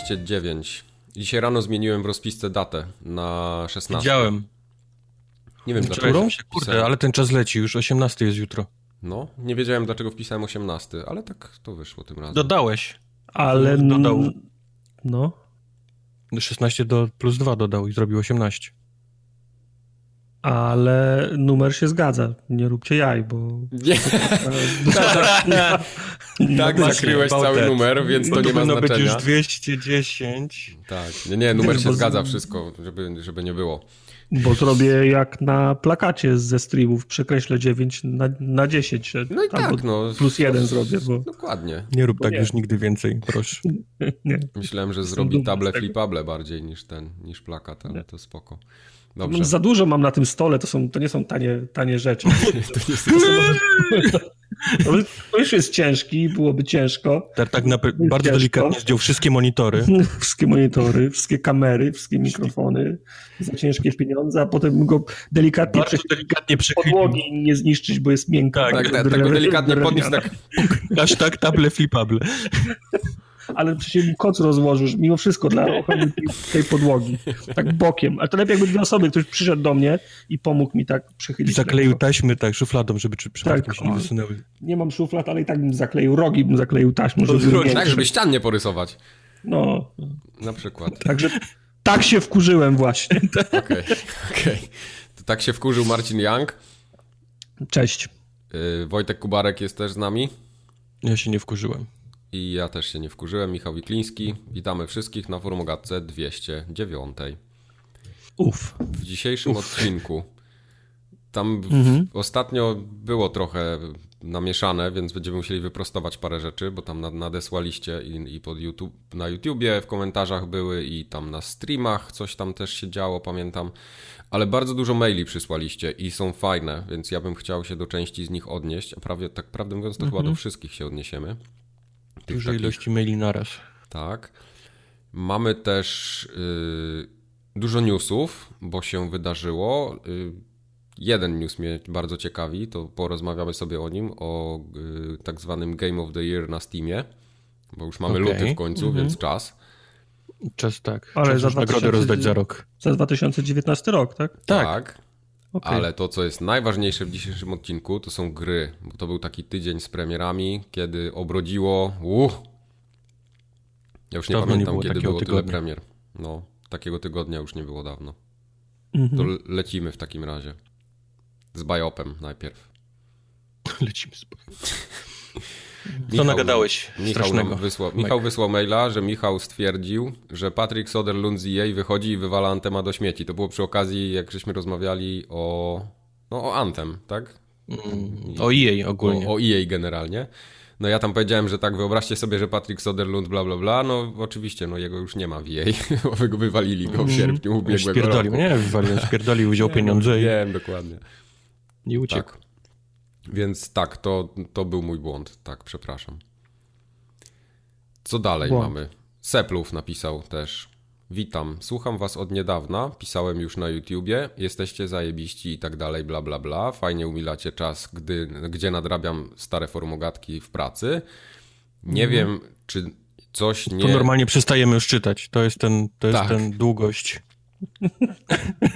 numer 209. Dzisiaj rano zmieniłem w rozpisce datę na 16. Widziałem. Nie wiem dlaczego. się, kurde, ale ten czas leci, już 18 jest jutro. No, nie wiedziałem dlaczego wpisałem 18, ale tak to wyszło tym razem. Dodałeś. Ale. Dodał. No. 16 do plus 2 dodał i zrobił 18. Ale numer się zgadza. Nie róbcie jaj, bo. Nie, tak właśnie, zakryłeś cały that. numer, więc to nie ma powinno być znaczenia. już 210. Tak, nie, nie, numer się zgadza wszystko, żeby, żeby nie było. Bo zrobię jak na plakacie ze streamów. Przekreślę 9 na, na 10. No i tak, no. Plus jeden zrobię, bo. Dokładnie. Nie rób Bo tak nie. już nigdy więcej, proszę. Nie. Myślałem, że zrobi table flipable bardziej niż ten, niż plakat, ale Nie. to spoko. Mam Dobrze. Za dużo mam na tym stole, to, są, to nie są tanie, tanie rzeczy. To, to już jest ciężki, byłoby ciężko. Tak, tak bardzo Ciężko. delikatnie zdjął wszystkie monitory. Wszystkie monitory, wszystkie kamery, wszystkie mikrofony za ciężkie pieniądze, a potem go delikatnie Bardzo delikatnie podłogi nie zniszczyć, bo jest miękka. Tak, Tak, tak, tak go delikatnie podnieść, tak Hashtag table flipable. Ale przecież mi koc rozłożysz, mimo wszystko dla ochrony tej, tej podłogi. Tak bokiem. Ale to lepiej jakby dwie osoby, ktoś przyszedł do mnie i pomógł mi tak I przychylić. zakleił taśmy tak szufladą, żeby czy przypadkiem Tak, się nie wysunęły. Nie mam szuflad, ale i tak bym zakleił rogi, bym zakleił taśmą, żeby tak, żeby ścian nie porysować. No, Na przykład. także tak się wkurzyłem właśnie. Okej, okej. To Tak się wkurzył Marcin Young. Cześć. Yy, Wojtek Kubarek jest też z nami. Ja się nie wkurzyłem. I ja też się nie wkurzyłem. Michał Wikliński. Witamy wszystkich na forum Ogatce 209. Uf. W dzisiejszym odcinku tam Mhm. ostatnio było trochę namieszane, więc będziemy musieli wyprostować parę rzeczy, bo tam nad- nadesłaliście i, i pod YouTube, na YouTubie w komentarzach były i tam na streamach coś tam też się działo, pamiętam. Ale bardzo dużo maili przysłaliście i są fajne, więc ja bym chciał się do części z nich odnieść, a prawie tak prawdę mówiąc to chyba do wszystkich się odniesiemy. Tych Duże takich- ilości maili naraz. tak. Mamy też y, dużo newsów, bo się wydarzyło. Y, jeden news mnie bardzo ciekawi, to porozmawiamy sobie o nim, o y, tak zwanym Game of the Year na Steamie, bo już mamy Okej. luty w końcu, więc czas. Czas tak. Ale Czas za już nagrodę 2000 rozdać za rok. Za 2019 rok, tak? Tak. Okej. Ale to, co jest najważniejsze w dzisiejszym odcinku, to są gry, bo to był taki tydzień z premierami, kiedy obrodziło. Uh, ja już nie Dawno nie pamiętam, było kiedy było tyle tygodnia. premier. No, takiego tygodnia już nie było dawno. Mhm. To le- lecimy w takim razie. Z Biopem najpierw. Lecimy spokojnie. Co nagadałeś Michał, strasznego? wysłał, Mike? Michał wysłał maila, że Michał stwierdził, że Patrick Soderlund z EA wychodzi i wywala Antema do śmieci. To było przy okazji, jak żeśmy rozmawiali o, no, o Antem, tak? Mm, O EA ogólnie. O, o EA generalnie. No ja tam powiedziałem, że tak, wyobraźcie sobie, że Patrick Soderlund bla bla bla, no oczywiście, no jego już nie ma w EA, bo wy go wywalili go w sierpniu ubiegłego Spierdolił, roku. nie? Wywalił, spierdolił, wziął pieniądze i Wiem, dokładnie. nie uciekł. Tak. Więc tak, to, to był mój błąd. Tak, przepraszam. Co dalej Błąd. mamy? Seplów napisał też. Witam, słucham was od niedawna, pisałem już na YouTubie, jesteście zajebiści i tak dalej, bla bla bla. Fajnie umilacie czas, gdy, gdzie nadrabiam stare formogatki w pracy. Nie wiem, czy coś nie... To normalnie przestajemy już czytać. To jest ten, to jest Tak. ten długość.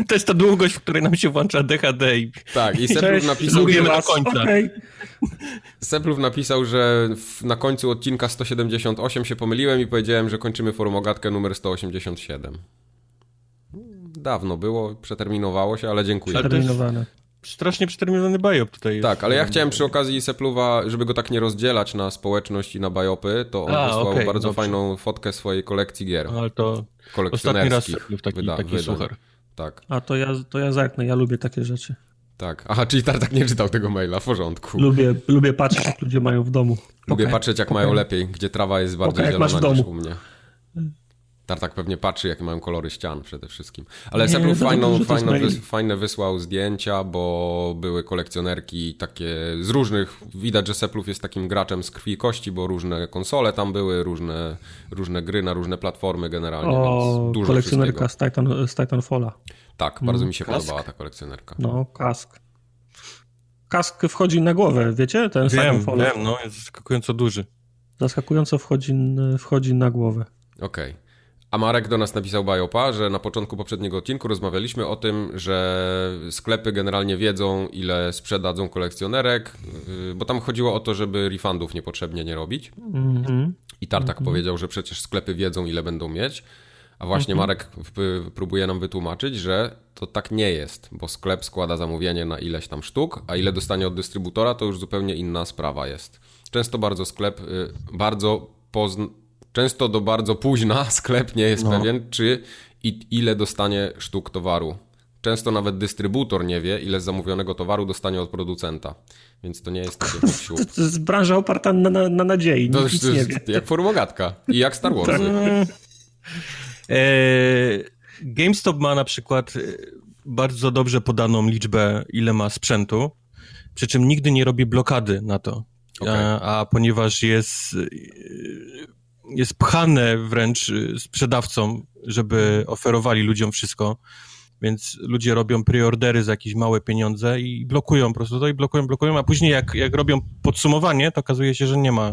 To jest ta długość, w której nam się włącza DHD i Tak, i Cześć, napisał, że... końca. Okej. Seplów napisał, że w, na końcu odcinka 178 się pomyliłem i powiedziałem, że kończymy forumogatkę numer 187. Dawno było, przeterminowało się, ale dziękuję. Ale to jest- Terminowane. strasznie przeterminowany biop tutaj. Tak, ale ja chciałem przy okazji Sepluwa, żeby go tak nie rozdzielać na społeczność i na bajopy, to on A, wysłał okej, bardzo dobrze. fajną fotkę swojej kolekcji gier. Ale to ostatni raz Seplów taki, wyda- taki wydań. suchar. Tak, A to ja, to ja zerknę, ja lubię takie rzeczy. tak. Aha, czyli Tartak nie czytał tego maila, w porządku. Lubię, lubię patrzeć, jak ludzie mają w domu. Lubię Okej. patrzeć, jak mają lepiej, gdzie trawa jest bardziej masz zielona w niż domu. u mnie. Tartak pewnie patrzy, jakie mają kolory ścian przede wszystkim. Ale Seplów to fajną, to fajne, jest wys, fajne wysłał zdjęcia, bo były kolekcjonerki takie z różnych... Widać, że Seplów jest takim graczem z krwi i kości, bo różne konsole tam były, różne, różne gry na różne platformy generalnie, O, więc dużo kolekcjonerka z, Titan, z Titanfalla. Tak, bardzo mi się Kask? podobała ta kolekcjonerka. No, kask. Kask wchodzi na głowę, wiecie? Ten Wiem, wiem, no, jest zaskakująco duży. Zaskakująco wchodzi, wchodzi na głowę. Okej. A Marek do nas napisał Bajopa, że na początku poprzedniego odcinku rozmawialiśmy o tym, że sklepy generalnie wiedzą, ile sprzedadzą kolekcjonerek, yy, bo tam chodziło o to, żeby refundów niepotrzebnie nie robić. Mhm. I Tartak powiedział, że przecież sklepy wiedzą, ile będą mieć. A właśnie Marek w- próbuje nam wytłumaczyć, że to tak nie jest, bo sklep składa zamówienie na ileś tam sztuk, a ile dostanie od dystrybutora, to już zupełnie inna sprawa jest. Często bardzo sklep, y, bardzo pozn- często do bardzo późna sklep nie jest pewien, czy i ile dostanie sztuk towaru. Często nawet dystrybutor nie wie, ile z zamówionego towaru dostanie od producenta. Więc to nie jest takie siup. To jest branża oparta na, na, na nadziei, To nic nie jest wie. jak formogatka i jak Star Wars. Eee, GameStop ma na przykład e, bardzo dobrze podaną liczbę, ile ma sprzętu, przy czym nigdy nie robi blokady na to. Okej. A, a ponieważ jest, e, jest pchane wręcz e, sprzedawcom, żeby oferowali ludziom wszystko, więc ludzie robią preordery za jakieś małe pieniądze i blokują po prostu to i blokują, blokują, a później jak, jak robią podsumowanie, to okazuje się, że nie ma,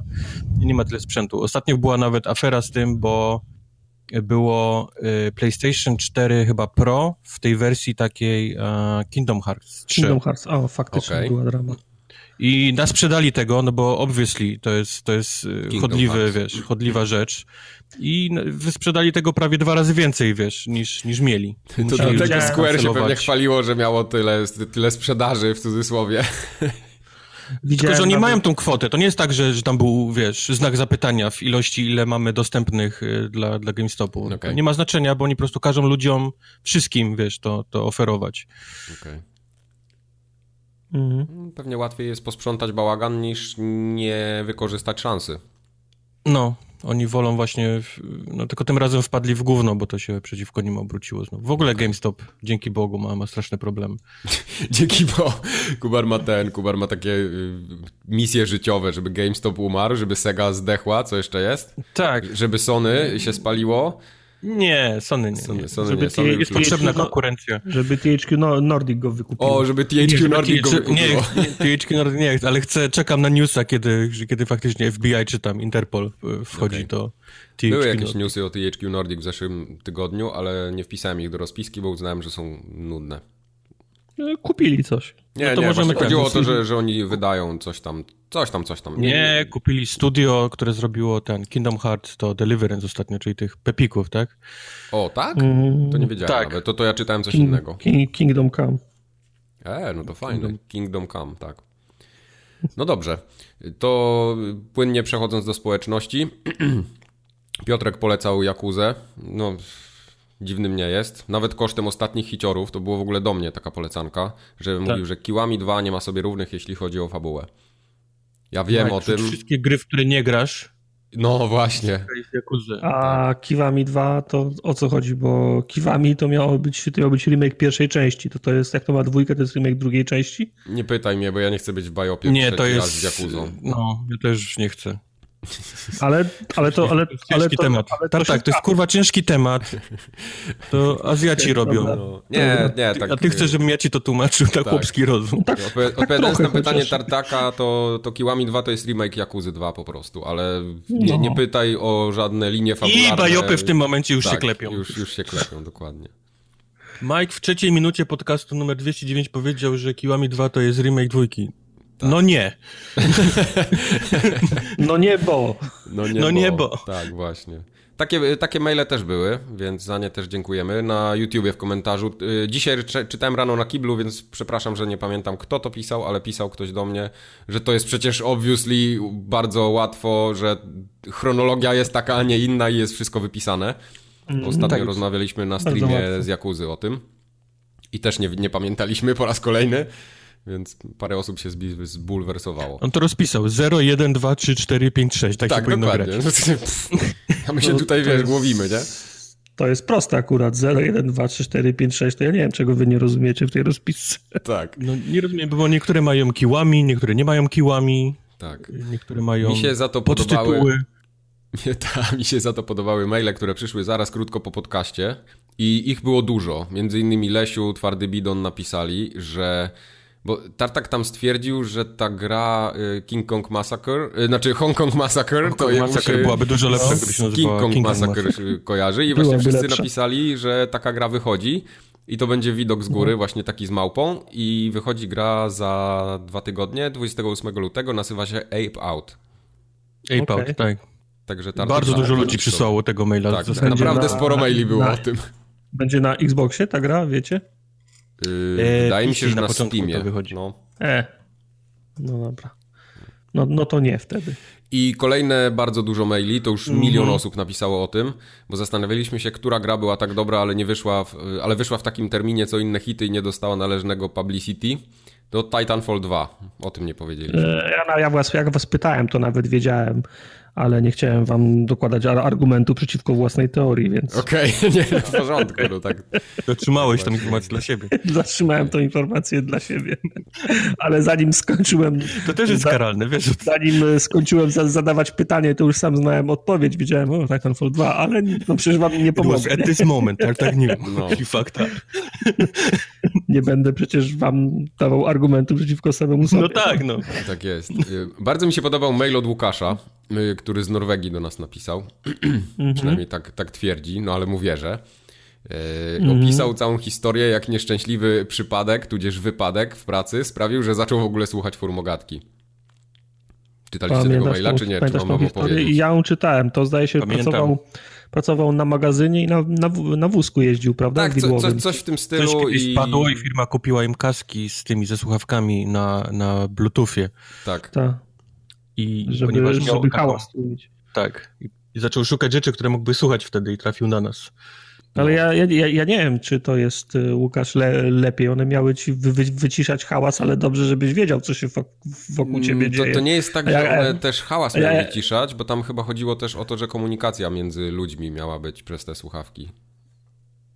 nie ma tyle sprzętu. Ostatnio była nawet afera z tym, bo było y, PlayStation 4 chyba Pro w tej wersji takiej e, Kingdom Hearts 3. Kingdom Hearts, o, faktycznie Okej. była drama. I nasprzedali tego, no bo obviously to jest, to jest y, Kingdom chodliwy, Hearts. wiesz, chodliwa rzecz. I wysprzedali tego prawie dwa razy więcej, wiesz, niż, niż mieli. To Musieli dlatego. Square się pewnie chwaliło, że miało tyle, tyle sprzedaży w cudzysłowie. Tylko, Widziałem że oni nawet- mają tą kwotę. To nie jest tak, że, że tam był, wiesz, znak zapytania w ilości, ile mamy dostępnych y, dla, dla GameStopu. To Okej. Nie ma znaczenia, bo oni po prostu każą ludziom, wszystkim, wiesz, to, to oferować. Okej. Mhm. Pewnie łatwiej jest posprzątać bałagan niż nie wykorzystać szansy. No, oni wolą właśnie, no tylko tym razem wpadli w gówno, bo to się przeciwko nim obróciło znowu. W ogóle GameStop, dzięki Bogu, ma, ma straszne problemy. Dzięki, bo Kubar ma ten, Kubar ma takie y, misje życiowe, żeby GameStop umarł, żeby Sega zdechła, co jeszcze jest? Tak, Żeby Sony się spaliło. Nie, Sony nie. Sony, nie. Sony Żeby nie, Sony Jest nie. potrzebna konkurencja. Żeby THQ no, Nordic go wykupił. O, żeby THQ żeby Nordic go THQ wykupiło. Nie, THQ Nordic nie, ale chcę, czekam na newsa, kiedy, kiedy faktycznie FBI czy tam Interpol y, wchodzi Okej. do THQ Były jakieś Nordic. newsy o THQ Nordic w zeszłym tygodniu, ale nie wpisałem ich do rozpiski, bo uznałem, że są nudne. E, Kupili coś. Nie, No to nie, możemy chodziło o to, że, że oni wydają coś tam, coś tam, coś tam. Nie, kupili studio, które zrobiło ten Kingdom Hearts, to Deliverance ostatnio, czyli tych pepików, tak? O, tak? Mm, To nie wiedziałem Tak. nawet. To, to ja czytałem coś King, innego. King, Kingdom Come. E, no to fajne. Kingdom Come, tak. No dobrze. To płynnie przechodząc do społeczności. Piotrek polecał Jakuzę. No, dziwnym nie jest. Nawet kosztem ostatnich hiciorów, to było w ogóle do mnie taka polecanka, że mówił, że Kiłami 2 nie ma sobie równych, jeśli chodzi o fabułę. Ja wiem Tak, o tym. Wszystkie gry, w które nie grasz, No właśnie. jest. A Kiwami 2 to o co chodzi? Bo Kiwami to miało być, to miał być remake pierwszej części. To to jest, jak to ma dwójkę, to jest remake drugiej części? Nie pytaj mnie, bo ja nie chcę być w bajopie Nie, to raz z jest... Jakuzą. No, ja też nie chcę. Ale, ale to, ale, To jest ale ciężki to, temat. ale tak, się tak, to jest kurwa ciężki temat. To Azjaci robią. No, nie, nie, tak. A ty chcesz, żebym ja ci to tłumaczył, tak, chłopski rozum. Tak, Odpo- tak Odpowiadając trochę na pytanie chociaż. Tartaka, to, to Kiłami 2 to jest remake Jakuzy 2 po prostu, ale nie, No. nie pytaj o żadne linie fabularne. I bajopy w tym momencie już tak, się klepią. Już, już się klepią, dokładnie. Mike w trzeciej minucie podcastu numer 209 powiedział, że Kiłami 2 to jest remake dwójki. Tak. No nie. No nie, bo. No nie, No bo. nie, bo. Tak, właśnie. Takie, takie maile też były, więc za nie też dziękujemy. Na YouTubie w komentarzu. y, Dzisiaj czy- czytałem rano na kiblu, więc przepraszam, że nie pamiętam kto to pisał, ale pisał ktoś do mnie, że to jest przecież obviously bardzo łatwo, że chronologia jest taka, a nie inna i jest wszystko wypisane. Ostatnio tak. rozmawialiśmy na streamie z Jakuzy o tym i też nie, nie pamiętaliśmy po raz kolejny, więc parę osób się zbulwersowało. On to rozpisał 0, 1, 2, 3, 4, 5, 6. Tak, się Tak, dokładnie. grać. Pff, A my się No, tutaj, wiesz, jest- głowimy, nie? To jest proste akurat. 0, 1, 2, 3, 4, 5, 6. To ja nie wiem, czego wy nie rozumiecie w tej rozpisce. Tak, No, nie rozumiem, bo niektóre mają kiłami, niektóre nie mają kiłami, tak. niektóre mają Mi się za to podobały, mnie, ta, mi się za to podobały maile, które przyszły zaraz krótko po podcaście i ich było dużo. Między innymi Lesiu, Twardy Bidon napisali, że Bo Tartak tam stwierdził, że ta gra y, King Kong Massacre, y, znaczy Hong Kong Massacre, Hong to Kong jemu Massacre się byłaby dużo lepsza, gdyby się King Kong King Kong Massacre Massacre. kojarzy i właśnie wszyscy lepsza. napisali, że taka gra wychodzi i to będzie widok z góry, właśnie taki z małpą i wychodzi gra za dwa tygodnie, 28 lutego, nazywa się Ape Out. Ape Okej. Out, tak. Także Tartak Bardzo dużo ludzi przysłało tego maila. Tak, tak naprawdę na- sporo maili było na- o tym. Będzie na Xboxie ta gra, wiecie? Yy, wydaje mi się, że na na, Steamie. to wychodzi. No. E. No dobra. No, no to nie wtedy. I kolejne bardzo dużo maili, to już Mhm. milion osób napisało o tym, bo zastanawialiśmy się, która gra była tak dobra, ale nie wyszła, w, ale wyszła w takim terminie co inne hity i nie dostała należnego publicity. To Titanfall 2, o tym nie powiedzieliśmy. E, Ja, ja, was, jak was pytałem, to nawet wiedziałem, ale nie chciałem wam dokładać ar- argumentu przeciwko własnej teorii, więc Okej, nie, w porządku, no tak. Dotrzymałeś tą informację dla siebie. zatrzymałem tą informację dla siebie. Ale zanim skończyłem, To też jest karalne, wiesz zanim e, skończyłem za- zadawać pytanie, to już sam znałem odpowiedź. Wiedziałem, o, Titanfall 2, ale no przecież wam nie It was pomogę. at this moment, tak, tak nie No. I fakt, tak. Nie będę przecież wam dawał argumentu przeciwko samemu sobie. No tak, no. Tak jest. Y, Bardzo mi się podobał mail od Łukasza, y, który z Norwegii do nas napisał. Przynajmniej tak, tak twierdzi, no ale mu wierzę. Y, Opisał całą historię, jak nieszczęśliwy przypadek, tudzież wypadek w pracy sprawił, że zaczął w ogóle słuchać formogatki. Czytaliście tego Pamiętasz maila, tą- czy nie? Czy mam wam opowiedzieć? I ja ją czytałem. To zdaje się, Pamiętam. pracował, pracował na magazynie i na, na, na wózku jeździł, prawda? Tak, co, co, coś w tym Coś stylu kiedyś i... spadło i firma kupiła im kaski z tymi ze słuchawkami na, na Bluetoothie. Tak. Tak, I żeby, ponieważ miał żeby taką- hałas tłumić. Tak. I, I zaczął szukać rzeczy, które mógłby słuchać wtedy i trafił na nas. Ale ja, ja, ja, ja nie wiem, czy to jest, y, Łukasz, le, lepiej. One miały ci wy, wy, wyciszać hałas, ale dobrze, żebyś wiedział, co się wok- wokół ciebie Mm, to, dzieje. to nie jest tak, że ja- one też hałas ja- miały wyciszać, bo tam chyba chodziło też o to, że komunikacja między ludźmi miała być przez te słuchawki.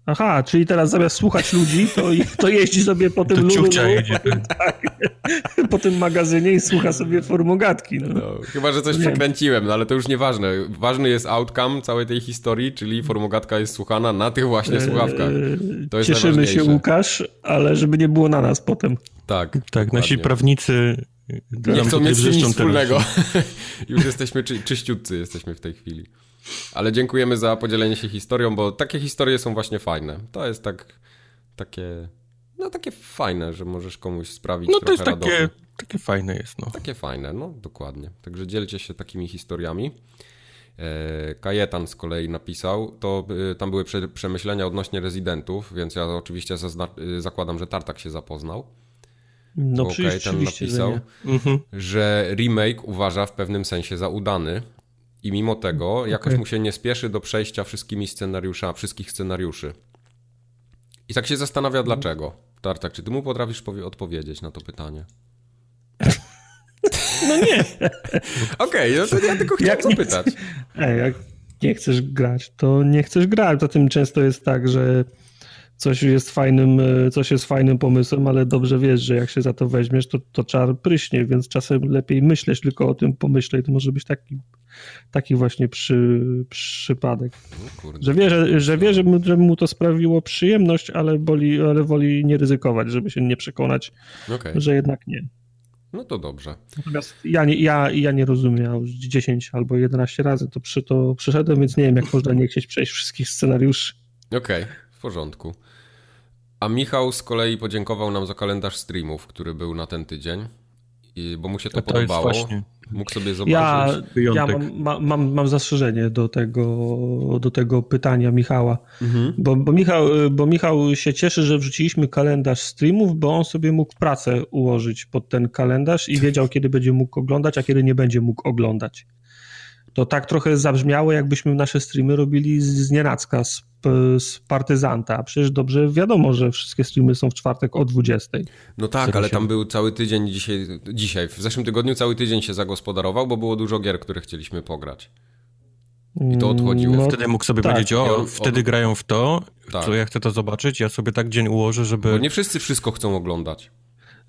Aha, czyli teraz zamiast słuchać ludzi, to, to jeździ sobie po tym lulu, tak, po tym magazynie i słucha sobie formogatki. No. No, chyba, że coś Nie. przekręciłem, no ale to już nieważne. Ważny jest outcome całej tej historii, czyli formogatka jest słuchana na tych właśnie słuchawkach. Eee, To jest Cieszymy się. Łukasz, ale żeby nie było na nas potem. Tak, Tak, dokładnie. nasi prawnicy nie chcą mieć nic wspólnego. już jesteśmy czy, czyściutcy, jesteśmy w tej chwili. Ale dziękujemy za podzielenie się historią, bo takie historie są właśnie fajne. To jest tak, takie, no takie fajne, że możesz komuś sprawić No to trochę jest takie, radości. takie fajne jest, no. Takie fajne, no dokładnie. Także dzielcie się takimi historiami. E, Kajetan z kolei napisał, to y, tam były prze, przemyślenia odnośnie rezydentów, więc ja oczywiście y, zakładam, że Tartak się zapoznał. No Bo Kajetan że napisał, nie. Mhm. że remake uważa w pewnym sensie za udany i mimo tego jakoś Okej. mu się nie spieszy do przejścia wszystkimi scenariusza, wszystkich scenariuszy. I tak się zastanawia dlaczego. Tartak, czy ty mu potrafisz powie- odpowiedzieć na to pytanie? No nie. Okej, no to ja tylko chciałem Jak nie zapytać. Ej, jak nie chcesz grać, to nie chcesz grać. Poza tym często jest tak, że coś jest fajnym, e, coś jest fajnym pomysłem, ale dobrze wiesz, że jak się za to weźmiesz, to, to czar pryśnie, więc czasem lepiej myśleć tylko o tym pomyśle i to może być taki, taki właśnie przy, przypadek. Kurde. Że wie, że, że, wie że, mu, że mu to sprawiło przyjemność, ale woli, ale woli nie ryzykować, żeby się nie przekonać, Okej, że jednak nie. no to dobrze. Natomiast ja nie, ja, ja nie rozumiem, ja już 10 albo 11 razy to, przy, to przeszedłem, więc nie wiem, jak można nie chcieć przejść wszystkich scenariuszy. Okej, w porządku. A Michał z kolei podziękował nam za kalendarz streamów, który był na ten tydzień, i, bo mu się to, To, podobało. właśnie Mógł sobie Ja, zobaczyć. ja wyjątek. mam, ma- mam, mam zastrzeżenie do tego, do tego pytania Michała, Mhm. bo, bo, Michał, bo Michał się cieszy, że wrzuciliśmy kalendarz streamów, bo on sobie mógł pracę ułożyć pod ten kalendarz i wiedział, kiedy będzie mógł oglądać, a kiedy nie będzie mógł oglądać. To tak trochę zabrzmiało, jakbyśmy nasze streamy robili z, z nienacka, z, z partyzanta. Przecież dobrze wiadomo, że wszystkie streamy są w czwartek o 20. No tak, ale tam był cały tydzień dzisiaj, dzisiaj, w zeszłym tygodniu cały tydzień się zagospodarował, bo było dużo gier, które chcieliśmy pograć. I to odchodziło. No, Wtedy mógł sobie tak. powiedzieć, o, on- wtedy on- grają w to, Tak. co ja chcę to zobaczyć, ja sobie tak dzień ułożę, żeby... Bo nie wszyscy wszystko chcą oglądać.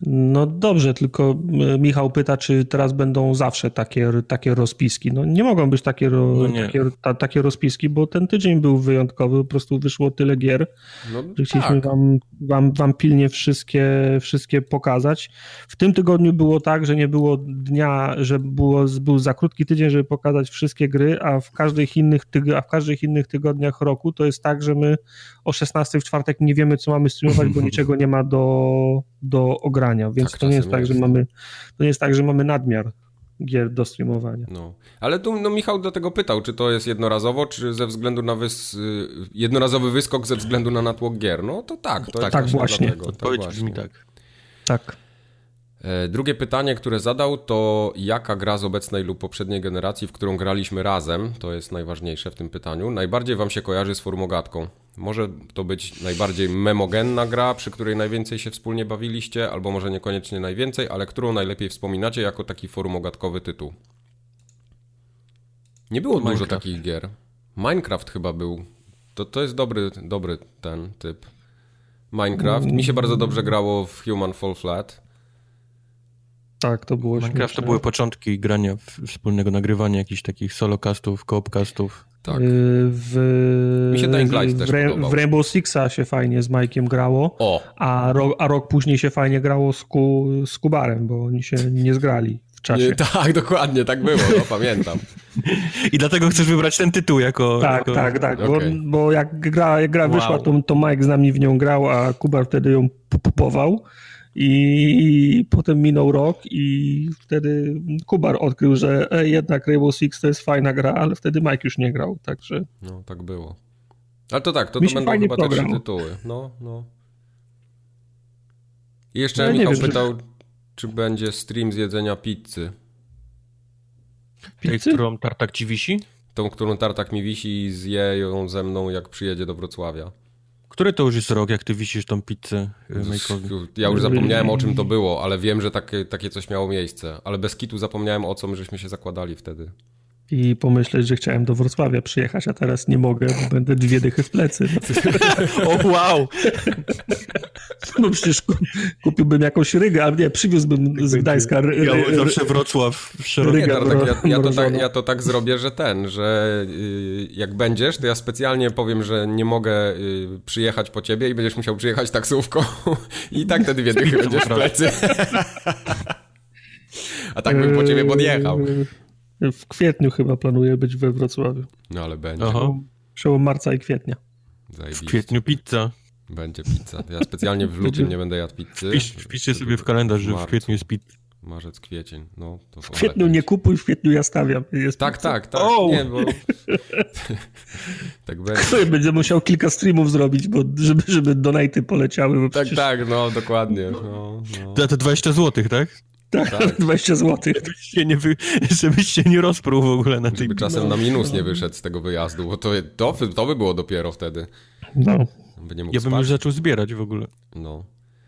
No dobrze, tylko e, Michał pyta, czy teraz będą zawsze takie, takie rozpiski. No nie mogą być takie, no nie. takie, ta, takie rozpiski, bo ten tydzień był wyjątkowy, po prostu wyszło tyle gier, no, że chcieliśmy tak. wam, wam, wam pilnie wszystkie, wszystkie pokazać. W tym tygodniu było tak, że nie było dnia, że było, był za krótki tydzień, żeby pokazać wszystkie gry, a w każdych innych, tyg- a w każdych innych tygodniach roku to jest tak, że my o 16 w czwartek nie wiemy, co mamy streamować, bo niczego nie ma do, do ogrania, więc tak, to nie jest tak, jest. że mamy to nie jest tak, że mamy nadmiar gier do streamowania. No. Ale tu no, Michał do tego pytał, czy to jest jednorazowo, czy ze względu na wys... Y, jednorazowy wyskok ze względu na natłok gier. No to tak, to tak, tak właśnie. Dlatego. Odpowiedź tak brzmi tak. Tak. E, drugie pytanie, które zadał, to jaka gra z obecnej lub poprzedniej generacji, w którą graliśmy razem, to jest najważniejsze w tym pytaniu, najbardziej wam się kojarzy z formogatką? Może to być najbardziej memogenna gra, przy której najwięcej się wspólnie bawiliście, albo może niekoniecznie najwięcej, ale którą najlepiej wspominacie jako taki formogatkowy tytuł? Nie było Minecraft. dużo takich gier. Minecraft chyba był. To, to jest dobry, dobry ten typ. Minecraft. Mi się bardzo dobrze grało w Human Fall Flat. Tak, to było Minecraft śmieszne. to były początki grania, wspólnego nagrywania jakichś takich solocastów, coopcastów. Tak. Y, w, Mi się Dying Light też w, w Rainbow Sixa się fajnie z Mike'iem grało, o. A, rok, a rok później się fajnie grało z, Ku, z Kubarem, bo oni się nie zgrali w czasie. Nie, tak, dokładnie, tak było, no, pamiętam. I dlatego chcesz wybrać ten tytuł jako... Tak, jako... tak, tak, okay. bo, bo, jak gra, jak gra wow. wyszła, to, to Mike z nami w nią grał, a Kubar wtedy ją pupował. I potem minął rok i wtedy Kubar odkrył, że e, jednak Rainbow Six to jest fajna gra, ale wtedy Mike już nie grał, także... No, tak było. Ale to tak, to, to będą chyba te trzy tytuły. No, no. I jeszcze no, Michał wiem, pytał, że... czy będzie stream z jedzenia pizzy. Tej, którą Tartak ci wisi? Tą, którą Tartak mi wisi i zje ją ze mną, jak przyjedzie do Wrocławia. Który to już jest rok, jak ty wisisz tą pizzę e, Make'owi? Ja już zapomniałem o czym to było, ale wiem, że takie, takie coś miało miejsce. Ale bez kitu zapomniałem o co my żeśmy się zakładali wtedy i pomyśleć, że chciałem do Wrocławia przyjechać, a teraz nie mogę, bo będę dwie dychy w plecy. o wow! No przecież kupiłbym jakąś rygę, a nie, przywiózłbym z Gdańska ry, ja zawsze Wrocław rygę ja, tak, ja, ja, to tak, ja to tak zrobię, że ten, że y, jak będziesz, to ja specjalnie powiem, że nie mogę y, przyjechać po ciebie i będziesz musiał przyjechać taksówką i tak te dwie dychy będziesz w plecy. a tak bym po ciebie podjechał. W kwietniu chyba planuję być we Wrocławiu. No ale będzie. Aha. Przełom marca i kwietnia. Zajebiście. W kwietniu pizza. Będzie pizza. Ja specjalnie w lutym nie będę jadł pizzy. Wpisz, wpiszcie sobie w kalendarz, że w kwietniu jest pizza. Marzec, kwiecień. No, to w kwietniu nie kupuj, w kwietniu ja stawiam. Jest tak, pizza. tak, tak. Oh! Nie, bo... tak będzie. Będzie musiał kilka streamów zrobić, bo żeby, żeby donaty poleciały. Bo tak, przecież... tak, no dokładnie. No, no. To, to 20 zł, tak? Tak, tak. 20 zł. Żebyś się nie, wy... Żebyś się nie rozpruł w ogóle na tym. czasem no. na minus nie wyszedł z tego wyjazdu, bo to, to, to by było dopiero wtedy. No. By nie mógł ja bym spać. już zaczął zbierać w ogóle. No.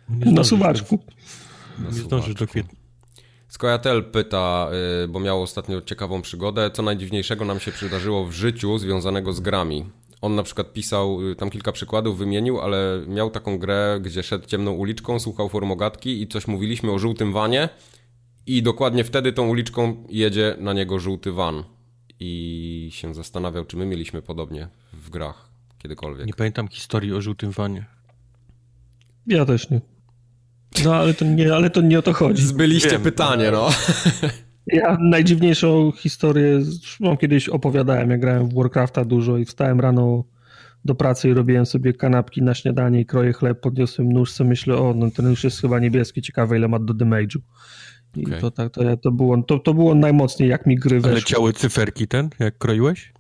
Na suwaczku. Nie zdążysz do kwietnia. Skojatel pyta, y, bo miał ostatnio ciekawą przygodę, co najdziwniejszego nam się przydarzyło w życiu związanego z grami. On na przykład pisał, y, tam kilka przykładów wymienił, ale miał taką grę, gdzie szedł ciemną uliczką, słuchał formogatki i coś mówiliśmy o żółtym wanie i dokładnie wtedy tą uliczką jedzie na niego żółty van. I się zastanawiał, czy my mieliśmy podobnie w grach kiedykolwiek. Nie pamiętam historii o żółtym wanie. Ja też nie. No ale to nie, ale to nie o to chodzi. Zbyliście Wiem, pytanie, no. Ja najdziwniejszą historię, mam kiedyś opowiadałem, jak grałem w Warcrafta dużo i wstałem rano do pracy i robiłem sobie kanapki na śniadanie i kroję chleb, podniosłem nóż, myślę, o, no ten już jest chyba niebieski, ciekawe ile ma do damage'u. I okay. to, tak, to, to, było, to, to było najmocniej, jak mi gry weszły. Ale leciały cyferki ten, jak kroiłeś?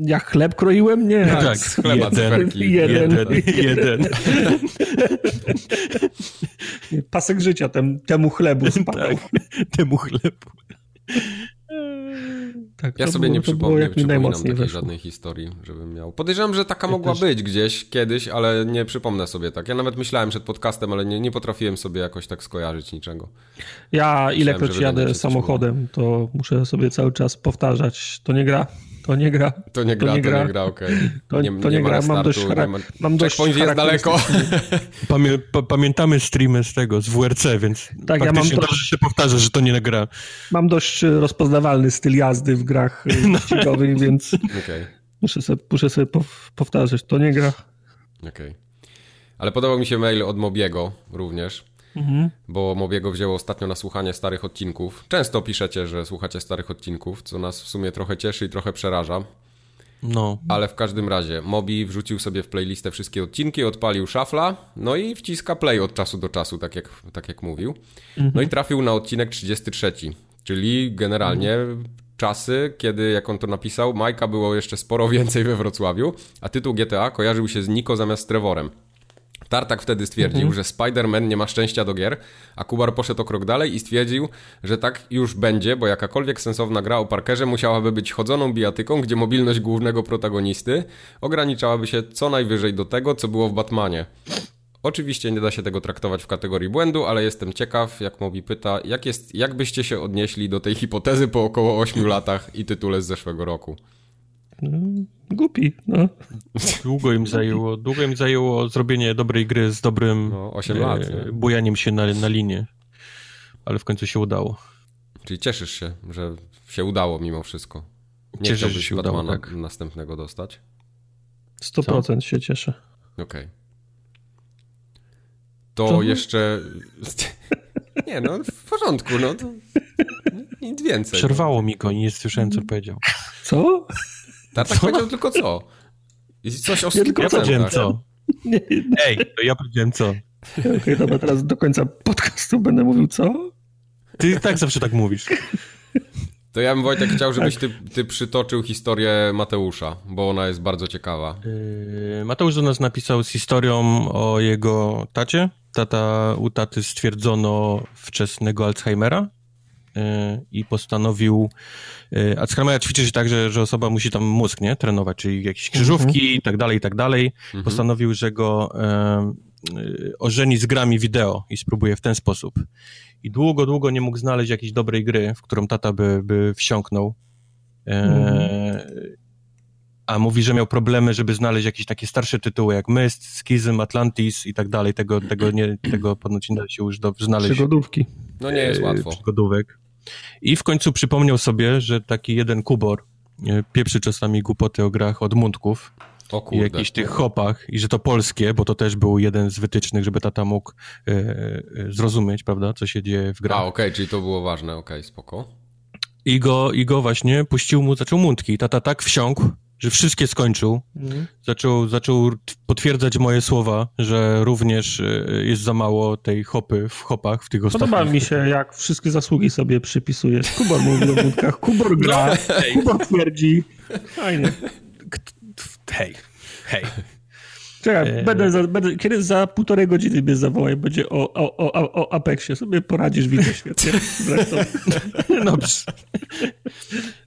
Jak chleb kroiłem? Nie. Tak, tak z chleba jeden. Jeden. jeden. jeden. Pasek życia tem, temu chlebu spadał. Tak, temu chlebu. Tak, ja sobie było, nie przypomnę, nie przypominam takiej weszło. żadnej historii, żebym miał. Podejrzewam, że taka ja mogła też... być gdzieś kiedyś, ale nie przypomnę sobie tak. Ja nawet myślałem przed podcastem, ale nie, nie potrafiłem sobie jakoś tak skojarzyć niczego. Ja ilekroć jadę samochodem, to muszę sobie cały czas powtarzać, to nie gra. To nie gra. To nie gra, to nie gra, gra okej. Okay. To nie, to nie, nie gra, mam startu, dość, chara- ma... mam dość jest daleko. Pamię, pamiętamy streamy z tego, z WRC, więc tak, ja mam to, że się powtarza, że to nie gra. Mam dość rozpoznawalny styl jazdy w grach no. wyścigowych, więc okay. muszę sobie, muszę sobie powtarzać, to nie gra. Okej. Okay. Ale podobał mi się mail od Mobiego również mhm. bo Mobiego wzięło ostatnio na słuchanie starych odcinków. Często piszecie, że słuchacie starych odcinków, co nas w sumie trochę cieszy i trochę przeraża. No. Ale w każdym razie, Mobi wrzucił sobie w playlistę wszystkie odcinki, odpalił szafla, no i wciska play od czasu do czasu, tak jak, tak jak mówił. Mhm. No i trafił na odcinek 33, czyli generalnie mhm. czasy, kiedy, jak on to napisał, Majka było jeszcze sporo więcej we Wrocławiu, a tytuł GTA kojarzył się z Niko zamiast Trevorem. Tartak wtedy stwierdził, mhm. że Spider-Man nie ma szczęścia do gier, a Kubar poszedł o krok dalej i stwierdził, że tak już będzie, bo jakakolwiek sensowna gra o Parkerze musiałaby być chodzoną bijatyką, gdzie mobilność głównego protagonisty ograniczałaby się co najwyżej do tego, co było w Batmanie. Oczywiście nie da się tego traktować w kategorii błędu, ale jestem ciekaw, jak Mobi pyta, jak, jest, jak byście się odnieśli do tej hipotezy po około 8 latach i tytule z zeszłego roku. Mm, głupi, no. Długo im zajęło, długo im zajęło zrobienie dobrej gry z dobrym no, 8 lat, e, bujaniem się na, na linię, ale w końcu się udało. Czyli cieszysz się, że się udało mimo wszystko. Nie Cieszę, że się udało, tak. następnego dostać? 100% Co? się cieszę. Okej. Okay. To Co? jeszcze... Nie, no w porządku, no to nic więcej. Przerwało mi go i nie słyszałem, co powiedział. Co? Tartak co? powiedział tylko co. Coś o ja tylko powiedziałem co. Nie, nie. Ej, to ja powiedziałem co. Okej, okay, dobra, teraz do końca podcastu będę mówił co? Ty tak zawsze tak mówisz. To ja bym Wojtek chciał, żebyś ty, ty przytoczył historię Mateusza, bo ona jest bardzo ciekawa. Yy, Mateusz do nas napisał z historią o jego tacie. Tata, u taty stwierdzono wczesnego Alzheimera yy, i postanowił Y, Alzheimera ćwiczy się tak, że, że osoba musi tam mózg, nie? Trenować, czyli jakieś krzyżówki mhm. i tak dalej, i tak dalej. Mhm. Postanowił, że go e, ożeni z grami wideo i spróbuje w ten sposób. I długo, długo nie mógł znaleźć jakiejś dobrej gry, w którą tata by, by wsiąknął. E, mhm. A mówi, że miał problemy, żeby znaleźć jakieś takie starsze tytuły jak Myst, Schism, Atlantis i tak dalej. Tego, tego, nie, tego ponoć nie da się już dobrze znaleźć. Przygodówki. No nie jest łatwo. Przygodówek. I w końcu przypomniał sobie, że taki jeden kubor e, pieprzy czasami głupoty o grach od mundków i jakichś tych hopach i że to polskie, bo to też był jeden z wytycznych, żeby tata mógł e, e, zrozumieć, prawda, co się dzieje w grach. A, okej, okay, czyli to było ważne, okej, okay, spoko. I go, I go właśnie puścił mu, zaczął mundki. Tata tak wsiąkł, że wszystkie skończył. Mhm. Zaczął, zaczął potwierdzać moje słowa, że również e, jest za mało tej hopy w hopach, w tych ostatnich... Podoba mi się, jak wszystkie zasługi sobie przypisujesz. Kubor mówi o budkach, Kubor gra, no, Kubor twierdzi. Fajnie. Hej, hej. Czekaj, e... będę, za, będę, kiedy za półtorej godziny mnie zawołaj, będzie o, o, o, o Apexie, sobie poradzisz, widzę świetnie. Dobrze.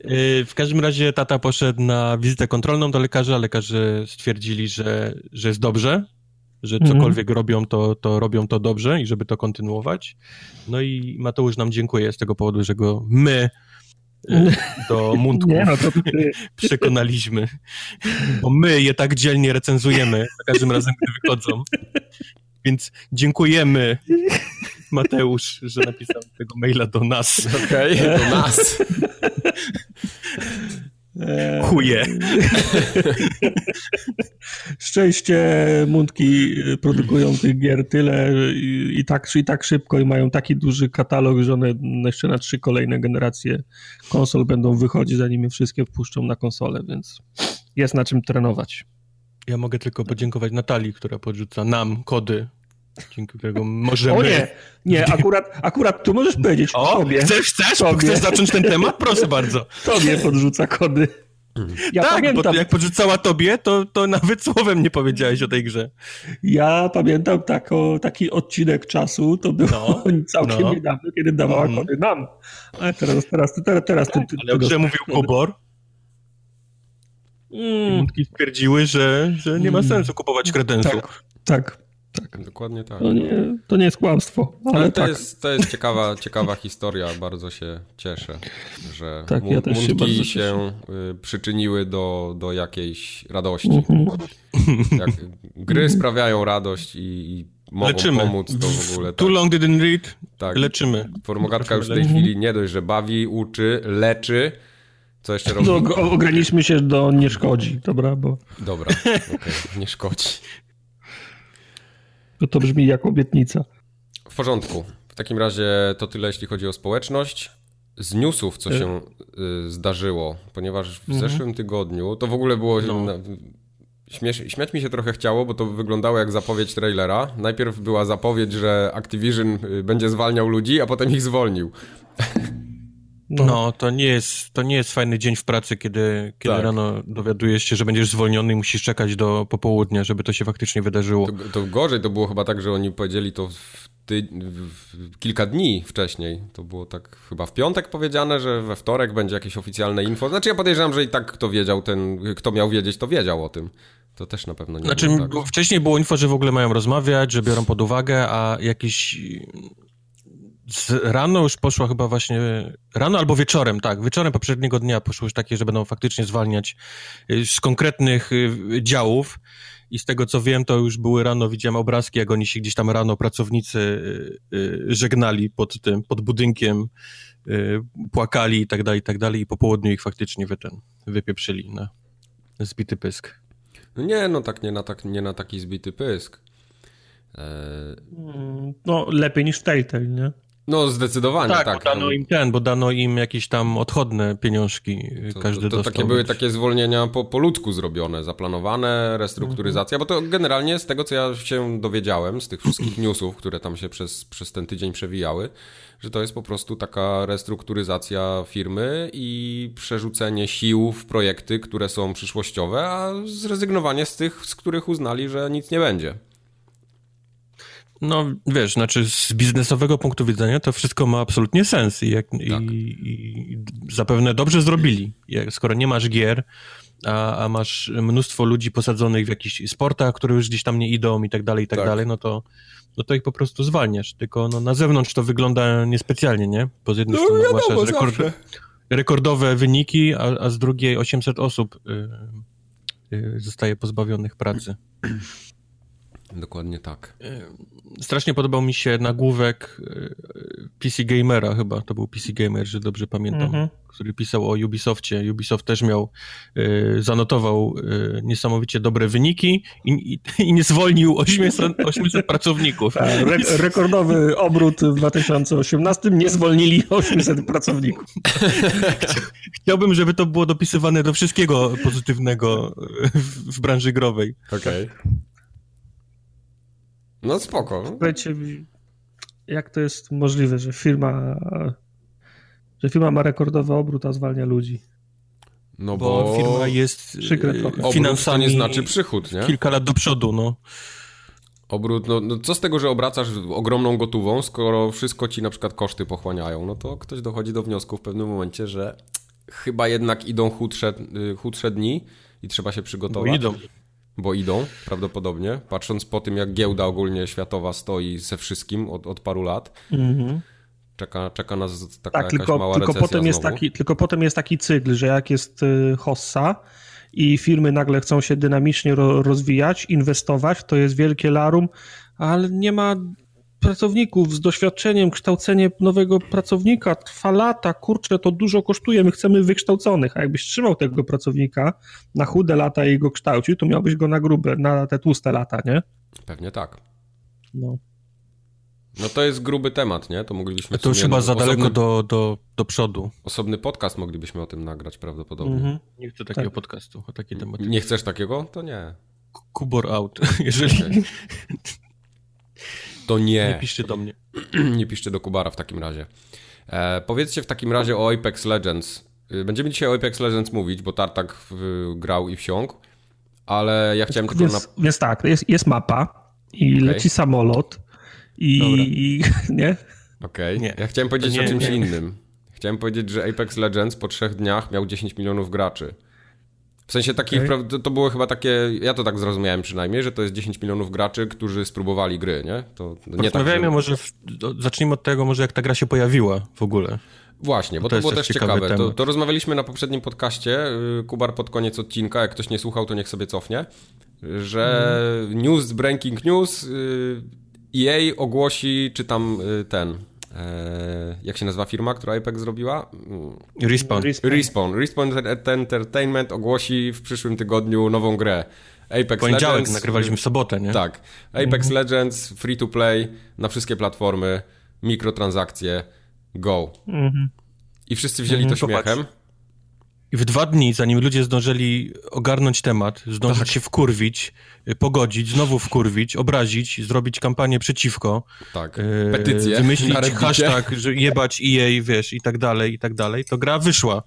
E, w każdym razie tata poszedł na wizytę kontrolną do lekarza, lekarze stwierdzili, że, że jest dobrze, że mhm. cokolwiek mm. robią, to, to robią to dobrze i żeby to kontynuować. No i Mateusz nam dziękuję z tego powodu, że go my do mundków Nie, no to ty... przekonaliśmy. Bo my je tak dzielnie recenzujemy za każdym razem, gdy wychodzą. Więc dziękujemy, Mateusz, że napisał tego maila do nas. Okej, okay, do nas. Chuje. Szczęście mundki produkują tych gier tyle i, i, tak, i tak szybko i mają taki duży katalog, że one jeszcze na trzy kolejne generacje konsol będą wychodzić, zanim je wszystkie wpuszczą na konsolę, więc jest na czym trenować. Ja mogę tylko podziękować Natalii, która podrzuca nam kody dzięki którego możemy... O nie, nie, akurat, akurat tu możesz powiedzieć o, sobie. Chcesz, chcesz, sobie. chcesz zacząć ten temat? Proszę bardzo. Tobie podrzuca kody. Ja tak, pamiętam. bo jak podrzucała tobie, to, to nawet słowem nie powiedziałeś o tej grze. Ja pamiętam tako, taki odcinek czasu, to było no, całkiem no. niedawno, kiedy dawała mm. kody nam. Ale teraz, teraz, teraz, teraz tak, ty, ty, Ale o grze mówił Kubor. Mm. stwierdziły, że, że nie ma mm. sensu kupować kredensów. Tak, tak. Tak. Dokładnie tak. To nie, to nie jest kłamstwo, ale, Ale to, tak. jest, to jest ciekawa, ciekawa historia, bardzo się cieszę, że Tak, ja też się bardzo się y, przyczyniły do, do jakiejś radości. Mhm. Jak gry sprawiają radość i, i mogą Leczymy. pomóc, to w ogóle Too tak. long didn't read, tak. leczymy. Formogatka już w tej chwili nie dość, że bawi, uczy, leczy. Co jeszcze robi? No, ograniczmy się do nie szkodzi, dobra, bo Dobra, okej, nie szkodzi. bo to brzmi jak obietnica. W porządku. W takim razie to tyle, jeśli chodzi o społeczność. Z newsów, co się y, zdarzyło, ponieważ w zeszłym tygodniu to w ogóle było. Na, śmiesz, śmiać mi się trochę chciało, bo to wyglądało jak zapowiedź trailera. Najpierw była zapowiedź, że Activision y, będzie zwalniał ludzi, a potem ich zwolnił. No, No, to nie jest, to nie jest fajny dzień w pracy, kiedy, kiedy Tak. rano dowiadujesz się, że będziesz zwolniony i musisz czekać do popołudnia, żeby to się faktycznie wydarzyło. To, to gorzej to było chyba tak, że oni powiedzieli to w ty, w, kilka dni wcześniej. To było tak chyba w piątek powiedziane, że we wtorek będzie jakieś oficjalne info. Znaczy ja podejrzewam, że i tak kto wiedział, ten, kto miał wiedzieć, to wiedział o tym. To też na pewno nie Znaczy, było tak. wcześniej było info, że w ogóle mają rozmawiać, że biorą pod uwagę, a jakiś... Z rano już poszła chyba właśnie... Rano albo wieczorem, tak. Wieczorem poprzedniego dnia poszło już takie, że będą faktycznie zwalniać y, z konkretnych y, działów. I z tego co wiem, to już były rano, widziałem obrazki, jak oni się gdzieś tam rano, pracownicy y, żegnali pod tym, pod budynkiem, płakali i tak dalej, i tak dalej. I po południu ich faktycznie wy ten, wypieprzyli na zbity pysk. No nie, no tak nie na, tak, nie na taki zbity pysk. E, Mm, no lepiej niż w Telltale, nie? No zdecydowanie, Tak, tak. bo dano no, im ten, bo dano im jakieś tam odchodne pieniążki, to, każdy to, to dostał. takie były takie zwolnienia po, po ludzku zrobione, zaplanowane, restrukturyzacja, bo to generalnie z tego, co ja się dowiedziałem, z tych wszystkich newsów, które tam się przez, przez ten tydzień przewijały, że to jest po prostu taka restrukturyzacja firmy i przerzucenie sił w projekty, które są przyszłościowe, a zrezygnowanie z tych, z których uznali, że nic nie będzie. No wiesz, znaczy z biznesowego punktu widzenia to wszystko ma absolutnie sens i, jak, Tak. i, i zapewne dobrze zrobili. Jak, skoro nie masz gier, a, a masz mnóstwo ludzi posadzonych w jakichś sportach, które już gdzieś tam nie idą i tak dalej, i tak, Tak. dalej, no to, no to ich po prostu zwalniasz. Tylko no, na zewnątrz to wygląda niespecjalnie, nie? Bo z jednej strony ogłaszasz rekord, rekordowe wyniki, a, a z drugiej 800 osób y, y, zostaje pozbawionych pracy. Dokładnie tak. Strasznie podobał mi się nagłówek y, PC Gamera chyba, to był PC Gamer, że dobrze pamiętam, Mhm. który pisał o Ubisoftie. Ubisoft też miał, y, zanotował niesamowicie dobre wyniki i, i, i nie zwolnił 800, 800 pracowników. Tak, Re rekordowy obrót w 2018 nie zwolnili 800 pracowników. Chciałbym, żeby to było dopisywane do wszystkiego pozytywnego w, w branży growej. Okej. No spoko. Mi, jak to jest możliwe, że firma, że firma ma rekordowy obrót, a zwalnia ludzi? No Bo, bo, firma jest Przykre trochę. finansami to nie znaczy przychód, nie? kilka lat do przodu, no. Obrót, no, no co z tego, że obracasz ogromną gotową, skoro wszystko ci na przykład koszty pochłaniają, no to ktoś dochodzi do wniosku w pewnym momencie, że chyba jednak idą chudsze, y, chudsze dni i trzeba się Bo przygotować. idą. Bo idą, prawdopodobnie. Patrząc po tym, jak giełda ogólnie światowa stoi ze wszystkim od, od paru lat, Mhm. czeka, czeka nas taka Tak, tylko, mała tylko, potem jest taki, tylko potem jest taki cykl, że jak jest y, hossa i firmy nagle chcą się dynamicznie ro, rozwijać, inwestować, to jest wielkie larum, ale nie ma pracowników z doświadczeniem, kształcenie nowego pracownika trwa lata, kurczę, to dużo kosztuje, my chcemy wykształconych, a jakbyś trzymał tego pracownika na chude lata i go kształcił, to miałbyś go na grube, na te tłuste lata, nie? Pewnie tak. No. No to jest gruby temat, nie? To moglibyśmy... To już chyba za osobny, daleko do, do, do przodu. Osobny podcast moglibyśmy o tym nagrać prawdopodobnie. Mhm. Nie chcę takiego Tak. podcastu o takiej tematyce. Nie chcesz takiego? To nie. Kubor out, jeżeli To nie. nie piszcie do mnie. nie piszcie do Kubara w takim razie. E, powiedzcie w takim razie o Apex Legends. Y, Będziemy dzisiaj o Apex Legends mówić, bo Tartak grał i wsiąkł, ale ja chciałem tylko na... Więc, więc tak, jest, jest mapa i leci samolot i, i nie? Okej. Nie. Ja chciałem powiedzieć nie, o czymś nie. innym. Chciałem powiedzieć, że Apex Legends po trzech dniach miał 10 milionów graczy. W sensie takich, okay. to, było chyba takie, ja to tak zrozumiałem przynajmniej, że to jest 10 milionów graczy, którzy spróbowali gry, nie? To nie tak, że... może, w, zacznijmy od tego może jak ta gra się pojawiła w ogóle. Właśnie, bo to, to było też ciekawe. To, to, rozmawialiśmy na poprzednim podcaście, y, Kubar pod koniec odcinka, jak ktoś nie słuchał, to niech sobie cofnie, że mm. news, breaking news, y, EA ogłosi, czy tam y, ten, jak się nazywa firma, która Apex zrobiła? Respawn. Respawn. Respawn Entertainment ogłosi w przyszłym tygodniu nową grę. Apex Poniedziałek Legends. nagrywaliśmy w sobotę, nie? Tak. Apex mhm. Legends, free to play, na wszystkie platformy, mikrotransakcje, go. Mhm. I wszyscy wzięli mhm, to śmiechem. I w dwa dni, zanim ludzie zdążyli ogarnąć temat, zdążyć tak. się wkurwić, y, pogodzić, znowu wkurwić, obrazić, zrobić kampanię przeciwko. Tak, y, petycję. Wymyślić hashtag, że jebać EA, wiesz, i tak dalej, i tak dalej, to gra wyszła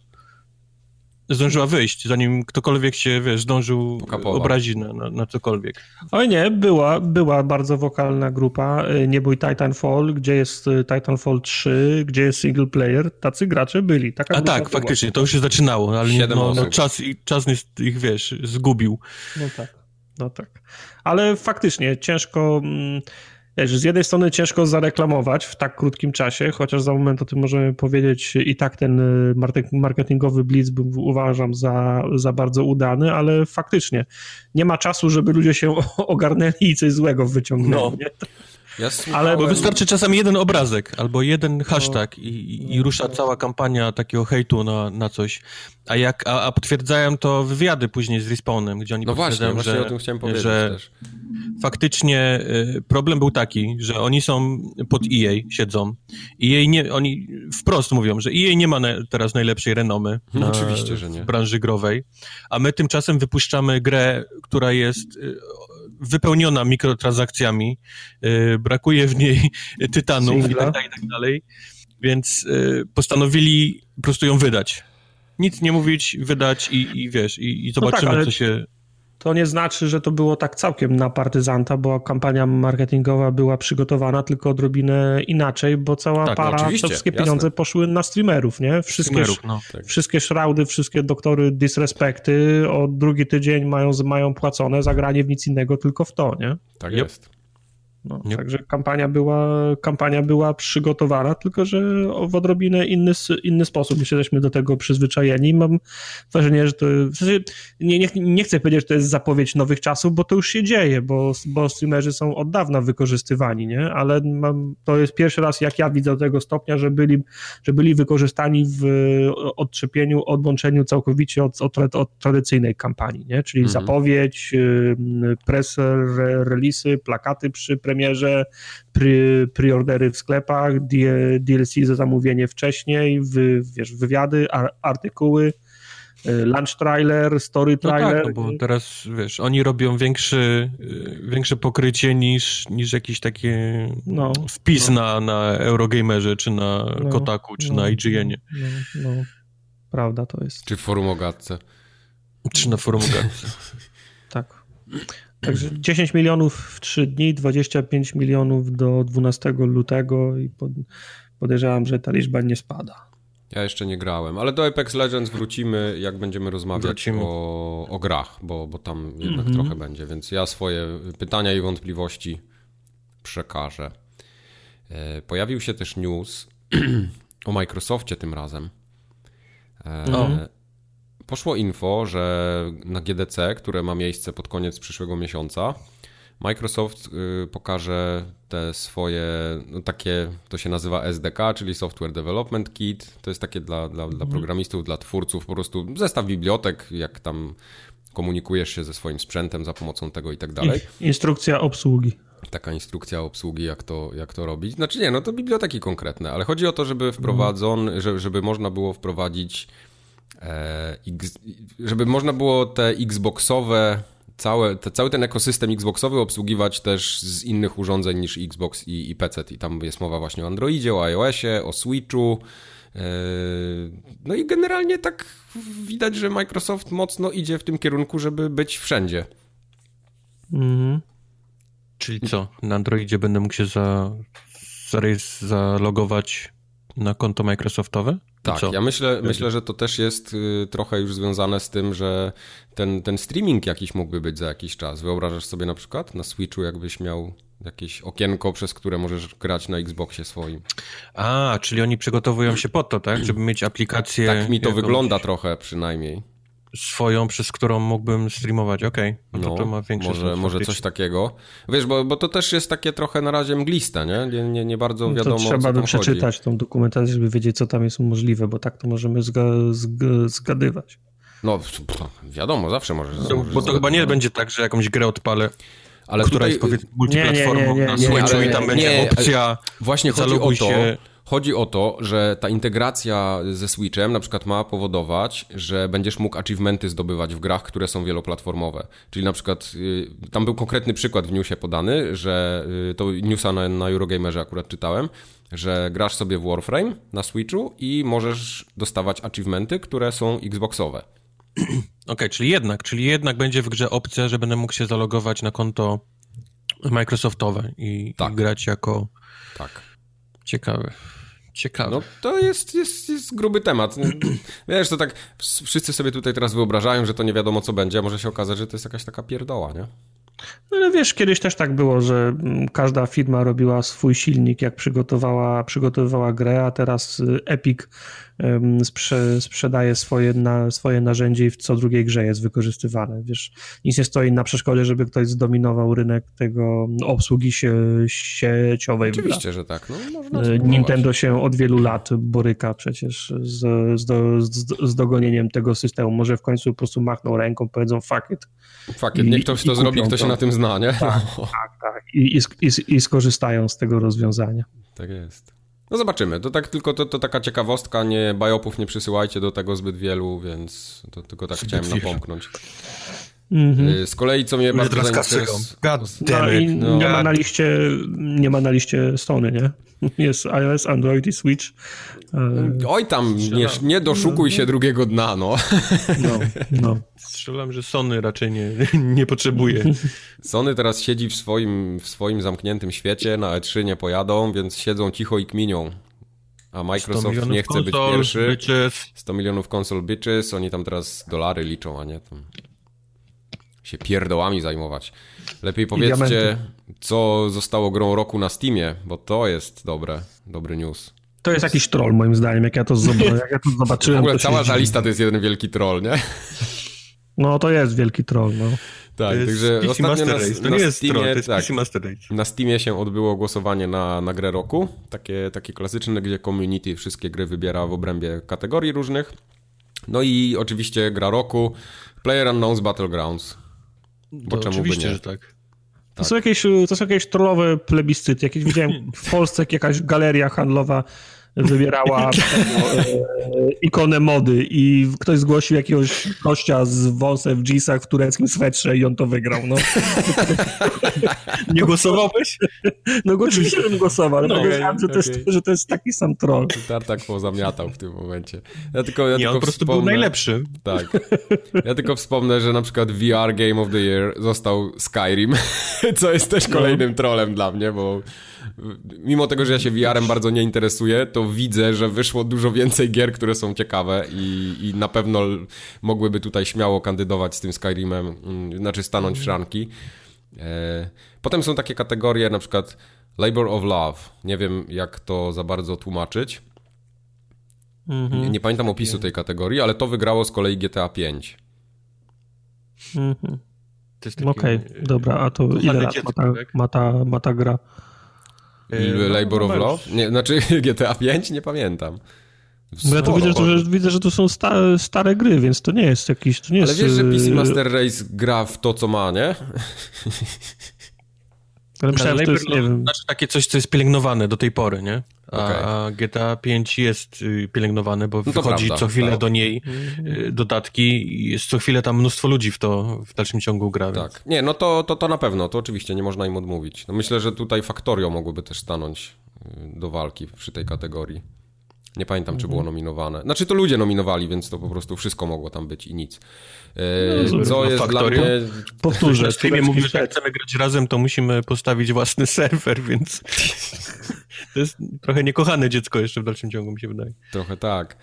zdążyła wyjść, zanim ktokolwiek się, wiesz, zdążył obrazić na, na, na, cokolwiek. Oj nie, była, była bardzo wokalna grupa, y, nie bój Titanfall, gdzie jest y, Titanfall 3, gdzie jest single player, tacy gracze byli. Taka A tak, faktycznie, to już się zaczynało, ale nie, no, no, czas, czas ich, wiesz, zgubił. No tak, no tak. Ale faktycznie ciężko... Wiesz, z jednej strony ciężko zareklamować w tak krótkim czasie, chociaż za moment o tym możemy powiedzieć i tak ten y, marketingowy blitz uważam za, za bardzo udany, ale faktycznie nie ma czasu, żeby ludzie się ogarnęli i coś złego wyciągnęli. No. Ja Ale bo wystarczy czasami jeden obrazek albo jeden hashtag no. i, i, rusza cała kampania takiego hejtu na, na coś. A, jak, a, a potwierdzają to wywiady później z Respawnem, gdzie oni no potwierdzają, właśnie, że, właśnie o tym powiedzieć że też. faktycznie y, problem był taki, że oni są pod EA, siedzą. EA nie, oni wprost mówią, że EA nie ma na, teraz najlepszej renomy no, na, oczywiście, że nie. w branży growej, a my tymczasem wypuszczamy grę, która jest y, wypełniona mikrotransakcjami, y, brakuje w niej tytanów i tak dalej, i tak dalej, więc y, postanowili po prostu ją wydać. Nic nie mówić, wydać i, i wiesz, i, i zobaczymy, no tak, co się to nie znaczy, że to było tak całkiem na partyzanta, bo kampania marketingowa była przygotowana tylko odrobinę inaczej, bo cała tak, no para, no wszystkie pieniądze jasne. poszły na streamerów, nie? Wszystkie, no, tak. wszystkie szraudy, wszystkie doktory disrespekty od drugi tydzień mają, mają płacone za granie w nic innego, tylko w to, nie? Tak jest. No, Także kampania była, kampania była przygotowana, tylko że w odrobinę inny, inny sposób. Że jesteśmy do tego przyzwyczajeni. Mam wrażenie, że to. W sensie nie, nie, nie chcę powiedzieć, że to jest zapowiedź nowych czasów, bo to już się dzieje, bo, bo streamerzy są od dawna wykorzystywani, nie? Ale mam, to jest pierwszy raz, jak ja widzę do tego stopnia, że byli, że byli wykorzystani w odczepieniu, odłączeniu całkowicie od, od, od tradycyjnej kampanii, nie? Czyli mhm. zapowiedź, press releasy, plakaty przy premierze, preordery w sklepach, DLC za zamówienie wcześniej, wy, wiesz, wywiady, artykuły, y, lunch trailer, story trailer. No tak, no bo teraz, wiesz, oni robią większy, y, większe pokrycie niż, niż jakiś taki no, wpis no. Na, na Eurogamerze, czy na no, Kotaku, czy no, na IGN. No, no, prawda to jest. Czy w forum o gadce. Czy na forum o gadce. tak. Także 10 milionów w 3 dni, 25 milionów do 12 lutego i podejrzewam, że ta liczba nie spada. Ja jeszcze nie grałem, ale do Apex Legends wrócimy, jak będziemy rozmawiać o, o, grach, bo, bo tam jednak -hmm. trochę będzie, więc ja swoje pytania i wątpliwości przekażę. E, pojawił się też news o Microsoftie tym razem. E, poszło info, że na GDC, które ma miejsce pod koniec przyszłego miesiąca, Microsoft y, pokaże te swoje, no takie, to się nazywa SDK, czyli Software Development Kit. To jest takie dla, dla, dla mhm. programistów, dla twórców, po prostu zestaw bibliotek, jak tam komunikujesz się ze swoim sprzętem za pomocą tego i tak dalej. Instrukcja obsługi. Taka instrukcja obsługi, jak to, jak to robić. Znaczy nie, no to biblioteki konkretne, ale chodzi o to, żeby wprowadzon, żeby, żeby można było wprowadzić E, żeby można było te Xboxowe, całe, te, cały ten ekosystem Xboxowy obsługiwać też z innych urządzeń niż Xbox i, i PC. I tam jest mowa właśnie o Androidzie, o iOSie, o Switchu. E, no i generalnie tak widać, że Microsoft mocno idzie w tym kierunku, żeby być wszędzie. Mhm. Czyli co? Na Androidzie będę mógł się za, za zalogować na konto Microsoftowe? Tak, ja myślę, myślę, że to też jest y, trochę już związane z tym, że ten, ten streaming jakiś mógłby być za jakiś czas. Wyobrażasz sobie na przykład na Switchu, jakbyś miał jakieś okienko, przez które możesz grać na Xboxie swoim. A, czyli oni przygotowują się po to, tak? Żeby mieć aplikację. Tak mi to wygląda trochę przynajmniej swoją, przez którą mógłbym streamować, okej. Okay. No, no, to, ma większy może, może coś takiego. Wiesz, bo, bo to też jest takie trochę na razie mgliste, nie? Nie, nie, nie bardzo wiadomo, to trzeba by przeczytać chodzi. tą dokumentację, żeby wiedzieć, co tam jest możliwe, bo tak to możemy zga zg zgadywać. No, wiadomo, zawsze możesz. No, możesz bo to chyba nie będzie tak, że jakąś grę odpalę ale która tutaj... jest powiedzmy multiplatformą na Switchu i tam będzie opcja Właśnie chodzi o to, się... Chodzi o to, że ta integracja ze Switchem na przykład ma powodować, że będziesz mógł achievementy zdobywać w grach, które są wieloplatformowe. Czyli na przykład y, tam był konkretny przykład w newsie podany, że y, to newsa na, na Eurogamerze akurat czytałem, że grasz sobie w Warframe na Switchu i możesz dostawać achievementy, które są Xboxowe. Okej, okay, czyli jednak, czyli jednak będzie w grze opcja, że będę mógł się zalogować na konto Microsoftowe i, tak. i grać jako... Tak. Ciekawe. Ciekawe. No to jest, jest, jest gruby temat. Wiesz, to tak wszyscy sobie tutaj teraz wyobrażają, że to nie wiadomo co będzie, a może się okazać, że to jest jakaś taka pierdoła, nie? No ale wiesz, kiedyś też tak było, że mm, każda firma robiła swój silnik, jak przygotowała, przygotowywała grę, a teraz y, Epic sprze, sprzedaje swoje, na, swoje narzędzie i w co drugiej grze jest wykorzystywane. Wiesz, nic nie stoi na przeszkodzie, żeby ktoś zdominował rynek tego obsługi sie, sieciowej. Oczywiście, że tak. No, y, Nintendo się od wielu lat boryka przecież z, z, do, z, z dogonieniem tego systemu. Może w końcu po prostu machną ręką, powiedzą fuck it. Fuck it, niech ktoś to zrobi, kto się na tym zna, nie? Tak, tak, tak. I, i, i skorzystają z tego rozwiązania. Tak jest. No zobaczymy. To tak tylko to, to taka ciekawostka, nie bajopów nie przysyłajcie do tego zbyt wielu, więc to tylko tak chciałem napomknąć. Mm-hmm. Z kolei, co mnie bardzo zainteresowało... No, no, nie, ma na liście, nie ma na liście Sony, nie? Jest iOS, Android i Switch. E, Oj tam, nie, nie doszukuj się drugiego dna, no. No, no. Strzelam, że Sony raczej nie, nie potrzebuje. Sony teraz siedzi w swoim, w swoim zamkniętym świecie, na E3 nie pojadą, więc siedzą cicho i kminią. A Microsoft nie chce być pierwszy. Bitches. 100 milionów konsol bitches, oni tam teraz dolary liczą, a nie tam się pierdołami zajmować. Lepiej powiedzcie, co zostało grą roku na Steamie, bo to jest dobre, dobry news. To jest jakiś troll moim zdaniem, jak ja to, zobaczyłem. Jak ja to zobaczyłem. W ogóle cała ta lista to jest jeden wielki troll, nie? No to jest wielki troll, no. Tak, to także PC ostatnio na, Race. To na nie jest Steamie, troll, to jest tak, PC Master Race. Na Steamie się odbyło głosowanie na, na grę roku, takie, takie klasyczne, gdzie community wszystkie gry wybiera w obrębie kategorii różnych. No i oczywiście gra roku, Player Unknown's Battlegrounds. Bo to czemu oczywiście, by nie? że tak. To, tak. są jakieś, to są jakieś trollowe plebiscyty. Jakieś widziałem w Polsce jakaś galeria handlowa wybierała e, ikonę mody i ktoś zgłosił jakiegoś gościa z wąsem w jeansach w tureckim swetrze i on to wygrał, no. Nie głosowałbyś? No oczywiście bym głosował, ale no, okay, że, to jest, że to jest taki sam troll. Tartak pozamiatał w tym momencie. Ja tylko, ja Nie, tylko on po prostu był najlepszy. Tak. Ja tylko wspomnę, że na przykład VR Game of the Year został Skyrim, co jest też kolejnym no. trollem dla mnie, bo mimo tego, że ja się VR-em bardzo nie interesuję, to widzę, że wyszło dużo więcej gier, które są ciekawe i, i na pewno mogłyby tutaj śmiało kandydować z tym Skyrimem, mm, znaczy stanąć w szranki. E, potem są takie kategorie, na przykład Labor of Love. Nie wiem, jak to za bardzo tłumaczyć. Mhm. Nie, nie, pamiętam opisu tej kategorii, ale to wygrało z kolei GTA 5. Mhm. Okej, okay, dobra, a to ile lat ma ta, ma ta, ma ta gra? No, Labor of Love? Nie, znaczy GTA 5? Nie pamiętam. Bo ja to widzę, że, widzę, że to są sta, stare gry, więc to nie jest jakiś... To nie Ale jest... wiesz, że PC Master Race gra w to, co ma, nie? Ale myślałem, że to jest, nie wiem... Znaczy takie coś, co jest pielęgnowane do tej pory, nie? A, okay. a GTA 5 jest y, pielęgnowane, bo no wychodzi prawda, co chwilę tak. do niej y, dodatki i jest co chwilę tam mnóstwo ludzi w to w dalszym ciągu gra. Tak. Więc... Nie, no to, to, to na pewno, to oczywiście nie można im odmówić. No myślę, że tutaj Factorio mogłyby też stanąć y, do walki przy tej kategorii. Nie pamiętam, czy było mhm. nominowane. Znaczy, to ludzie nominowali, więc to po prostu wszystko mogło tam być i nic. E, no, co no, jest dla mnie... Powtórzę. W filmie mówisz, że jak chcemy grać razem, to musimy postawić własny serwer, więc... To jest trochę niekochane dziecko jeszcze w dalszym ciągu, mi się wydaje. Trochę tak.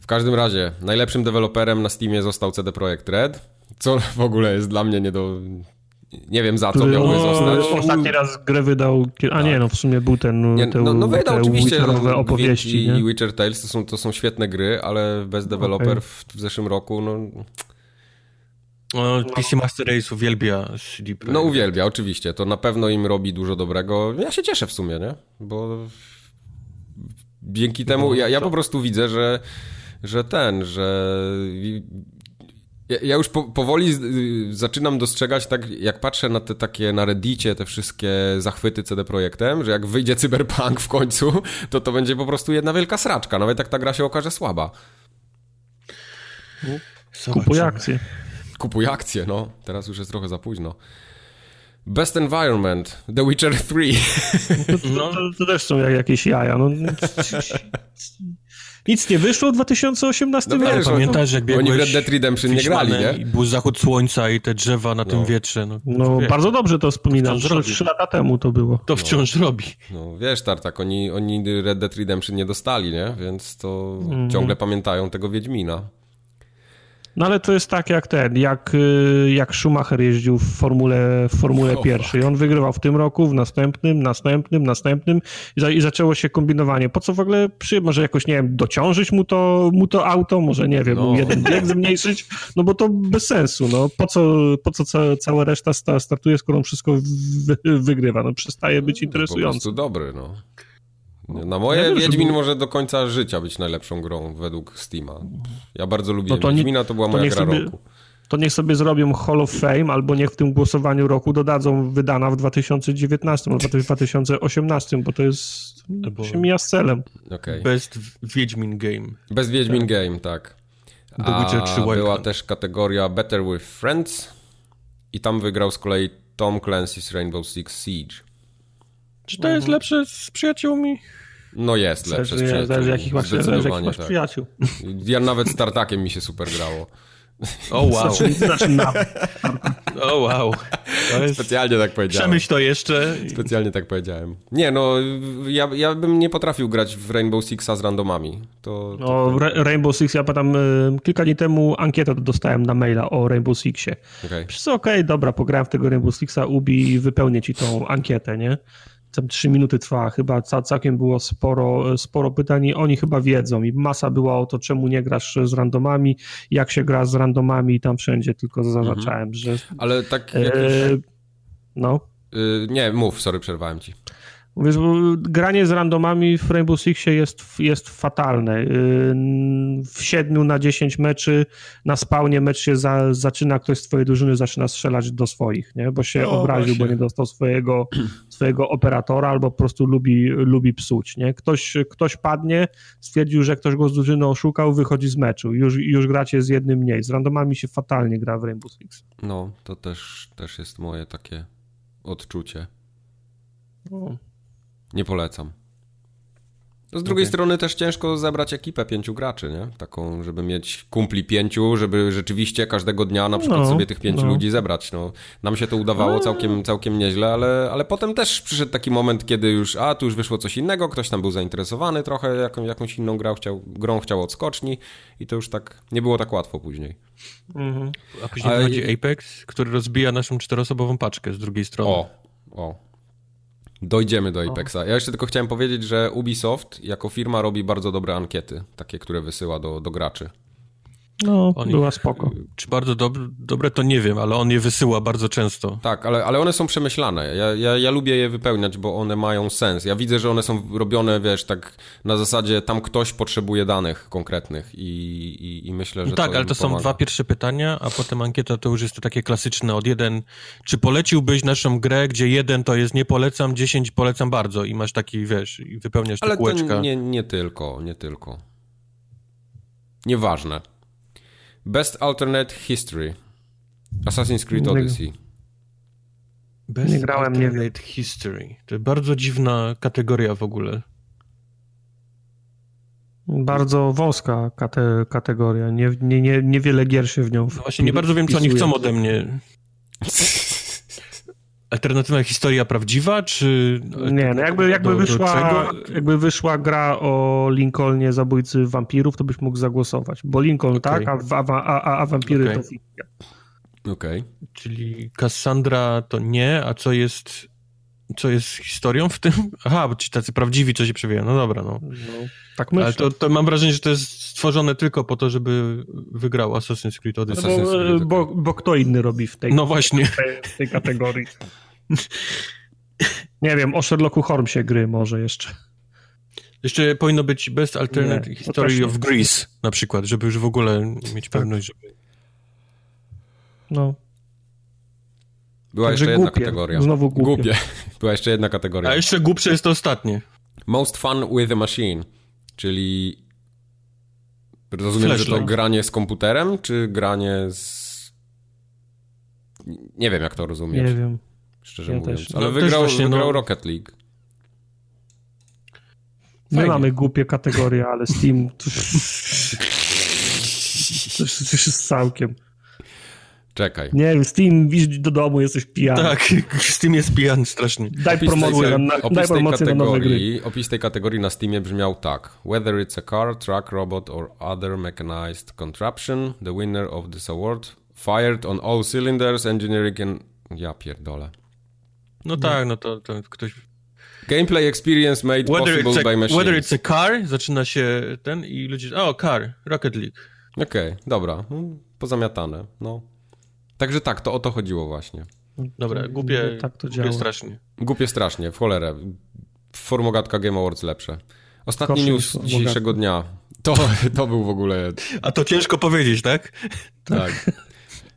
W każdym razie, najlepszym deweloperem na Steamie został CD Projekt Red, co w ogóle jest dla mnie nie do... Nie wiem za co miałby o- zostać. Ostatni raz grę wydał, a nie, Tak. no w sumie był ten, Nie, te, no, no wydał te oczywiście Witcherowe no, opowieści, i, nie? i Witcher Tales to są, to są świetne gry, ale bez deweloper w, w zeszłym roku, no, No, PC Master Race uwielbia CD Projekt. no uwielbia, oczywiście. To na pewno im robi dużo dobrego. Ja się cieszę w sumie, nie? Bo dzięki temu ja, ja po prostu widzę, że, że ten, że ja, już po, powoli z- zaczynam dostrzegać, tak jak patrzę na te takie na Reddicie, te wszystkie zachwyty CD Projektem, że jak wyjdzie Cyberpunk w końcu, to to będzie po prostu jedna wielka sraczka, nawet jak ta gra się okaże słaba. Kupuj akcje. Kupuj akcje, no. Teraz już jest trochę za późno. Best Environment, The Witcher 3. No, To, to też są jak- jakieś jaja. No, nic nie wyszło w 2018 No roku. wiesz, pamiętasz, jak biegłeś Oni w Red Dead Redemption nie grali, nie? I był zachód słońca i te drzewa na tym No. wietrze. No, No, bardzo dobrze to wspominam. Trzy, lata temu to było. To wciąż robi. No wiesz, Tartak, oni, oni Red Dead Redemption nie dostali, nie? Więc to Mhm. ciągle pamiętają tego Wiedźmina. No ale to jest tak jak ten, jak, y, jak Schumacher jeździł w Formule, w Formule O, pierwszej. On wygrywał w tym roku, w następnym, następnym, następnym i, za, i zaczęło się kombinowanie. Po co w ogóle przy, może jakoś, nie wiem, dociążyć mu to, mu to auto, może nie wiem, No. jeden bieg zmniejszyć, no bo to bez sensu, no. Po co, po co ca, cała reszta sta, startuje, skoro on wszystko wy, wygrywa? No przestaje być Po interesujący. prostu dobry, no. Na Ja moje że Wiedźmin był- może do końca życia być najlepszą grą według Steama. Ja bardzo lubię No to nie- Wiedźmina, to była to moja gra sobie- roku. to niech sobie zrobią Hall of Fame, albo niech w tym głosowaniu roku dodadzą wydana w 2019 albo w 2018, bo to jest, Albo- to się mija z celem. Okej. Best Wiedźmin Game. Bez Wiedźmin Game, tak. Witcher 3 A była też kategoria Better with Friends i tam wygrał z kolei Tom Clancy's Rainbow Six Siege. Czy to jest lepsze z przyjaciółmi? No jest lepsze z Zależy, przyjaciółmi. zależy jakich masz, zależy jakich Zdecydowanie masz tak. przyjaciół. Ja nawet z Tartakiem mi się super grało. O wow, Znaczy, znaczy o wow. To jest... Specjalnie tak powiedziałem. Przemyśl to jeszcze. Specjalnie tak powiedziałem. Nie, no, ja, ja bym nie potrafił grać w Rainbow Sixa z randomami. To, to, No, Ra- Rainbow Six, ja pamiętam, kilka dni temu ankietę dostałem na maila o Rainbow Sixie. okej. Przecież okej, dobra, pograłem w tego Rainbow Sixa, Ubi wypełnię ci tą ankietę, nie? Tam trzy minuty trwała, chyba ca- całkiem było sporo, sporo pytań i oni chyba wiedzą. I masa była o to, czemu nie grasz z randomami, jak się gra z randomami i tam wszędzie tylko zaznaczałem, że Ale tak e, no, Y, nie, mów, sorry, przerwałem ci. Wiesz, bo granie z randomami w Rainbow Sixie jest, jest fatalne. Yy, W 7 na 10 meczy na spawnie mecz się za, zaczyna, ktoś z twojej drużyny zaczyna strzelać do swoich, nie? bo się No, obraził, właśnie. bo nie dostał swojego, swojego operatora albo po prostu lubi, lubi psuć. Nie? Ktoś, ktoś padnie, stwierdził, że ktoś go z drużyny oszukał, wychodzi z meczu. Już, już gracie z jednym mniej. Z randomami się fatalnie gra w Rainbow Six. No, to też, też jest moje takie odczucie. No. Nie polecam. No z drugiej Okej. strony też ciężko zebrać ekipę pięciu graczy, nie? Taką, żeby mieć kumpli pięciu, żeby rzeczywiście każdego dnia na przykład No, sobie tych pięciu no. ludzi zebrać. No, nam się to udawało całkiem, całkiem nieźle, ale, ale potem też przyszedł taki moment, kiedy już, a tu już wyszło coś innego, ktoś tam był zainteresowany trochę jaką, jakąś inną grą, chciał, grą chciał odskoczni i to już tak, nie było tak łatwo później. Mhm. A później Ale- wychodzi Apex, który rozbija naszą czteroosobową paczkę z drugiej strony. O, o. Dojdziemy do Apexa. Ja jeszcze tylko chciałem powiedzieć, że Ubisoft jako firma robi bardzo dobre ankiety, takie, które wysyła do, do graczy. No, On była ich- spoko. Czy bardzo dobre, dobre, to nie wiem, ale on je wysyła bardzo często. Tak, ale, ale one są przemyślane. Ja, ja, ja lubię je wypełniać, bo one mają sens. Ja widzę, że one są robione, wiesz, tak na zasadzie tam ktoś potrzebuje danych konkretnych i, i, i myślę, że No tak, to ale to są pomaga. dwa pierwsze pytania, a potem ankieta to już jest to takie klasyczne od jeden. Czy poleciłbyś naszą grę, gdzie jeden to jest nie polecam, dziesięć polecam bardzo i masz taki, wiesz, i wypełniasz te Ale kółeczka. to nie, nie tylko, nie tylko. Nieważne. Best Alternate History. Assassin's Creed Nie- Odyssey. Best nie grałem, nie Alternate History. To bardzo dziwna kategoria w ogóle. Bardzo wąska kate, kategoria. Nie, nie, nie, niewiele gier się w nią No właśnie nie bardzo wiem, co oni chcą ode mnie. alternatywna historia prawdziwa, czy... Nie, no jakby, jakby, do, wyszła, do jakby wyszła gra o Lincolnie zabójcy wampirów, to byś mógł zagłosować. Bo Lincoln Okay. tak, a, a, a, a wampiry Okay. to fikcja. Okej. Czyli Cassandra to nie, a co jest... Co jest historią w tym? Aha, bo ci tacy prawdziwi, co się przewijają. No dobra, no. No, tak myślę. Ale to, to mam wrażenie, że to jest stworzone tylko po to, żeby wygrał Assassin's Creed No Odyssey. bo, Assassin's Creed, bo, bo kto inny robi w tej, No właśnie. w tej kategorii? Nie wiem, o Sherlocku Holmesie gry może jeszcze. Jeszcze powinno być Best Alternate Nie, to History of Greece na przykład, żeby już w ogóle mieć pewność, żeby... No. Była Także jeszcze jedna głupie. kategoria. Znowu głupie. Była jeszcze jedna kategoria. A jeszcze głupsze jest to ostatnie. Most fun with a machine, czyli rozumiem, że to granie z komputerem, czy granie z... Nie wiem, jak to rozumieć, Nie wiem. szczerze Ja mówiąc. też. Ale No, wygrał, właśnie, no. wygrał Rocket League. My Fajnie. mamy głupie kategorie, ale Steam to, to, już- to już jest całkiem. Czekaj. Nie wiem, Steam, widzisz do domu, jesteś pijany. Tak, z tym jest pijany strasznie. Daj Opis promocję, tej- na, opis daj tej promocję na nowe gry. kategorii, Opis tej kategorii na Steamie brzmiał tak. Whether it's a car, truck, robot or other mechanized contraption, the winner of this award fired on all cylinders, engineering and... Ja pierdolę. No tak, no to, to ktoś... Gameplay experience made Whether possible it's, by a, machines. whether it's a car, zaczyna się ten i ludzie... O, car, Rocket League. Okej, dobra. No, pozamiatane, no. Także tak, to o to chodziło właśnie. Dobra, głupie, Tak to głupie działa. strasznie. Głupie strasznie, w cholerę. Formogatka Game Awards lepsze. Ostatni niż news Formogatka. dzisiejszego dnia. To, to był w ogóle A to ciężko powiedzieć, tak? Tak.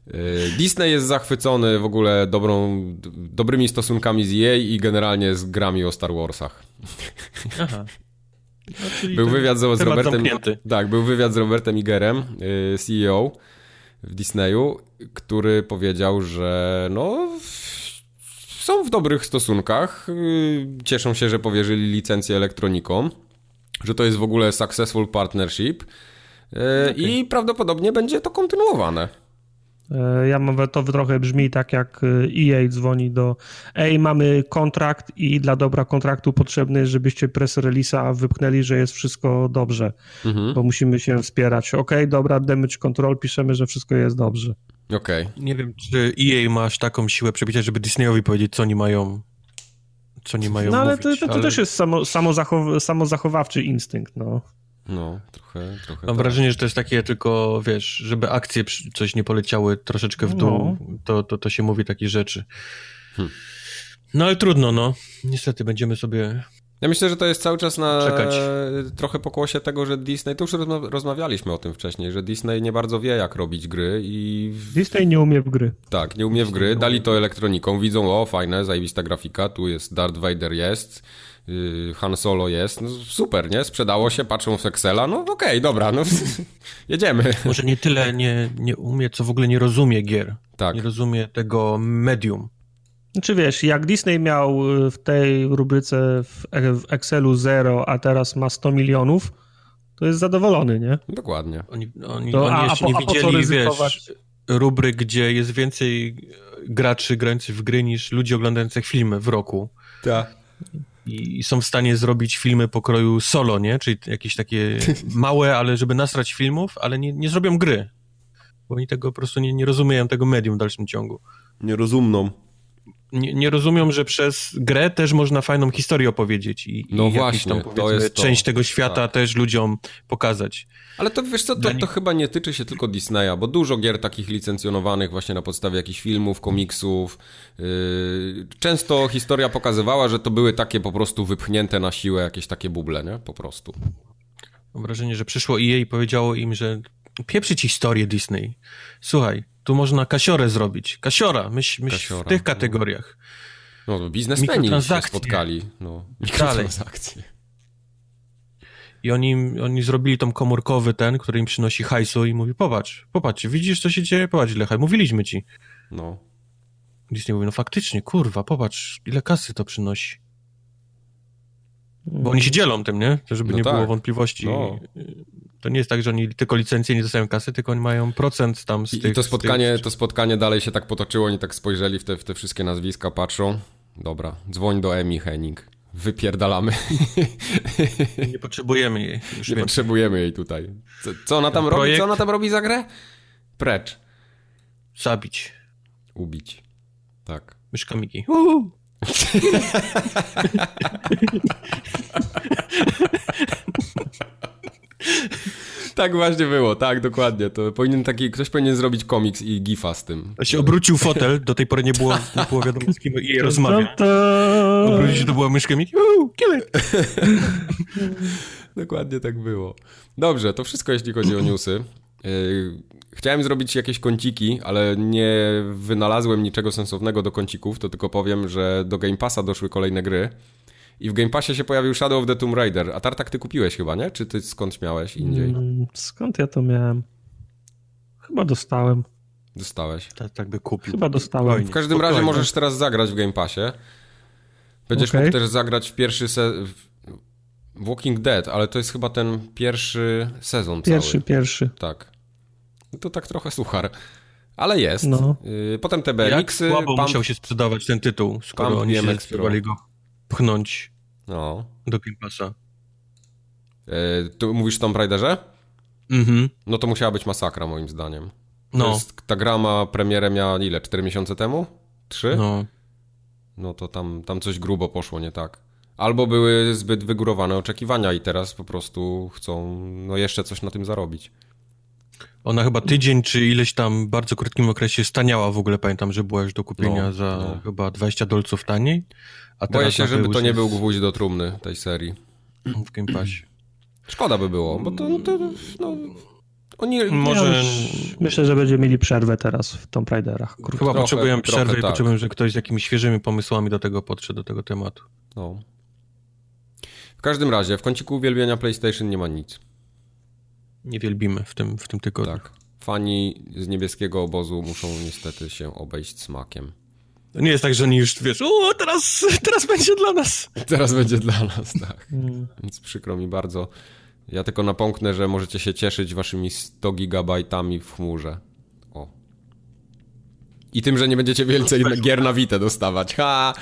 Y, Disney jest zachwycony w ogóle dobrą, dobrymi stosunkami z EA i generalnie z grami o Star Warsach. Aha. No, Był wywiad z, z Robertem. zamknięty. Tak, był wywiad z Robertem Igerem, y, CEO w Disneyu, który powiedział, że no są w dobrych stosunkach. y, Cieszą się, że powierzyli licencję elektronikom, że to jest w ogóle successful partnership. y, I prawdopodobnie będzie to kontynuowane. E, Ja mam, to trochę brzmi tak jak e, EA dzwoni do ej, mamy kontrakt i dla dobra kontraktu potrzebny jest, żebyście press release'a wypchnęli, że jest wszystko dobrze, Mhm. bo musimy się wspierać. Okej, dobra, damage control, piszemy, że wszystko jest dobrze. Okej. Nie wiem, czy EA ma aż taką siłę przebicia, żeby Disneyowi powiedzieć, co oni mają co nie mają No ale mówić. to, to, to też jest samo, samozachow, samozachowawczy instynkt, no. No, trochę, trochę. Mam tak. wrażenie, że to jest takie tylko, wiesz, żeby akcje coś nie poleciały troszeczkę w dół, to, to, to się mówi takie rzeczy. Hmm. No ale trudno, no. Niestety będziemy sobie... Ja myślę, że to jest cały czas na Czekać. trochę pokłosie tego, że Disney, to już rozma- rozmawialiśmy o tym wcześniej, że Disney nie bardzo wie, jak robić gry i Disney nie umie w gry. tak, nie umie w gry, dali to elektroniką, widzą, o fajne, zajebista grafika, tu jest Darth Vader jest, Han Solo jest, no, super, nie? Sprzedało się, patrzą w Excela, no okej, dobra, no jedziemy. Może nie tyle nie, nie umie, co w ogóle nie rozumie gier. Tak, Nie rozumie tego medium. Znaczy wiesz, jak Disney miał y, w tej rubryce w, Excelu 0, a teraz ma 100 milionów, to jest zadowolony, nie? dokładnie. Oni, oni, To oni a- a jeszcze po- nie a po co widzieli, ryzykować? wiesz, rubryk, gdzie jest więcej graczy grających w gry niż ludzi oglądających filmy w roku. Tak. I i są w stanie zrobić filmy pokroju solo, nie? Czyli jakieś takie małe, ale żeby nasrać filmów, ale nie, nie zrobią gry. Bo oni tego po prostu nie, nie rozumieją, tego medium w dalszym ciągu. Nierozumną. Nie, nie rozumią, że przez grę też można fajną historię opowiedzieć i, No i właśnie, tam, to jest to. część tego świata Tak. też ludziom pokazać. Ale to wiesz co, to, to chyba nie tyczy się tylko Disneya, bo dużo gier takich licencjonowanych właśnie na podstawie jakichś filmów, komiksów. Yy, często historia pokazywała, że to były takie po prostu wypchnięte na siłę jakieś takie buble, nie? Po prostu. Mam wrażenie, że przyszło EA i powiedziało im, że pieprzyć historię Disney. Słuchaj, tu można kasiorę zrobić. Kasiora, myśl, myśl Kasiora, w tych no. kategoriach. kategoriach. No, biznesmeni się spotkali. No, mikrotransakcje. I oni, oni zrobili tą komórkowy ten, który im przynosi hajsu i mówi, popatrz, popatrz, widzisz co się dzieje? Popatrz ile haj, mówiliśmy ci. No. Disney mówi, no faktycznie, kurwa, popatrz, ile kasy to przynosi. Bo oni się dzielą tym, nie? Żeby No nie tak. było wątpliwości. No. To nie jest tak, że oni tylko licencje nie dostają kasy, tylko oni mają procent tam z tych... I to spotkanie, tych... to spotkanie dalej się tak potoczyło, oni tak spojrzeli w te, w te wszystkie nazwiska, patrzą. Dobra, dzwoń do Emi Henning. Wypierdalamy. Nie potrzebujemy jej. Nie potrzebujemy jej tutaj. Co, co ona tam robi? Co ona tam robi za grę? Precz. Zabić. Ubić. Tak. Myszka Miki. tak właśnie było, tak, dokładnie. To powinien taki, ktoś powinien zrobić komiks i gifa z tym. To się obrócił fotel, do tej pory nie było, nie było wiadomo z kim jej rozmawia. Obrócił się, to była myszka Miki. dokładnie tak było. Dobrze, to wszystko jeśli chodzi o newsy. Chciałem zrobić jakieś kąciki, ale nie wynalazłem niczego sensownego do kącików, to tylko powiem, że do Game Passa doszły kolejne gry. I w Game Passie się pojawił Shadow of the Tomb Raider. A Tartak ty kupiłeś chyba, nie? Czy ty skąd miałeś indziej? Mm, skąd ja to miałem? Chyba dostałem. Dostałeś. Tak, tak by kupił. Chyba dostałem. W każdym razie możesz teraz zagrać w Game Passie. Będziesz okay. mógł też zagrać w pierwszy se... Walking Dead, ale to jest chyba ten pierwszy sezon Pierwszy, cały. pierwszy. Tak. No to tak trochę suchar. Ale jest. No. Potem te BMX-y. Jak słabo Pump... musiał się sprzedawać ten tytuł, skoro oni się spróbowali go pchnąć no. do Game Passa. E, tu mówisz o Tomb Raiderze? Mhm. No to musiała być masakra moim zdaniem. No. Jest, ta gra ma premierę miała ile? 4 miesiące temu? 3? No. No to tam, tam coś grubo poszło nie tak. Albo były zbyt wygórowane oczekiwania i teraz po prostu chcą no jeszcze coś na tym zarobić. Ona chyba tydzień czy ileś tam bardzo krótkim okresie staniała w ogóle, pamiętam, że była już do kupienia no, za no. chyba 20 dolców taniej. A Boję się, żeby to nie był gwóźdź do trumny tej serii. W Game Passie. Szkoda by było, bo to, to no, oni... Może... Ja myślę, że będziemy mieli przerwę teraz w Tomb Raiderach. Chyba trochę, potrzebujemy przerwy i tak. potrzebujemy, że ktoś z jakimiś świeżymi pomysłami do tego podszedł, do tego tematu. No. W każdym razie, w kąciku uwielbienia PlayStation nie ma nic. Nie wielbimy w tym, w tym tygodniu. Tak. Fani z niebieskiego obozu muszą niestety się obejść smakiem. To nie jest tak, że oni już, wiesz, o, teraz, teraz będzie dla nas. Teraz będzie dla nas, tak. Mm. Więc przykro mi bardzo. Ja tylko napomknę, że możecie się cieszyć waszymi 100 gigabajtami w chmurze. O. I tym, że nie będziecie więcej gier na Vita dostawać. Ha!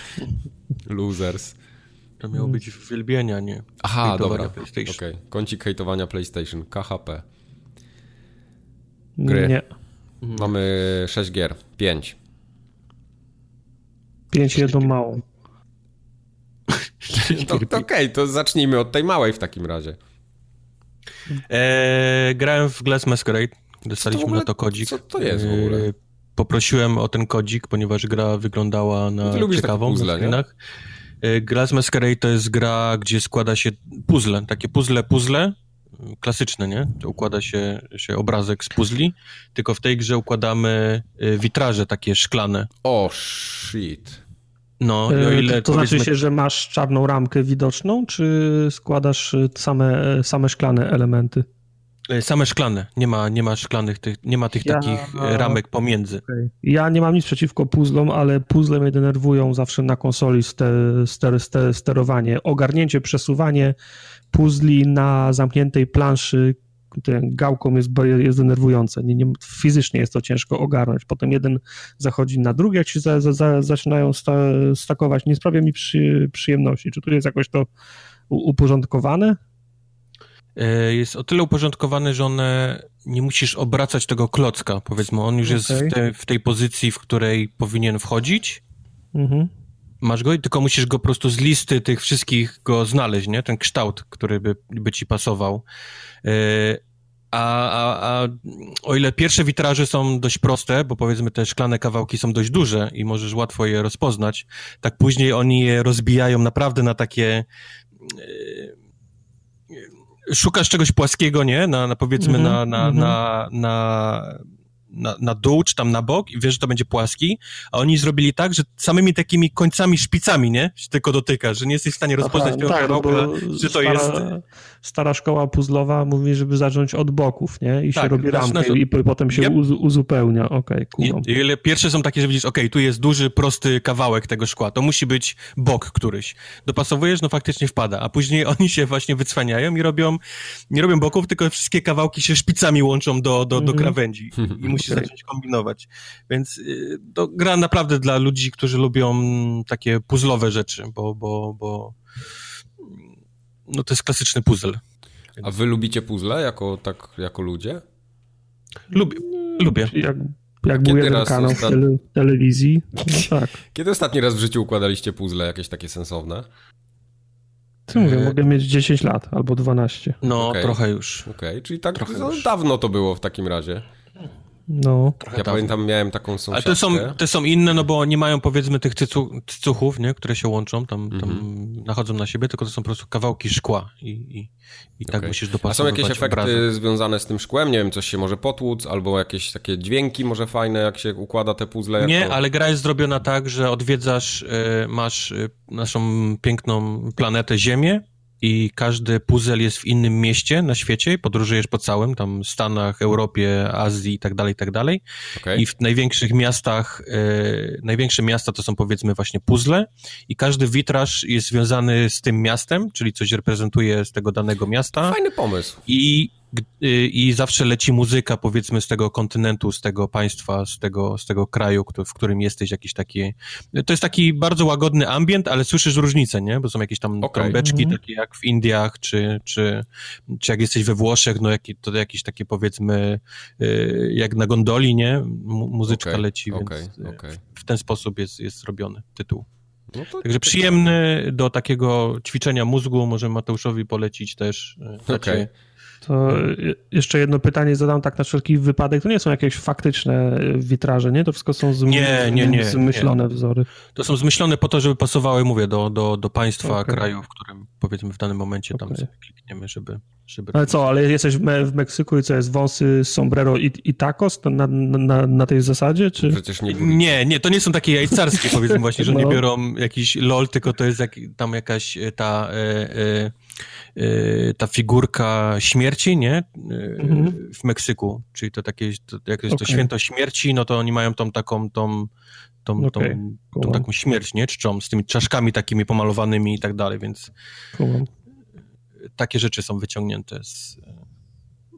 Losers. To miało być uwielbienia, nie? Aha, dobra. Okej. Okay. Kącik hejtowania PlayStation. KHP. Gry. Nie. Mamy 6 gier. 5. 5 jedną małą. to, to Okej, okay, to zacznijmy od tej małej w takim razie. Eee, grałem w Glass Masquerade. Dostaliśmy ogóle, na to kodzik. Co to jest w ogóle? Eee, poprosiłem o ten kodzik, ponieważ gra wyglądała na Ty ciekawą puzzle, na. Eee, Glass Masquerade to jest gra, gdzie składa się puzzle, takie puzzle, puzzle, klasyczne, nie? To układa się, się obrazek z puzli, tylko w tej grze układamy e, witraże takie szklane. O, oh, shit. No, o e, ile, to, to znaczy się, że masz czarną ramkę widoczną, czy składasz e, same, same szklane elementy? Same szklane, nie ma, nie ma szklanych, tych, nie ma tych ja, takich ramek pomiędzy. Okay. Ja nie mam nic przeciwko puzzlom, ale puzzle mnie denerwują zawsze na konsoli ster, ster, ster, sterowanie. Ogarnięcie, przesuwanie, puzli na zamkniętej planszy gałką jest, jest denerwujące. Nie, nie, fizycznie jest to ciężko ogarnąć. Potem jeden zachodzi na drugi, jak się za, za, zaczynają sta, stakować. Nie sprawia mi przy, przyjemności. Czy tu jest jakoś to uporządkowane? E, jest o tyle uporządkowane, że one nie musisz obracać tego klocka, powiedzmy. On już okay. jest w, te, w tej pozycji, w której powinien wchodzić. Mhm masz go i tylko musisz go po prostu z listy tych wszystkich go znaleźć, nie? Ten kształt, który by, by ci pasował. Yy, a, a, a o ile pierwsze witraże są dość proste, bo powiedzmy te szklane kawałki są dość duże i możesz łatwo je rozpoznać, tak później oni je rozbijają naprawdę na takie... Yy, szukasz czegoś płaskiego, nie? Na, na powiedzmy mm -hmm, na, na, mm -hmm. na, na na, na dół, czy tam na bok i wiesz, że to będzie płaski, a oni zrobili tak, że samymi takimi końcami, szpicami, nie? Się tylko dotyka, że nie jesteś w stanie rozpoznać tego tak, no że to stara, jest... Stara szkoła puzzlowa mówi, żeby zacząć od boków, nie? I się Tak, robi znaczy, ramkę no, i po- potem się Yep. uz, uzupełnia. Okej, ile pierwsze są takie, że widzisz, okej, tu jest duży, prosty kawałek tego szkła, to musi być bok któryś. Dopasowujesz, no faktycznie wpada, a później oni się właśnie wycwaniają i robią, nie robią boków, tylko wszystkie kawałki się szpicami łączą do, do, do Mhm. krawędzi i musisz Okej. zacząć kombinować. Więc y, to gra naprawdę dla ludzi, którzy lubią takie puzzlowe rzeczy, bo, bo, bo no to jest klasyczny puzzle. A wy lubicie puzzle jako, tak, jako ludzie? Lubię, lubię. Jak, jak był jeden kanał w ostat- tele, telewizji, no tak. Kiedy ostatni raz w życiu układaliście puzzle jakieś takie sensowne? Co mówię, E, mogę mieć 10 lat albo 12. No, Okej. trochę już. Okej, czyli tak Trochę no, dawno to było w takim razie. No, Trochę Ja dawno. pamiętam, miałem taką Ale sąsiadkę. te są, te są inne, no bo nie mają powiedzmy tych cycu, cycuchów, nie, które się łączą, tam, tam Mhm. nachodzą na siebie, tylko to są po prostu kawałki szkła i, i, i tak Okej. musisz A są jakieś efekty obrazek. związane z tym szkłem? Nie wiem, coś się może potłuc, albo jakieś takie dźwięki może fajne, jak się układa te puzzle? Nie, ale gra jest zrobiona tak, że odwiedzasz, e, masz e, naszą piękną planetę Ziemię i każdy puzzle jest w innym mieście na świecie, podróżujesz po całym, tam Stanach, Europie, Azji i tak dalej, i tak dalej. Okej. I w największych miastach, e, największe miasta to są powiedzmy właśnie puzzle i każdy witraż jest związany z tym miastem, czyli coś reprezentuje z tego danego miasta Fajny pomysł. i, i zawsze leci muzyka powiedzmy z tego kontynentu, z tego państwa, z tego, z tego kraju, w którym jesteś, jakiś taki, to jest taki bardzo łagodny ambient, ale słyszysz różnicę, nie? Bo są jakieś tam Okej. trąbeczki, Mhm. takie jak w Indiach, czy, czy, czy jak jesteś we Włoszech, no jaki, to jakieś takie powiedzmy, y, jak na gondoli, nie? Mu- Muzyczka Okej, leci, okej, więc y, w ten sposób jest, jest zrobiony tytuł. No to Także przyjemny do takiego ćwiczenia mózgu, możemy Mateuszowi polecić też. y, Okej. To je- jeszcze jedno pytanie zadam tak na wszelki wypadek. To nie są jakieś faktyczne witraże, nie? To wszystko są zm- Nie, nie, nie, zmyślone wzory. To są zmyślone po to, żeby pasowały, mówię, do, do, do państwa, Okej. kraju, w którym powiedzmy w danym momencie tam Okej. sobie klikniemy, żeby... żeby... Ale co, ale jesteś w, Me w Meksyku i co jest wąsy, sombrero i, i tacos na, na, na, na tej zasadzie, czy? Przecież nie... Nie, nie, to nie są takie jajcarskie, powiedzmy właśnie, że nie No. biorą jakiś lol, tylko to jest jak, tam jakaś e, ta, e, e, ta figurka śmierci, nie? E, Mhm. W Meksyku, czyli to takie, to, jak jest to Okej. święto śmierci, no to oni mają tą taką, tą, tą, tą, Okej, tą kumam. taką śmierć, nie? Czczą, z tymi czaszkami takimi pomalowanymi i tak dalej, więc takie rzeczy są wyciągnięte z,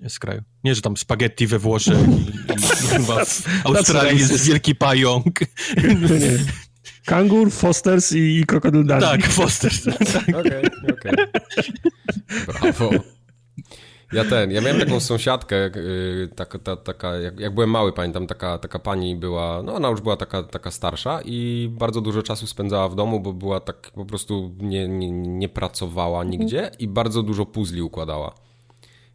z kraju. Nie, że tam spaghetti we Włoszech i, i chyba w Australii jest wielki pająk. Kangur, Fosters i, i krokodyl Dundee. tak, Foster. Tak. Okej, okej. Brawo. Ja ten, ja miałem taką sąsiadkę, yy, taka, ta, taka jak, jak byłem mały, pamiętam, taka, taka pani była, no ona już była taka, taka starsza i bardzo dużo czasu spędzała w domu, bo była tak, po prostu nie, nie, nie pracowała nigdzie i bardzo dużo puzli układała.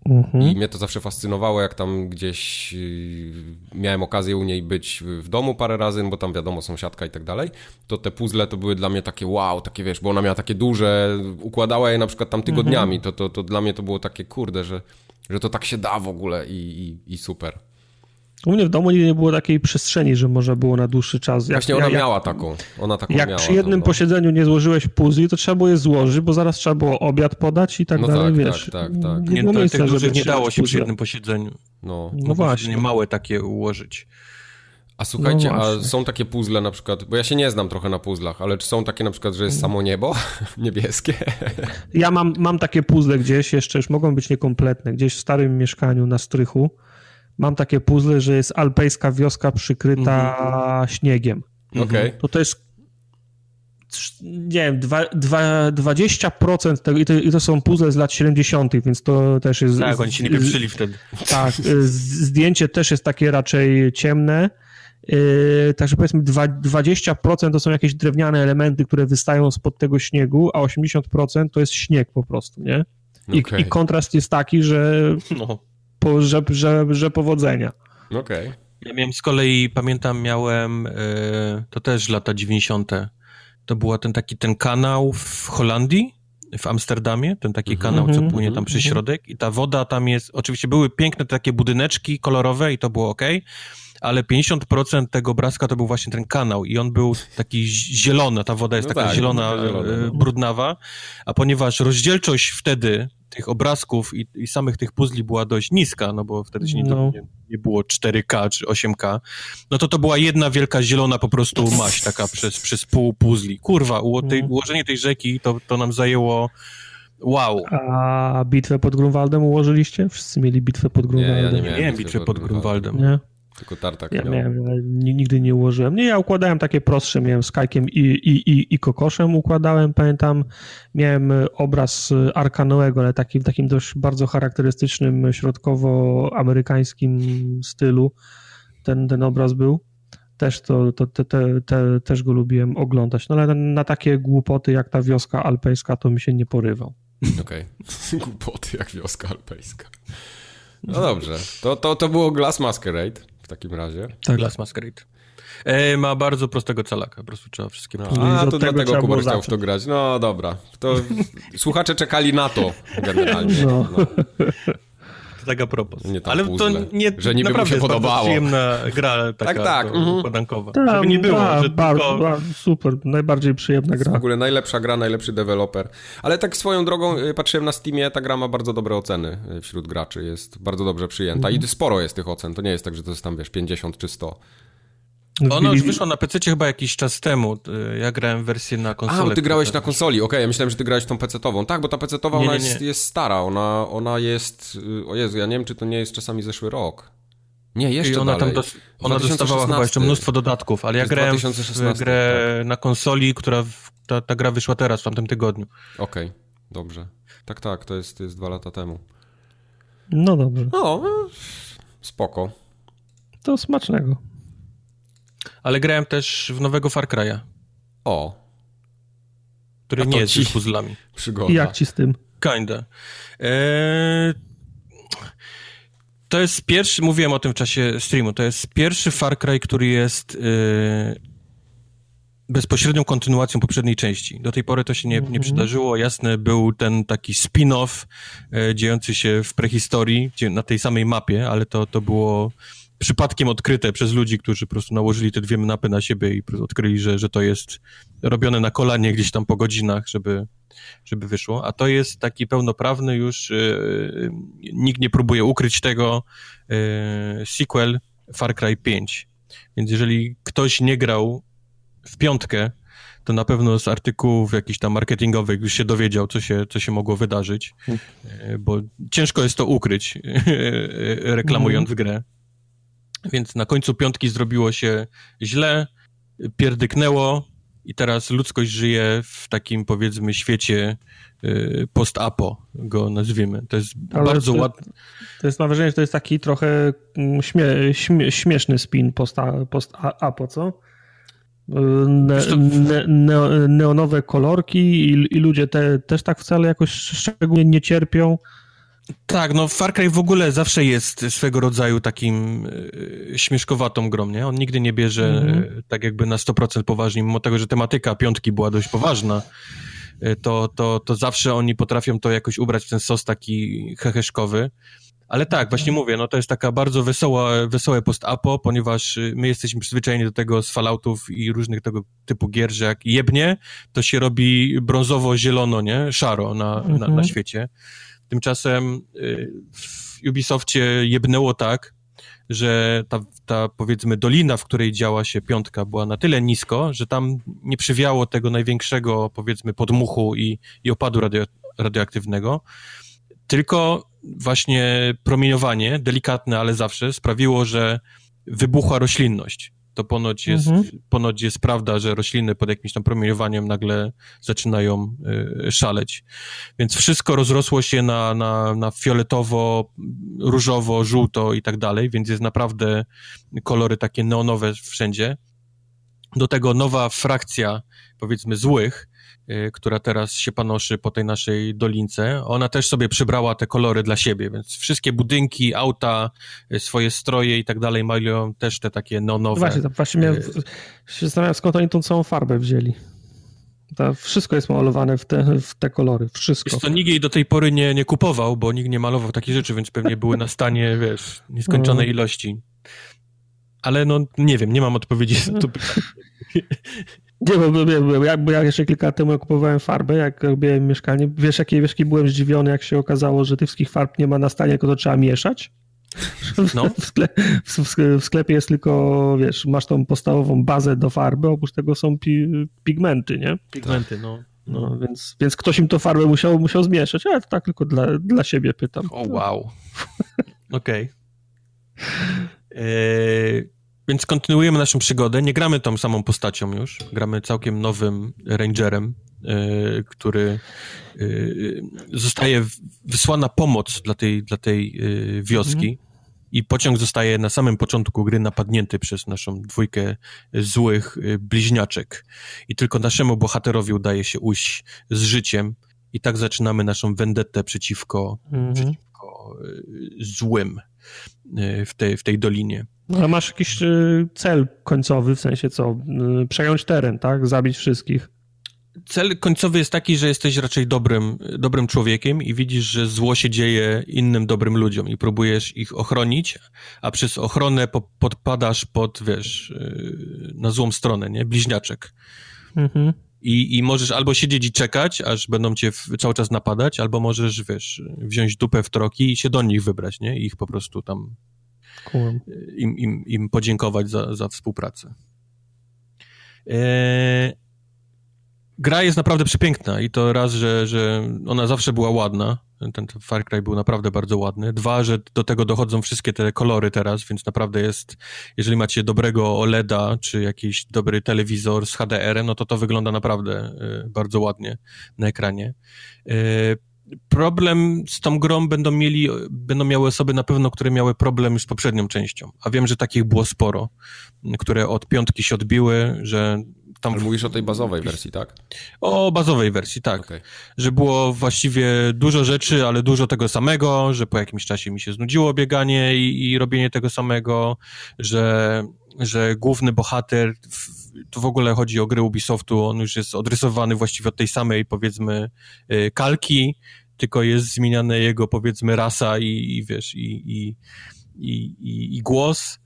Mhm. I mnie to zawsze fascynowało, jak tam gdzieś yy, miałem okazję u niej być w domu parę razy, bo tam wiadomo, sąsiadka i tak dalej, to te puzzle to były dla mnie takie wow, takie wiesz, bo ona miała takie duże, układała je na przykład tam tygodniami, to, to, to dla mnie to było takie kurde, że, że to tak się da w ogóle i, i, i super. U mnie w domu nigdy nie było takiej przestrzeni, że można było na dłuższy czas. Jak, Właśnie ona jak, miała taką, ona taką Jak miała. przy jednym tam, no. posiedzeniu nie złożyłeś puzli, to trzeba było je złożyć, bo zaraz trzeba było obiad podać i tak No dalej, tak, wiesz. tak, tak, tak. Nie, Nie, to, miejsca, tych żeby dużych nie dało się przy jednym posiedzeniu. No. No właśnie. Nie małe takie ułożyć. A słuchajcie, No a właśnie. są takie puzzle na przykład, bo ja się nie znam trochę na puzzlach, ale czy są takie na przykład, że jest samo niebo niebieskie? Ja mam, mam takie puzzle gdzieś, jeszcze już mogą być niekompletne, gdzieś w starym mieszkaniu na strychu. Mam takie puzzle, że jest alpejska wioska przykryta Mhm. śniegiem. Okej. To to jest nie wiem, dwa, dwa, 20% tego i to, i to są puzzle z lat 70., więc to też jest... Tak, oni się nie pieprzyli wtedy. Tak, z- zdjęcie też jest takie raczej ciemne. Yy, także powiedzmy dwa- 20% to są jakieś drewniane elementy, które wystają spod tego śniegu, a 80% to jest śnieg po prostu, nie? I, Okej. i kontrast jest taki, że, No. Po, że, że, że powodzenia. Okej. Ja miałem z kolei, pamiętam, miałem, e, to też lata 90. To był ten taki ten kanał w Holandii, w Amsterdamie, ten taki mhm. kanał, co płynie tam przy środek i ta woda tam jest, oczywiście były piękne takie budyneczki kolorowe i to było ok, ale 50% tego obrazka to był właśnie ten kanał i on był taki zielony, ta woda jest no taka tak, zielona, zielona, no. brudnawa, a ponieważ rozdzielczość wtedy tych obrazków i, i, samych tych puzli była dość niska, no bo wtedy się nie, no. nie, nie, było 4K czy 8K, no to to była jedna wielka zielona po prostu maść taka przez, przez pół puzli. Kurwa, uło, tej, no. ułożenie tej rzeki to, to nam zajęło wow. A bitwę pod Grunwaldem ułożyliście? Wszyscy mieli bitwę pod Grunwaldem? Nie, ja nie miałem, miałem bitwę pod Grunwaldem. Nie? Tylko tartak ja miałem, nigdy nie ułożyłem. Nie, ja układałem takie prostsze, miałem z Kajkiem i, i, i, i kokoszem układałem, pamiętam, miałem obraz Arka Noego, ale taki, w takim dość bardzo charakterystycznym, środkowoamerykańskim stylu ten, ten obraz był. Też, to, to te, te, te, też go lubiłem oglądać, no ale na, na takie głupoty jak ta wioska alpejska to mi się nie porywał. Okej, okay. głupoty jak wioska alpejska. No dobrze, to, to, to było Glass Masquerade takim razie. Tak. Glass Masquerade. E, ma bardzo prostego calaka, po prostu trzeba wszystkie... No, a, to dlatego Kubar chciał w to grać. No dobra, to słuchacze czekali na to generalnie. No. no tak a propos. Nie Ale puzzle, to nie, że niby mu się podobało. przyjemna gra taka tak, tak. Mhm. układankowa. Tak, Żeby nie było, ta, że bardzo, tylko... super, najbardziej przyjemna gra. W ogóle najlepsza gra, najlepszy deweloper. Ale tak swoją drogą y, patrzyłem na Steamie, ta gra ma bardzo dobre oceny y, wśród graczy. Jest bardzo dobrze przyjęta mhm. i sporo jest tych ocen. To nie jest tak, że to jest tam, wiesz, 50 czy 100. Ona już wyszła na PC chyba jakiś czas temu. Ja grałem wersję na konsoli. A, ty grałeś na konsoli, okej, okay, ja myślałem, że ty grałeś tą PC-tową. Tak, bo ta PC-towa ona nie, nie. Jest, jest, stara, ona, ona jest... O Jezu, ja nie wiem, czy to nie jest czasami zeszły rok. Nie, jeszcze I ona dalej. Tam dos ona dostawała chyba jeszcze mnóstwo dodatków, ale ja grałem 2016, w grę tak. na konsoli, która... Ta, ta gra wyszła teraz, w tamtym tygodniu. Okej, okay, dobrze. Tak, tak, to jest, to jest dwa lata temu. No dobrze. No, spoko. To smacznego. Ale grałem też w nowego Far Cry'a. O. Który nie jest już puzzlami. Przygoda. I jak ci z tym? Kinda. Eee... To jest pierwszy, mówiłem o tym w czasie streamu, to jest pierwszy Far Cry, który jest yy, bezpośrednią kontynuacją poprzedniej części. Do tej pory to się nie, nie mhm. przydarzyło. Jasne, był ten taki spin-off yy, dziejący się w prehistorii, na tej samej mapie, ale to, to było przypadkiem odkryte przez ludzi, którzy po prostu nałożyli te dwie mapy na siebie i odkryli, że, że to jest robione na kolanie gdzieś tam po godzinach, żeby, żeby wyszło. A to jest taki pełnoprawny już, yy, nikt nie próbuje ukryć tego, yy, sequel Far Cry 5. Więc jeżeli ktoś nie grał w piątkę, to na pewno z artykułów jakichś tam marketingowych już się dowiedział, co się, co się mogło wydarzyć, hmm. bo ciężko jest to ukryć, reklamując hmm. grę. Więc na końcu piątki zrobiło się źle, pierdyknęło i teraz ludzkość żyje w takim, powiedzmy, świecie y, post-apo, go nazwijmy. To jest Ale bardzo ładne. To jest, mam wrażenie, że to jest taki trochę mm, śmie, śmie, śmieszny spin post-apo, post co? Ne, ne, ne, neonowe kolorki i, i ludzie te, też tak wcale jakoś szczególnie nie cierpią. Tak, no Far Cry w ogóle zawsze jest swego rodzaju takim e, śmieszkowatą grą, nie? On nigdy nie bierze mm -hmm. tak jakby na 100% poważnie, mimo tego, że tematyka piątki była dość poważna, e, to, to, to zawsze oni potrafią to jakoś ubrać w ten sos taki heheszkowy. Ale tak, właśnie mówię, no to jest taka bardzo wesoła, wesołe post-apo, ponieważ my jesteśmy przyzwyczajeni do tego z Falloutów i różnych tego typu gier, że jak jebnie, to się robi brązowo-zielono, nie? Szaro na, mm -hmm. na, na mhm. świecie. Tymczasem y, w Ubisoftie jebnęło tak, że ta, ta powiedzmy dolina, w której działa się piątka, była na tyle nisko, że tam nie przywiało tego największego powiedzmy podmuchu i, i opadu radio, radioaktywnego, tylko właśnie promieniowanie, delikatne, ale zawsze, sprawiło, że wybuchła roślinność to ponoć jest, mhm. ponoć jest prawda, że rośliny pod jakimś tam promieniowaniem nagle zaczynają y, szaleć. Więc wszystko rozrosło się na, na, na fioletowo, różowo, żółto i tak dalej, więc jest naprawdę kolory takie neonowe wszędzie. Do tego nowa frakcja, powiedzmy, złych, która teraz się panoszy po tej naszej dolince, ona też sobie przybrała te kolory dla siebie, więc wszystkie budynki, auta, y, swoje stroje i tak dalej mają też te takie neonowe. Właśnie, właśnie miałem, y, się zastanawiam, skąd oni tą całą farbę wzięli. To wszystko jest malowane w te, w te kolory, wszystko. Wiesz co, nikt jej do tej pory nie, nie kupował, bo nikt nie malował takich rzeczy, więc pewnie były na stanie, wiesz, nieskończonej No. ilości. Ale no, nie wiem, nie mam odpowiedzi na to pytanie. Nie, bo, bo, ja, bo ja jeszcze kilka lat temu kupowałem farbę, jak robiłem mieszkanie, wiesz jakie, wiesz, jaki byłem zdziwiony, jak się okazało, że tych wszystkich farb nie ma na stanie, tylko to trzeba mieszać. No. W, w, sklepie jest tylko, wiesz, masz tą podstawową bazę do farby, oprócz tego są pi, pigmenty, nie? Pigmenty, no. No, więc, więc ktoś im to farbę musiał, musiał zmieszać, ale to tak tylko dla, dla siebie pytam. O, wow. Okej. Eee, Więc kontynuujemy naszą przygodę. Nie gramy tą samą postacią już. Gramy całkiem nowym rangerem, e, który e, zostaje wysłana pomoc dla tej, dla tej e, wioski. I pociąg zostaje na samym początku gry napadnięty przez naszą dwójkę złych bliźniaczek. I tylko naszemu bohaterowi udaje się ujść z życiem. I tak zaczynamy naszą vendettę przeciwko, Mhm. przeciwko złym w tej, w tej dolinie. Ale masz jakiś y, cel końcowy, w sensie co? Y, Przejąć teren, tak? Zabić wszystkich. Cel końcowy jest taki, że jesteś raczej dobrym, dobrym człowiekiem i widzisz, że zło się dzieje innym dobrym ludziom i próbujesz ich ochronić, a przez ochronę po, podpadasz pod, wiesz, y, na złą stronę, nie? Bliźniaczek. Mhm. I, I możesz albo siedzieć i czekać, aż będą cię w, cały czas napadać, albo możesz, wiesz, wziąć dupę w troki i się do nich wybrać, nie? I ich po prostu tam. Im, im, im podziękować za, za współpracę. Eee, gra jest naprawdę przepiękna i to raz, że, że ona zawsze była ładna. Ten, Far Cry był naprawdę bardzo ładny. Dwa, że do tego dochodzą wszystkie te kolory teraz, więc naprawdę jest, jeżeli macie dobrego OLEDa czy jakiś dobry telewizor z HDR-em, no to to wygląda naprawdę e, bardzo ładnie na ekranie. Problem z tą grą będą mieli, będą miały osoby na pewno, które miały problem już z poprzednią częścią, a wiem, że takich było sporo, które od piątki się odbiły, że tam... Ale mówisz o tej bazowej wersji, tak? O bazowej wersji, tak. Okej. Że było właściwie dużo rzeczy, ale dużo tego samego, że po jakimś czasie mi się znudziło bieganie i, i robienie tego samego, że, że główny bohater, w, tu w ogóle chodzi o grę Ubisoftu, on już jest odrysowany właściwie od tej samej, powiedzmy, y, kalki, tylko jest zmieniana jego, powiedzmy, rasa i, i wiesz, i, i, i, głos.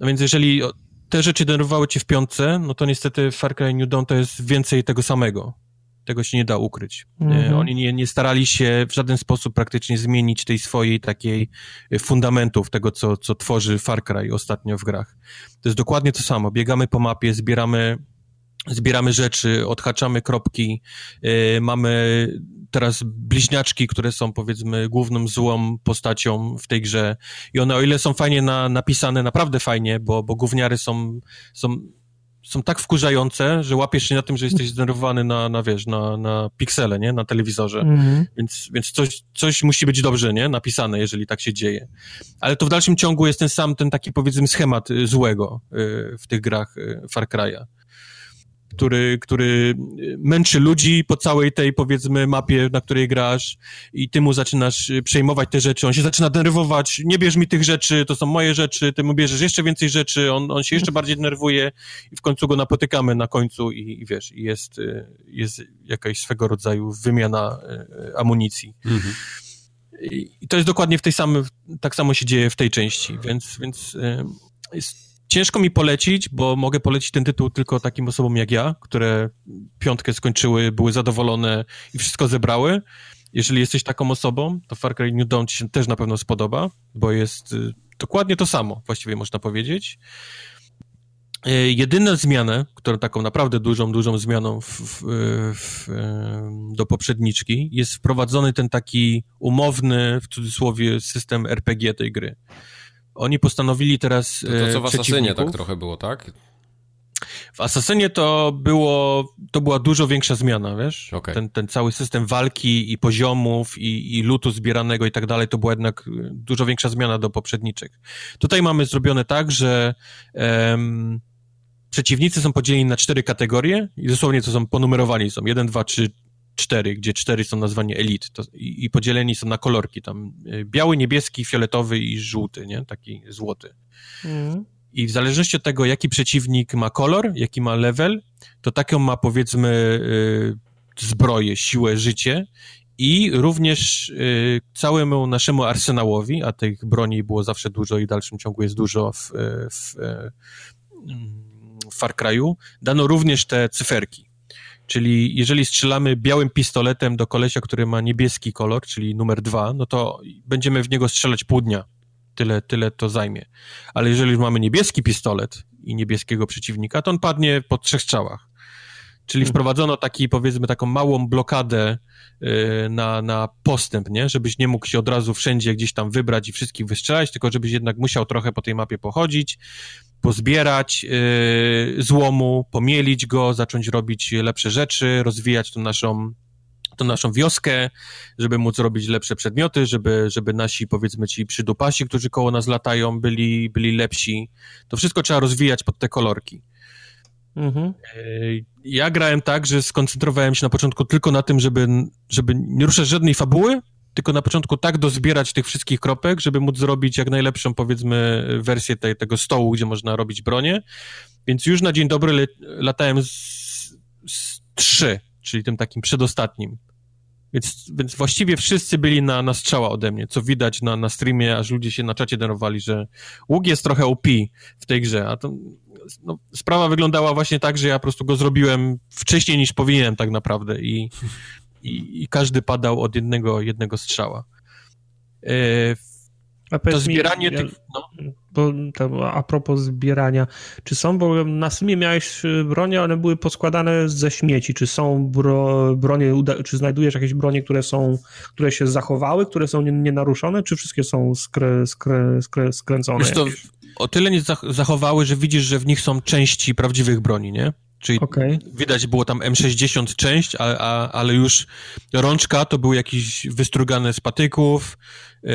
No więc jeżeli te rzeczy denerwowały cię w piątce, no to niestety Far Cry New Dawn to jest więcej tego samego. Tego się nie da ukryć. Mhm. Oni nie, nie starali się w żaden sposób praktycznie zmienić tej swojej takiej e, fundamentów tego, co, co tworzy Far Cry ostatnio w grach. To jest dokładnie to samo. Biegamy po mapie, zbieramy, zbieramy rzeczy, odhaczamy kropki, e, mamy teraz bliźniaczki, które są powiedzmy główną złą postacią w tej grze i one o ile są fajnie na, napisane, naprawdę fajnie, bo, bo gówniary są, są są tak wkurzające, że łapiesz się na tym, że jesteś zdenerwowany na, na wiesz, na, na piksele, nie? Na telewizorze. Mhm. Więc, więc coś, coś musi być dobrze, nie? Napisane, jeżeli tak się dzieje. Ale to w dalszym ciągu jest ten sam, ten taki powiedzmy schemat y, złego y, w tych grach y, Far Cry'a. Który, który męczy ludzi po całej tej, powiedzmy, mapie, na której grasz i ty mu zaczynasz y, przejmować te rzeczy, on się zaczyna denerwować, nie bierz mi tych rzeczy, to są moje rzeczy, ty mu bierzesz jeszcze więcej rzeczy, on, on się jeszcze bardziej denerwuje i w końcu go napotykamy na końcu i, i wiesz, jest, y, jest jakaś swego rodzaju wymiana y, amunicji. Mhm. I to jest dokładnie w tej samej, tak samo się dzieje w tej części, więc, więc jest ciężko mi polecić, bo mogę polecić ten tytuł tylko takim osobom jak ja, które piątkę skończyły, były zadowolone i wszystko zebrały. Jeżeli jesteś taką osobą, to Far Cry New Dawn ci się też na pewno spodoba, bo jest y, dokładnie to samo, właściwie można powiedzieć. E, Jedyna zmiana, którą taką naprawdę dużą, dużą zmianą w, w, w, em, do poprzedniczki, jest wprowadzony ten taki umowny, w cudzysłowie, system RPG tej gry. Oni postanowili teraz To, to co w e, Asasynie tak trochę było, tak? w Asasynie to było, to była dużo większa zmiana, wiesz? Okej. Ten, ten cały system walki i poziomów i, i lutu zbieranego i tak dalej, to była jednak y, dużo większa zmiana do poprzedniczek. Tutaj mamy zrobione tak, że em, przeciwnicy są podzieleni na cztery kategorie i dosłownie to są ponumerowani, są jeden, dwa, trzy, cztery, gdzie cztery są nazwani elit to, i, i podzieleni są na kolorki, tam y, biały, niebieski, fioletowy i żółty, nie? Taki złoty. Mhm. I w zależności od tego, jaki przeciwnik ma kolor, jaki ma level, to taką ma powiedzmy y, zbroję, siłę, życie i również y, całemu naszemu arsenałowi, a tych broni było zawsze dużo i w dalszym ciągu jest dużo w, w, w Far Cry'u, dano również te cyferki. Czyli jeżeli strzelamy białym pistoletem do kolesia, który ma niebieski kolor, czyli numer dwa, no to będziemy w niego strzelać pół dnia. Tyle, tyle to zajmie. Ale jeżeli już mamy niebieski pistolet i niebieskiego przeciwnika, to on padnie po trzech strzałach. Czyli mhm. wprowadzono taki, powiedzmy, taką małą blokadę yy, na, na postęp, nie? Żebyś nie mógł się od razu wszędzie gdzieś tam wybrać i wszystkich wystrzelać, tylko żebyś jednak musiał trochę po tej mapie pochodzić, pozbierać yy, złomu, pomielić go, zacząć robić lepsze rzeczy, rozwijać tą naszą tą naszą wioskę, żeby móc robić lepsze przedmioty, żeby, żeby nasi, powiedzmy ci przydupasi, którzy koło nas latają, byli, byli lepsi. To wszystko trzeba rozwijać pod te kolorki. Mhm. E, ja grałem tak, że skoncentrowałem się na początku tylko na tym, żeby, żeby nie ruszać żadnej fabuły, tylko na początku tak dozbierać tych wszystkich kropek, żeby móc zrobić jak najlepszą, powiedzmy, wersję tej, tego stołu, gdzie można robić bronię. Więc już na dzień dobry le, latałem z, z trzy, czyli tym takim przedostatnim. Więc, więc właściwie wszyscy byli na, na strzała ode mnie, co widać na, na streamie, aż ludzie się na czacie denerwowali, że łuk jest trochę OP w tej grze, a to no, sprawa wyglądała właśnie tak, że ja po prostu go zrobiłem wcześniej niż powinienem tak naprawdę i, i, i każdy padał od jednego, jednego strzała. E, to zbieranie mi, tych... No. Bo, to, a propos zbierania, czy są, bo na sumie miałeś y, bronie, one były poskładane ze śmieci, czy są bro, bronie, czy znajdujesz jakieś bronie, które są, które się zachowały, które są nienaruszone, czy wszystkie są skrę, skrę, skrę, skręcone? Wiesz to, o tyle nie zachowały, że widzisz, że w nich są części prawdziwych broni, nie? Czyli okay. widać było tam M60 część, a, a, ale już rączka to były jakieś wystrugane z patyków, yy,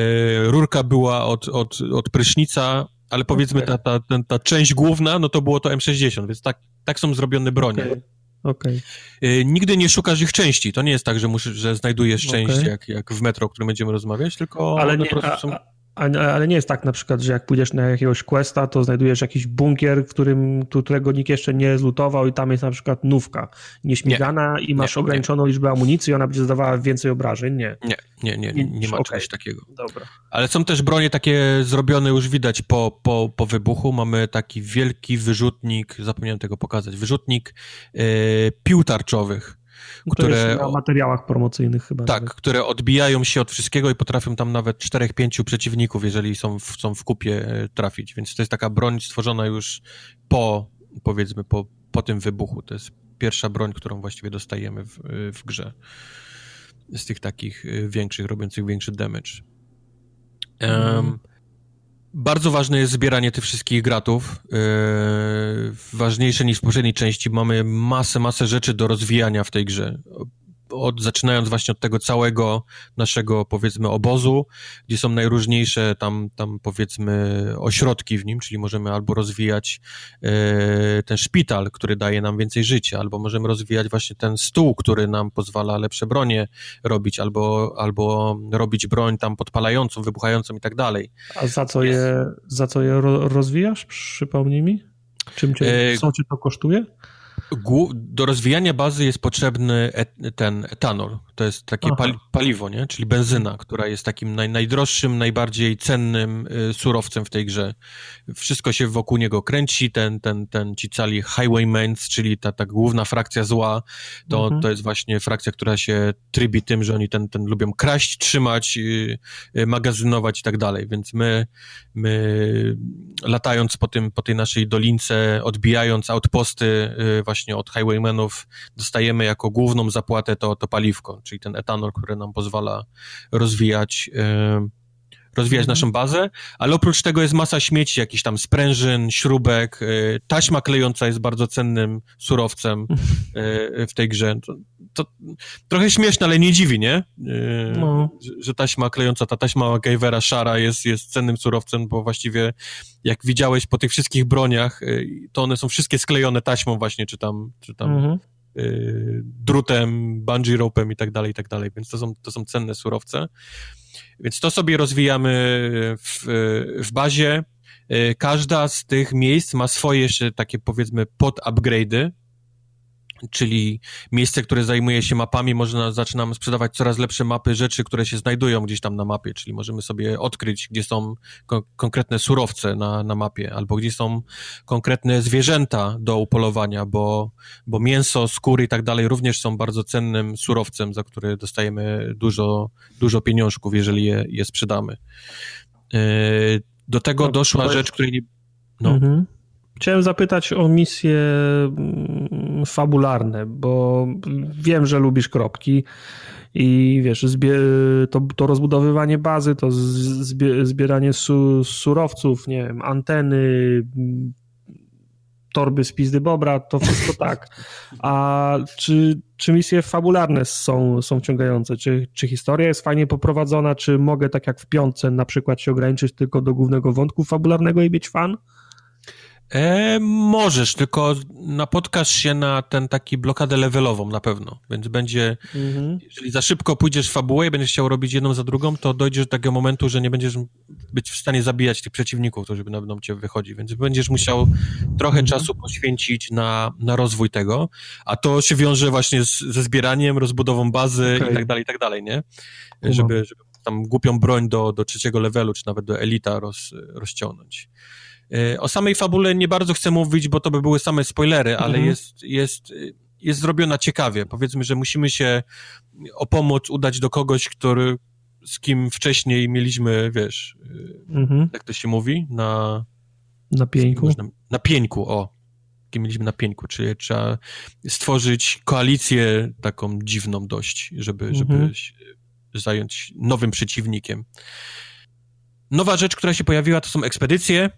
rurka była od, od, od prysznica, ale powiedzmy okay. ta, ta, ta, część główna, no to było to M60, więc tak, tak są zrobione bronie. Okay. Okay. Yy, nigdy nie szukasz ich części. To nie jest tak, że, musisz, że znajdujesz część jak, jak w metro, o którym będziemy rozmawiać, tylko ale nie, a, są... Ale nie jest tak na przykład, że jak pójdziesz na jakiegoś questa, to znajdujesz jakiś bunkier, w którym, którego nikt jeszcze nie zlutował i tam jest na przykład nówka nieśmigana nie, i masz nie, ograniczoną nie. liczbę amunicji i ona będzie zadawała więcej obrażeń. Nie. Nie, nie, nie, nie, nie ma okay. czegoś takiego. Dobra. Ale są też bronie takie zrobione już widać po, po, po wybuchu. Mamy taki wielki wyrzutnik, zapomniałem tego pokazać, wyrzutnik yy, pił tarczowych które... Na materiałach promocyjnych chyba. Tak, nawet. które odbijają się od wszystkiego i potrafią tam nawet czterech, pięciu przeciwników, jeżeli są w, są w kupie, e, trafić. Więc to jest taka broń stworzona już po, powiedzmy, po, po tym wybuchu. To jest pierwsza broń, którą właściwie dostajemy w, w grze. Z tych takich e, większych, robiących większy damage. Um, bardzo ważne jest zbieranie tych wszystkich gratów. Yy, ważniejsze niż w poprzedniej części. Mamy masę, masę rzeczy do rozwijania w tej grze od, zaczynając właśnie od tego całego naszego, powiedzmy, obozu, gdzie są najróżniejsze tam, tam powiedzmy, ośrodki w nim, czyli możemy albo rozwijać e, ten szpital, który daje nam więcej życia, albo możemy rozwijać właśnie ten stół, który nam pozwala lepsze bronie robić, albo, albo robić broń tam podpalającą, wybuchającą i tak dalej. A za co je, za co je rozwijasz? Przypomnij mi. Czym cię, e... co cię to kosztuje? Do rozwijania bazy jest potrzebny et, ten etanol. To jest takie pali, paliwo, nie? Czyli benzyna, która jest takim naj, najdroższym, najbardziej cennym y, surowcem w tej grze. Wszystko się wokół niego kręci, ten, ten, ten ci cali highwaymans, czyli ta, ta główna frakcja zła, to, mhm. to jest właśnie frakcja, która się trybi tym, że oni ten, ten lubią kraść, trzymać, y, y, magazynować i tak dalej. Więc my, my latając po, tym, po tej naszej dolince, odbijając outposty y, właśnie od highwaymenów, dostajemy jako główną zapłatę to, to paliwko czyli ten etanol, który nam pozwala rozwijać e, rozwijać mhm. naszą bazę, ale oprócz tego jest masa śmieci, jakichś tam sprężyn, śrubek, e, taśma klejąca jest bardzo cennym surowcem e, w tej grze. To, trochę śmieszne, ale nie dziwi, nie? No. Że, taśma klejąca, ta taśma MacGyvera szara jest, jest cennym surowcem, bo właściwie jak widziałeś po tych wszystkich broniach, to one są wszystkie sklejone taśmą właśnie, czy tam, czy tam mhm Y, drutem, bungee ropem i tak dalej, i tak dalej, więc to są, to są cenne surowce. Więc to sobie rozwijamy w, w bazie. każda z tych miejsc ma swoje jeszcze takie powiedzmy pod upgrade'y, czyli miejsce, które zajmuje się mapami, można zaczynamy sprzedawać coraz lepsze mapy rzeczy, które się znajdują gdzieś tam na mapie, czyli możemy sobie odkryć, gdzie są ko konkretne surowce na, na mapie, albo gdzie są konkretne zwierzęta do upolowania, bo, bo mięso, skóry i tak dalej również są bardzo cennym surowcem, za które dostajemy dużo, dużo pieniążków, jeżeli je, je sprzedamy. Yy, do tego no, doszła rzecz, której nie... No. Mhm. Chciałem zapytać o misje mm, fabularne, bo wiem, że lubisz kropki i wiesz, to, to rozbudowywanie bazy, to zbieranie su surowców, nie wiem, anteny, torby z pizdy bobra, to wszystko tak. A czy, czy misje fabularne są, są wciągające? Czy, czy historia jest fajnie poprowadzona? Czy mogę, tak jak w piątce, na przykład się ograniczyć tylko do głównego wątku fabularnego i mieć fan? E, możesz, tylko napotkasz się na ten taki blokadę levelową na pewno, więc będzie, mhm. jeżeli za szybko pójdziesz w fabułę i będziesz chciał robić jedną za drugą, to dojdziesz do takiego momentu, że nie będziesz być w stanie zabijać tych przeciwników, którzy będą cię wychodzi, więc będziesz musiał trochę mhm. czasu poświęcić na, na rozwój tego, a to się wiąże właśnie z, ze zbieraniem, rozbudową bazy okay. i tak dalej, i tak dalej, nie? Żeby, żeby tam głupią broń do, do trzeciego levelu, czy nawet do elita roz, rozciągnąć. E, o samej fabule nie bardzo chcę mówić, bo to by były same spoilery, ale mhm. jest, jest, jest zrobiona ciekawie. Powiedzmy, że musimy się o pomoc udać do kogoś, który, z kim wcześniej mieliśmy, wiesz, e, mhm. jak to się mówi, na... Na pieńku? Można, na pieńku, o. Kim mieliśmy na pieńku, czyli trzeba stworzyć koalicję taką dziwną dość, żeby, mhm. żeby zająć nowym przeciwnikiem. Nowa rzecz, która się pojawiła, to są ekspedycje.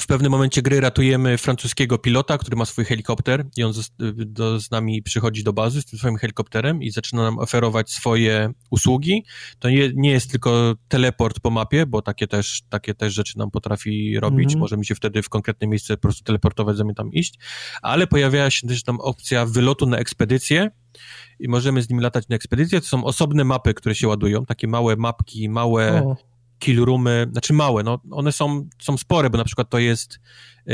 W pewnym momencie gry ratujemy francuskiego pilota, który ma swój helikopter i on z, do, z nami przychodzi do bazy z tym swoim helikopterem i zaczyna nam oferować swoje usługi. To nie, nie jest tylko teleport po mapie, bo takie też, takie też rzeczy nam potrafi robić. Mm -hmm. Możemy się wtedy w konkretne miejsce po prostu teleportować, zamiast tam iść, ale pojawia się też tam opcja wylotu na ekspedycję, i możemy z nim latać na ekspedycję. To są osobne mapy, które się ładują, takie małe mapki, małe o killroomy, znaczy małe, no one są, są spore, bo na przykład to jest e,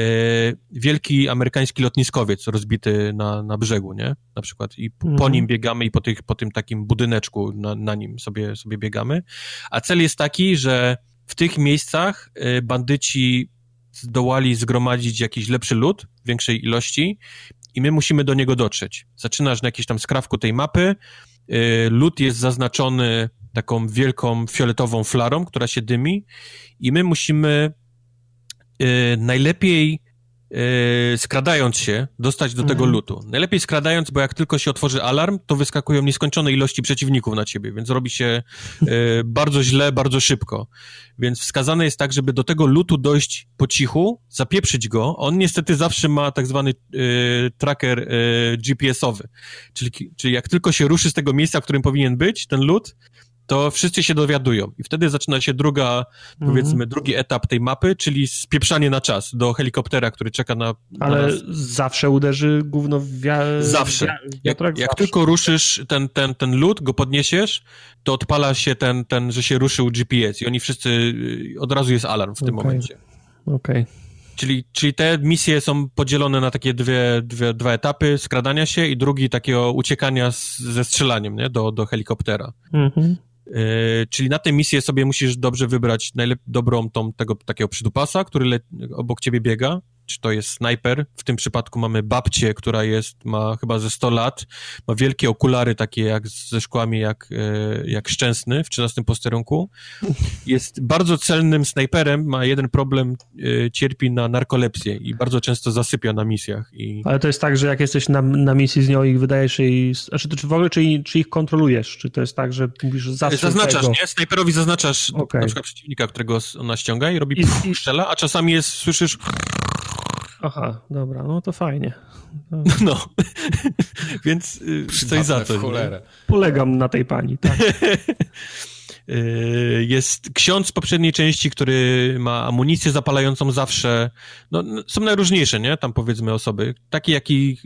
wielki amerykański lotniskowiec rozbity na, na brzegu, nie? Na przykład i po, mhm. nim biegamy i po, tych, po tym takim budyneczku na, na nim sobie, sobie biegamy. A cel jest taki, że w tych miejscach e, bandyci zdołali zgromadzić jakiś lepszy lód w większej ilości i my musimy do niego dotrzeć. Zaczynasz na jakimś tam skrawku tej mapy, e, lód jest zaznaczony taką wielką fioletową flarą, która się dymi i my musimy y, najlepiej y, skradając się, dostać do tego mhm. lutu. Najlepiej skradając, bo jak tylko się otworzy alarm, to wyskakują nieskończone ilości przeciwników na ciebie, więc robi się y, bardzo źle, bardzo szybko. Więc wskazane jest tak, żeby do tego lutu dojść po cichu, zapieprzyć go. On niestety zawsze ma tak zwany tracker GPS-owy, czyli, czyli jak tylko się ruszy z tego miejsca, w którym powinien być ten lut, to wszyscy się dowiadują. I wtedy zaczyna się druga, mhm. powiedzmy, drugi etap tej mapy, czyli spieprzanie na czas do helikoptera, który czeka na. Ale na zawsze uderzy gówno w. Zawsze. jak, jak zawsze. tylko ruszysz ten, ten, ten lód, go podniesiesz, to odpala się ten, ten, że się ruszył GPS i oni wszyscy, y, od razu jest alarm w tym okay. momencie. Okej. Okay. Czyli, czyli te misje są podzielone na takie dwie, dwie, dwa etapy skradania się i drugi takiego uciekania z, ze strzelaniem nie? Do, do helikoptera. Mhm. Czyli na tę misję sobie musisz dobrze wybrać najlep- dobrą tą, tego takiego przydupasa, który le- obok ciebie biega, to jest snajper. W tym przypadku mamy babcię, która jest, ma chyba ze 100 lat, ma wielkie okulary takie jak ze szkłami, jak, e, jak Szczęsny w 13 posterunku. Jest bardzo celnym snajperem, ma jeden problem, e, cierpi na narkolepsję i bardzo często zasypia na misjach. I... Ale to jest tak, że jak jesteś na, na misji z nią i wydajesz jej, znaczy czy w ogóle, czy, czy ich kontrolujesz? Czy to jest tak, że mówisz zawsze Zaznaczasz, tego... nie? Snajperowi zaznaczasz okay. na przykład przeciwnika, którego ona ściąga i robi I, pff, strzela, a czasami jest, słyszysz Aha, dobra, no to fajnie. No, no. więc y, coś za to. Polegam na tej pani, tak. Y, jest ksiądz z poprzedniej części, który ma amunicję zapalającą zawsze. No, są najróżniejsze, nie? Tam powiedzmy osoby. Taki, jaki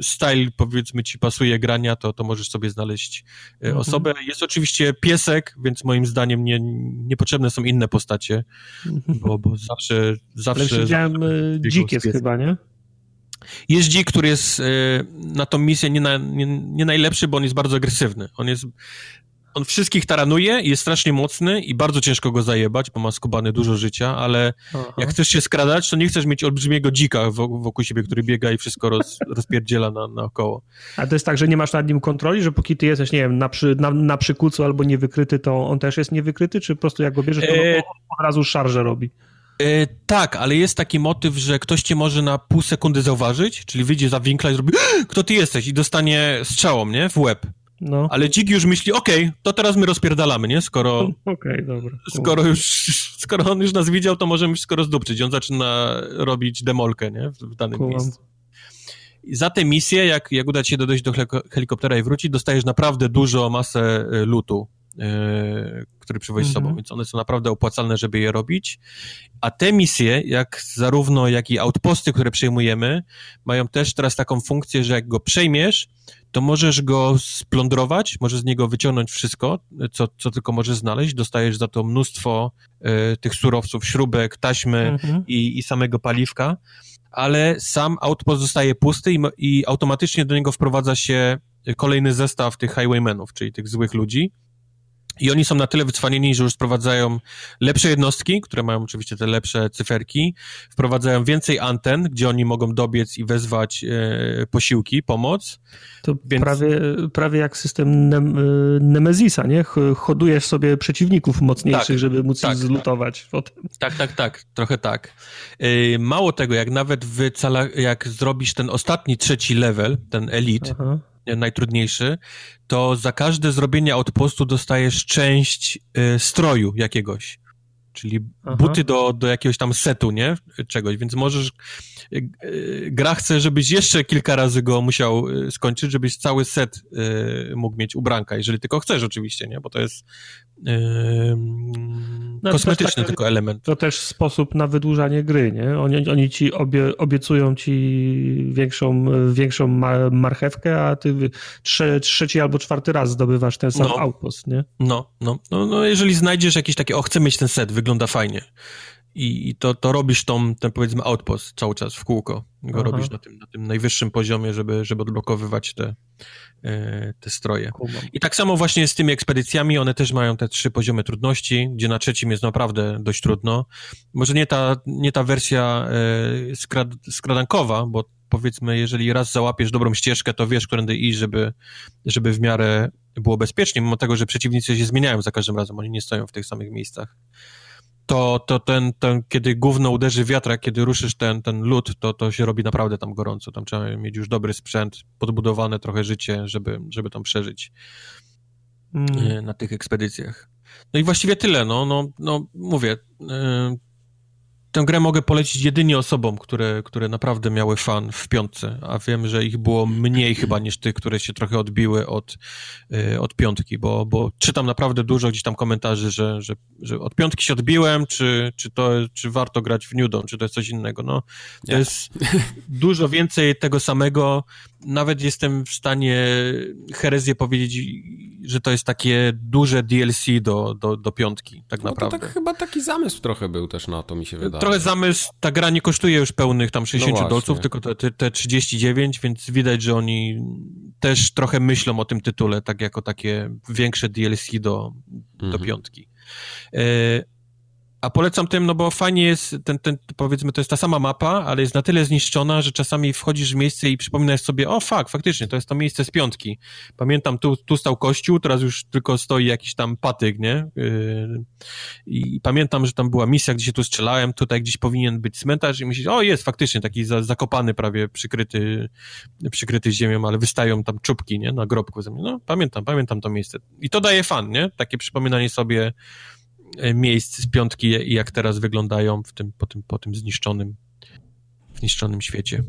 style, powiedzmy, ci pasuje grania, to, to możesz sobie znaleźć e, mhm. osobę. Jest oczywiście piesek, więc moim zdaniem nie, niepotrzebne są inne postacie, mhm. bo, bo zawsze... zawsze Ale widziałem dzik jest chyba, nie? Jest dzik, który jest e, na tą misję nie, na, nie, nie, najlepszy, bo on jest bardzo agresywny. On jest on wszystkich taranuje, jest strasznie mocny i bardzo ciężko go zajebać, bo ma skubany dużo życia, ale Aha. jak chcesz się skradać, to nie chcesz mieć olbrzymiego dzika wokół siebie, który biega i wszystko roz, rozpierdziela na, naokoło. A to jest tak, że nie masz nad nim kontroli, że póki ty jesteś, nie wiem, na, przy, na, na przykucu albo niewykryty, to on też jest niewykryty, czy po prostu jak go bierzesz, to e... od razu szarże robi? E, tak, ale jest taki motyw, że ktoś cię może na pół sekundy zauważyć, czyli wyjdzie za winkla i zrobi kto ty jesteś i dostanie strzałą, nie, w łeb. No. Ale dzik już myśli, okej, okay, to teraz my rozpierdalamy, nie? Skoro. Okej, okay, dobra. Skoro już, skoro on już nas widział, to możemy wszystko rozdupczyć. On zaczyna robić demolkę, nie? W danym Kułam. miejscu. I za tę misję, jak, jak uda ci się dojść do helikoptera i wrócić, dostajesz naprawdę dużo masę y, lutu, yy, który przywozisz z sobą, mhm. więc one są naprawdę opłacalne, żeby je robić. A te misje, jak zarówno jak i outposty, które przejmujemy, mają też teraz taką funkcję, że jak go przejmiesz, to możesz go splądrować, możesz z niego wyciągnąć wszystko, co, co tylko możesz znaleźć. Dostajesz za to mnóstwo y, tych surowców, śrubek, taśmy mhm. i, i samego paliwka, ale sam outpost zostaje pusty i, i automatycznie do niego wprowadza się kolejny zestaw tych highwaymenów, czyli tych złych ludzi, i oni są na tyle wycwanieni, że już wprowadzają lepsze jednostki, które mają oczywiście te lepsze cyferki, wprowadzają więcej anten, gdzie oni mogą dobiec i wezwać e, posiłki, pomoc. To Więc... prawie, prawie jak system Nem e, Nemezisa, nie? Hodujesz sobie przeciwników mocniejszych, tak, żeby móc tak, ich zlutować. Tak. tak, tak, tak, trochę tak. E, mało tego, jak nawet jak zrobisz ten ostatni, trzeci level, ten elite, Aha najtrudniejszy, to za każde zrobienie outpostu dostajesz część y, stroju jakiegoś. Czyli Aha. buty do, do jakiegoś tam setu, nie? Czegoś, więc możesz. Y, y, gra chce, żebyś jeszcze kilka razy go musiał skończyć, żebyś cały set mógł mieć ubranka, jeżeli tylko chcesz, oczywiście, nie? Bo to jest no, kosmetyczny tak, tylko element. To też sposób na wydłużanie gry, nie? Oni, oni ci obie, obiecują ci większą, większą marchewkę, a ty trze, trzeci albo czwarty raz zdobywasz ten sam no. outpost, nie? No, no, no, no, jeżeli znajdziesz jakieś takie, o, chcę mieć ten set, wygląda fajnie i to, to robisz tą, ten powiedzmy outpost cały czas w kółko. Go Aha. robisz na tym, na tym najwyższym poziomie, żeby, żeby odblokowywać te, e, te stroje. I tak samo właśnie z tymi ekspedycjami, one też mają te trzy poziomy trudności, gdzie na trzecim jest naprawdę dość trudno. Może nie ta, nie ta wersja e, skrad, skradankowa, bo powiedzmy, jeżeli raz załapiesz dobrą ścieżkę, to wiesz, którędy iść, żeby, żeby w miarę było bezpiecznie, mimo tego, że przeciwnicy się zmieniają za każdym razem, oni nie stoją w tych samych miejscach to, to ten, ten, kiedy gówno uderzy wiatrak, kiedy ruszysz ten, ten lód, to, to się robi naprawdę tam gorąco. Tam trzeba mieć już dobry sprzęt, podbudowane trochę życie, żeby, żeby tam przeżyć mm. na tych ekspedycjach. No i właściwie tyle, no, no, no mówię, e, Tę grę mogę polecić jedynie osobom, które, które naprawdę miały fan w piątce, a wiem, że ich było mniej chyba niż tych, które się trochę odbiły od, yy, od piątki, bo, bo czytam naprawdę dużo gdzieś tam komentarzy, że, że, że od piątki się odbiłem, czy, czy, to, czy warto grać w New Dawn, czy to jest coś innego. No, to jest dużo więcej tego samego. Nawet jestem w stanie herezję powiedzieć, że to jest takie duże DLC do, do, do piątki, tak no naprawdę. To tak chyba taki zamysł trochę był też na to, mi się wydaje trochę zamysł, ta gra nie kosztuje już pełnych tam 60 no dolców, tylko te, te, te 39, więc widać, że oni też trochę myślą o tym tytule, tak jako takie większe DLC do, do mhm. piątki. E, a polecam tym, no bo fajnie jest, ten, ten, powiedzmy, to jest ta sama mapa, ale jest na tyle zniszczona, że czasami wchodzisz w miejsce i przypominasz sobie, o fakt, faktycznie, to jest to miejsce z piątki. Pamiętam, tu, tu stał kościół, teraz już tylko stoi jakiś tam patyk, nie? Yy, I pamiętam, że tam była misja, gdzie się tu strzelałem, tutaj gdzieś powinien być cmentarz i myślisz, o jest, faktycznie, taki za, zakopany prawie, przykryty, przykryty ziemią, ale wystają tam czubki, nie? Na grobku. No, pamiętam, pamiętam to miejsce. I to daje fan, nie? Takie przypominanie sobie miejsc z piątki i jak teraz wyglądają w tym, po, tym, po tym zniszczonym, zniszczonym świecie.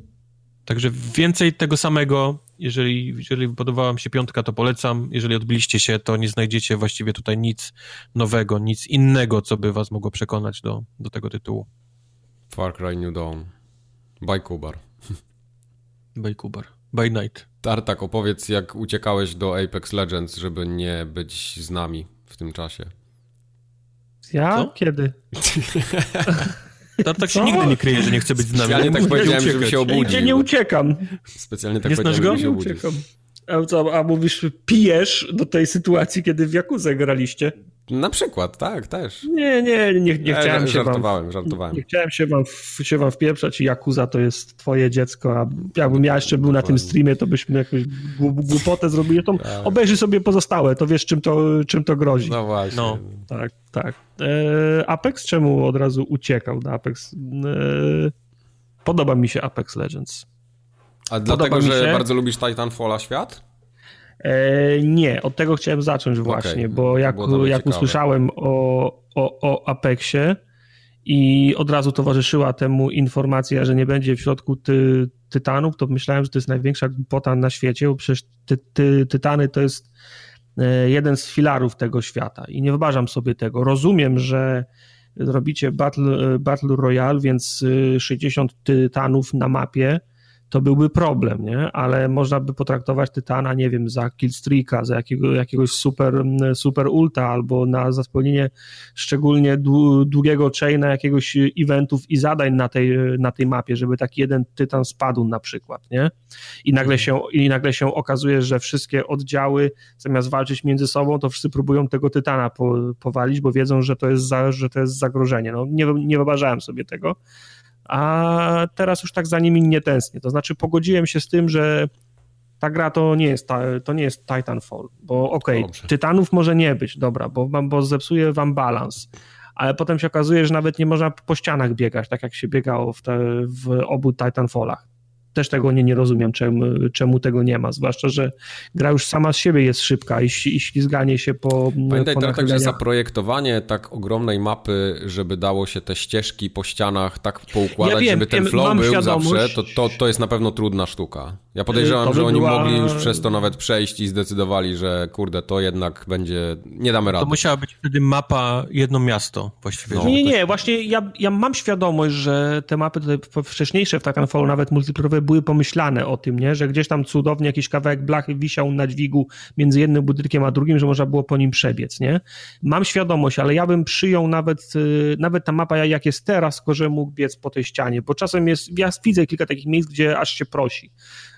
Także więcej tego samego. Jeżeli, jeżeli podobała mi się piątka, to polecam. Jeżeli odbiliście się, to nie znajdziecie właściwie tutaj nic nowego, nic innego, co by was mogło przekonać do, do tego tytułu. Far Cry New Dawn. By Kubar. By Kubar. by night. Tartak, opowiedz jak uciekałeś do Apex Legends, żeby nie być z nami w tym czasie. Ja? Co? Kiedy? Tartak się nigdy nie kryje, że nie chce być z nami. Specjalnie tak powiedziałem, żeby się obudził. Nigdzie nie uciekam. Specjalnie tak nie powiedziałem, żeby się obudził. A, co, a mówisz, pijesz do tej sytuacji, kiedy w Jakuzę graliście? Na przykład, tak, też. Nie, nie, nie, nie chciałem e, się żartowałem, wam, żartowałem. Nie chciałem się wam, się wam wpieprzać i Jakuza to jest twoje dziecko, a jakbym ja jeszcze był na tym streamie, to byśmy jakąś głupotę zrobili. To tak. obejrzyj sobie pozostałe, to wiesz czym to, czym to grozi. No właśnie. No. Tak, tak. E, Apex czemu od razu uciekał do Apex? E, podoba mi się Apex Legends. A dlatego, że bardzo lubisz Titanfalla świat? E, nie, od tego chciałem zacząć właśnie, okay. bo jak, jak usłyszałem o, o, o Apexie i od razu towarzyszyła temu informacja, że nie będzie w środku ty, tytanów, to myślałem, że to jest największa głupota na świecie, bo przecież ty, ty, tytany to jest e, jeden z filarów tego świata i nie wyobrażam sobie tego. Rozumiem, że robicie Battle, battle Royale, więc 60 e, tytanów na mapie, to byłby problem, nie? Ale można by potraktować Tytana, nie wiem, za killstreaka, za jakiego, jakiegoś super, super ulta albo na za spełnienie szczególnie długiego chaina jakiegoś eventów i zadań na tej, na tej mapie, żeby taki jeden Tytan spadł na przykład, nie? I nagle się, i nagle się okazuje, że wszystkie oddziały zamiast walczyć między sobą, to wszyscy próbują tego Tytana po, powalić, bo wiedzą, że to jest, za, że to jest zagrożenie. No, nie, nie wyobrażałem sobie tego a teraz już tak za nimi nie tęsknię. To znaczy pogodziłem się z tym, że ta gra to nie jest, to nie jest Titanfall, bo okej, okay, Tytanów może nie być, dobra, bo, bo zepsuje wam balans, ale potem się okazuje, że nawet nie można po ścianach biegać, tak jak się biegało w, te, w obu Titanfallach też tego nie, nie rozumiem, czemu, czemu tego nie ma. Zwłaszcza, że gra już sama z siebie jest szybka i, i ślizganie się po. Pamiętaj, po tak, że zaprojektowanie tak ogromnej mapy, żeby dało się te ścieżki po ścianach tak poukładać, ja wiem, żeby ten flow był zawsze, to, to, to jest na pewno trudna sztuka. Ja podejrzewam, by że oni była... mogli już przez to nawet przejść i zdecydowali, że kurde, to jednak będzie. Nie damy rady. To musiała być wtedy mapa jedno miasto właściwie. No. Nie, nie, właśnie ja, ja mam świadomość, że te mapy tutaj wcześniejsze w Titanfallu, nawet multiplayerowe, były pomyślane o tym, nie? że gdzieś tam cudownie jakiś kawałek blachy wisiał na dźwigu między jednym budynkiem a drugim, że można było po nim przebiec. Nie? Mam świadomość, ale ja bym przyjął nawet, y, nawet ta mapa, jak jest teraz, tylko że mógł biec po tej ścianie, bo czasem jest, ja widzę kilka takich miejsc, gdzie aż się prosi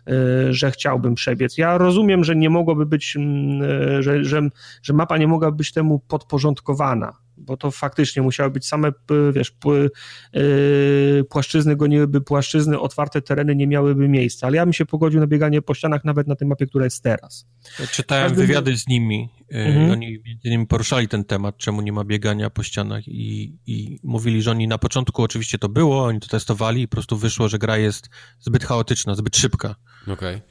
y, że chciałbym przebiec. Ja rozumiem, że nie mogłoby być, mm, y, że, że, że mapa nie mogłaby być temu podporządkowana, bo to faktycznie musiały być same, wiesz, yy, płaszczyzny goniłyby płaszczyzny, otwarte tereny nie miałyby miejsca, ale ja bym się pogodził na bieganie po ścianach nawet na tej mapie, która jest teraz. czytałem Każdy... wywiady z nimi, yy, mhm. oni między innymi poruszali ten temat, czemu nie ma biegania po ścianach i, i mówili, że oni na początku oczywiście to było, oni to testowali i po prostu wyszło, że gra jest zbyt chaotyczna, zbyt szybka. Okay.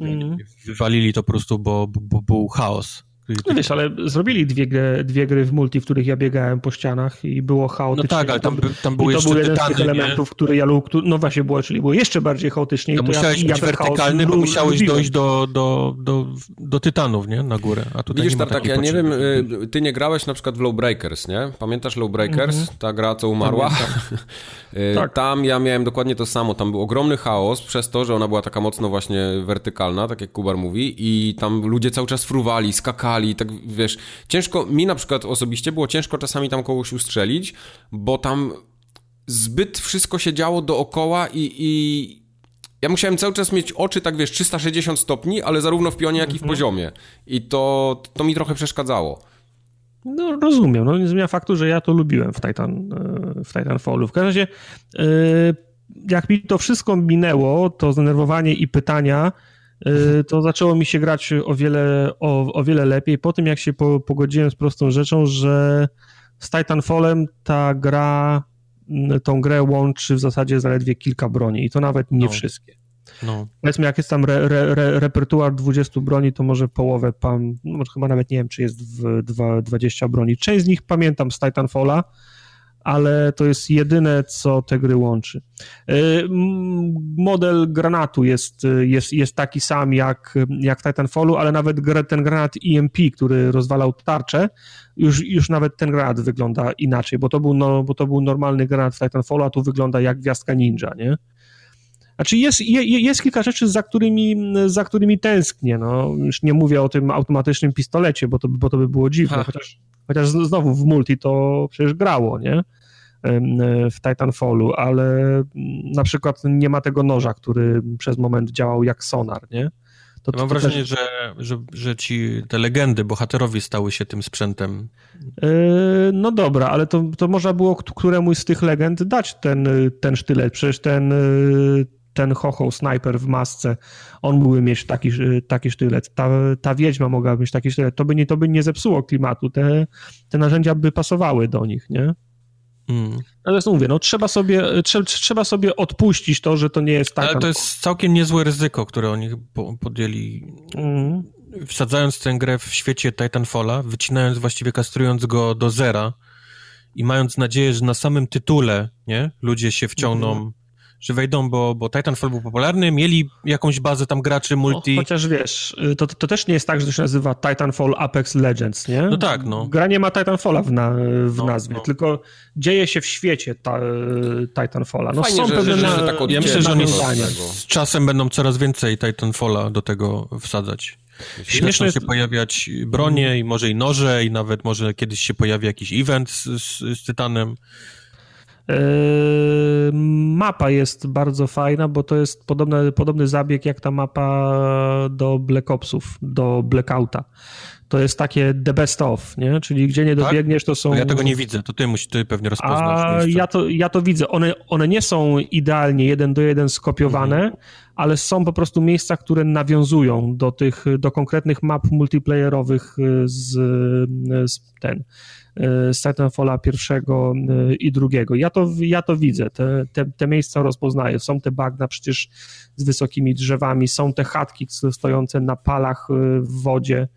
Mhm. Wywalili to po prostu, bo, bo, bo był chaos. No wiesz, ale zrobili dwie, dwie gry w multi, w których ja biegałem po ścianach i było chaotycznie. No tak, ale tam, tam były to był jeden tytany, z tych elementów, nie? który ja lubił, no właśnie było, czyli było jeszcze bardziej chaotycznie. To, to musiałeś ja, być ja wertykalny, bo musiałeś dojść do, do, do, do tytanów, nie? Na górę, a tutaj Widzisz, nie tak, ja nie wiem, y, ty nie grałeś na przykład w Low Breakers, nie? Pamiętasz Low Breakers? Mhm. Ta gra, co umarła? Y, tak. Tam ja miałem dokładnie to samo, tam był ogromny chaos przez to, że ona była taka mocno właśnie wertykalna, tak jak Kubar mówi i tam ludzie cały czas fruwali, skakali, tak wiesz, ciężko, mi na przykład osobiście było ciężko czasami tam kogoś ustrzelić, bo tam zbyt wszystko się działo dookoła i, i ja musiałem cały czas mieć oczy, tak wiesz, 360 stopni, ale zarówno w pionie, jak i w mhm. poziomie. I to, to mi trochę przeszkadzało. No rozumiem, no nie zmienia faktu, że ja to lubiłem w Titan, e, w Titanfallu. W każdym razie, e, jak mi to wszystko minęło, to zdenerwowanie i pytania, to zaczęło mi się grać o wiele, o, o wiele lepiej. Po tym, jak się po, pogodziłem z prostą rzeczą, że z Titanfallem ta gra, mm, tą grę łączy w zasadzie zaledwie kilka broni i to nawet nie no. wszystkie. No. Powiedzmy, jak jest tam re, re, re, repertuar 20 broni, to może połowę, pan, no, chyba nawet nie wiem, czy jest w 20 broni. Część z nich pamiętam z Titanfalla, ale to jest jedyne, co te gry łączy. Y, model granatu jest, jest, jest taki sam jak, jak Titanfallu, ale nawet ten granat EMP, który rozwalał tarczę, już, już nawet ten granat wygląda inaczej, bo to był, no, bo to był normalny granat w Titanfallu, a tu wygląda jak gwiazdka ninja, nie? Znaczy jest, je, jest kilka rzeczy, za którymi, za którymi tęsknię. No. Już nie mówię o tym automatycznym pistolecie, bo to, bo to by było dziwne, chociaż, chociaż znowu w multi to przecież grało, nie? w Titanfallu, ale na przykład nie ma tego noża, który przez moment działał jak sonar, nie? To, to, Mam to wrażenie, też... że, że, że ci te legendy, bohaterowie stały się tym sprzętem. Yy, no dobra, ale to, to można było któremuś z tych legend dać ten, ten sztylet. Przecież ten, yy, ten hoho sniper w masce, on mógłby mieć taki, taki sztylet. Ta, ta wiedźma mogłaby mieć taki sztylet. To by nie, to by nie zepsuło klimatu. Te, te narzędzia by pasowały do nich, nie? Mm. Natomiast mówię, no trzeba sobie, trzeba, trzeba sobie odpuścić to, że to nie jest tak. Ale to jest całkiem niezłe ryzyko, które oni podjęli. Mm. Wsadzając tę grę w świecie Titanfalla, wycinając, właściwie kastrując go do zera i mając nadzieję, że na samym tytule, nie, ludzie się wciągną mm że wejdą, bo, bo Titanfall był popularny, mieli jakąś bazę tam graczy multi. No, chociaż wiesz, to, to też nie jest tak, że to się nazywa Titanfall Apex Legends, nie? No tak, no. Gra nie ma Titanfalla w, na, w no, nazwie, no. tylko dzieje się w świecie ta, Titanfalla. No Fajnie, są że, pewne że, że, tak Ja myślę, że oni z czasem będą coraz więcej Titanfalla do tego wsadzać. Śmieszne się pojawiać bronie i może i noże i nawet może kiedyś się pojawi jakiś event z, z, z Tytanem. Yy, mapa jest bardzo fajna, bo to jest podobny, podobny zabieg jak ta mapa do Black Opsów, do Blackouta. To jest takie the best of, nie? Czyli gdzie nie tak? dobiegniesz, to są... No ja tego nie widzę, to ty musisz, ty pewnie rozpoznasz. A ja to, ja to widzę. One, one nie są idealnie jeden do jeden skopiowane, mhm. ale są po prostu miejsca, które nawiązują do tych, do konkretnych map multiplayerowych z, z ten z Titanfalla pierwszego y, i drugiego. Ja to, ja to widzę, te, te, te miejsca rozpoznaję. Są te bagna przecież z wysokimi drzewami, są te chatki stojące na palach y, w wodzie,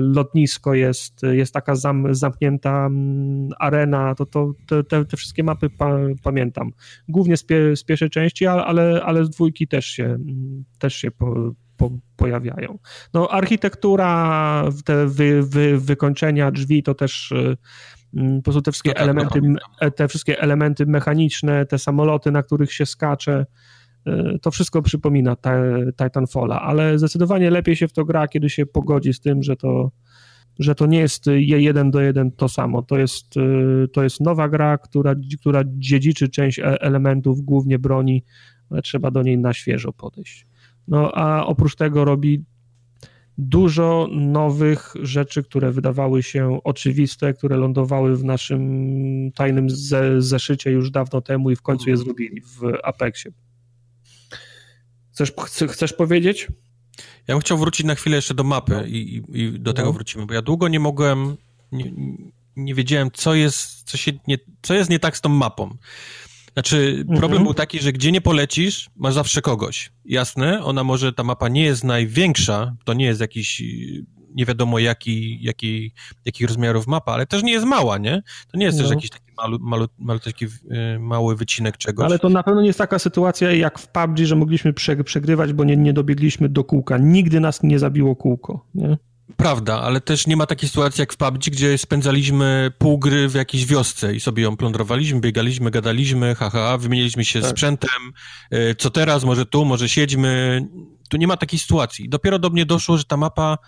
lotnisko jest, jest taka zam, zamknięta arena, to, to te, te wszystkie mapy pa, pamiętam. Głównie z, pie, z pierwszej części, ale, ale z dwójki też się, też się po, pojawiają. No, architektura, te wy, wy, wykończenia drzwi to też y, mm, po prostu te wszystkie, tak, elementy, no. te wszystkie elementy mechaniczne, te samoloty, na których się skacze, y, to wszystko przypomina Titanfalla, ale zdecydowanie lepiej się w to gra, kiedy się pogodzi z tym, że to, że to nie jest jeden do jeden to samo. To jest, y, to jest nowa gra, która, która dziedziczy część e, elementów, głównie broni, ale trzeba do niej na świeżo podejść. No a oprócz tego robi dużo nowych rzeczy, które wydawały się oczywiste, które lądowały w naszym tajnym ze zeszycie już dawno temu i w końcu je mhm. zrobili w Apexie. Chcesz, chcesz powiedzieć? Ja bym chciał wrócić na chwilę jeszcze do mapy no. i, i, do tego no. wrócimy, bo ja długo nie mogłem, nie, nie wiedziałem, co jest, co, się nie, co jest nie tak z tą mapą. Znaczy, problem mhm. był taki, że gdzie nie polecisz, masz zawsze kogoś. Jasne, ona może, ta mapa nie jest największa, to nie jest jakiś nie wiadomo jaki, jaki, jakich rozmiarów mapa, ale też nie jest mała, nie? To nie jest no. też jakiś taki malu, malu, malu, taki, y, mały wycinek czegoś. Ale to na pewno nie jest taka sytuacja jak w PUBG, że mogliśmy przegrywać, bo nie, nie dobiegliśmy do kółka. Nigdy nas nie zabiło kółko, nie? Prawda, ale też nie ma takiej sytuacji jak w PUBG, gdzie spędzaliśmy pół gry w jakiejś wiosce i sobie ją plądrowaliśmy, biegaliśmy, gadaliśmy, haha, wymieniliśmy się tak. sprzętem, y, co teraz, może tu, może siedźmy. Tu nie ma takiej sytuacji. Dopiero do mnie doszło, że ta mapa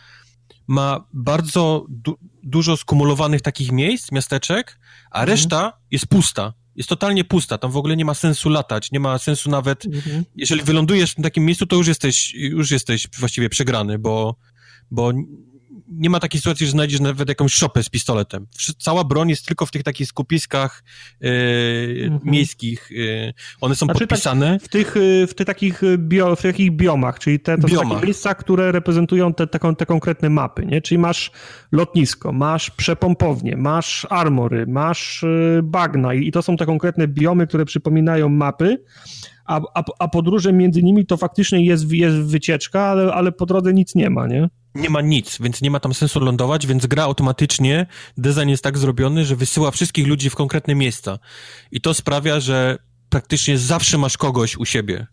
ma bardzo du dużo skumulowanych takich miejsc, miasteczek, a mhm. reszta jest pusta. Jest totalnie pusta, tam w ogóle nie ma sensu latać, nie ma sensu nawet, mhm. jeżeli wylądujesz w takim miejscu, to już jesteś, już jesteś właściwie przegrany, bo, bo nie ma takiej sytuacji, że znajdziesz nawet jakąś szopę z pistoletem. Cała broń jest tylko w tych takich skupiskach yy, mhm. miejskich. Yy, one są znaczy, podpisane. Tak, w, tych, y, w tych takich y, bio, w takich biomach, czyli te, to biomach. są takie miejsca, które reprezentują te, te, te konkretne mapy, nie? Czyli masz lotnisko, masz przepompownię, masz armory, masz y, bagna i to są te konkretne biomy, które przypominają mapy, a, a, a podróże między nimi to faktycznie jest, jest wycieczka, ale, ale po drodze nic nie ma, nie? nie ma nic, więc nie ma tam sensu lądować, więc gra automatycznie, design jest tak zrobiony, że wysyła wszystkich ludzi w konkretne miejsca. I to sprawia, że praktycznie zawsze masz kogoś u siebie.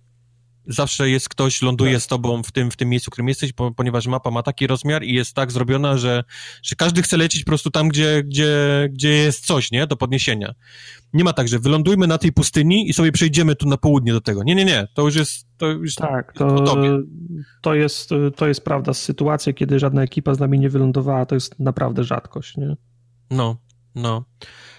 Zawsze jest ktoś, ląduje tak. z tobą w tym, w tym miejscu, w którym jesteś, po, ponieważ mapa ma taki rozmiar i jest tak zrobiona, że, że każdy chce lecieć po prostu tam, gdzie, gdzie, gdzie jest coś, nie? Do podniesienia. Nie ma tak, że wylądujmy na tej pustyni i sobie przejdziemy tu na południe do tego. Nie, nie, nie. To już jest. To już tak, to, to, jest, to jest prawda. Sytuacja, kiedy żadna ekipa z nami nie wylądowała, to jest naprawdę rzadkość, nie? No, no.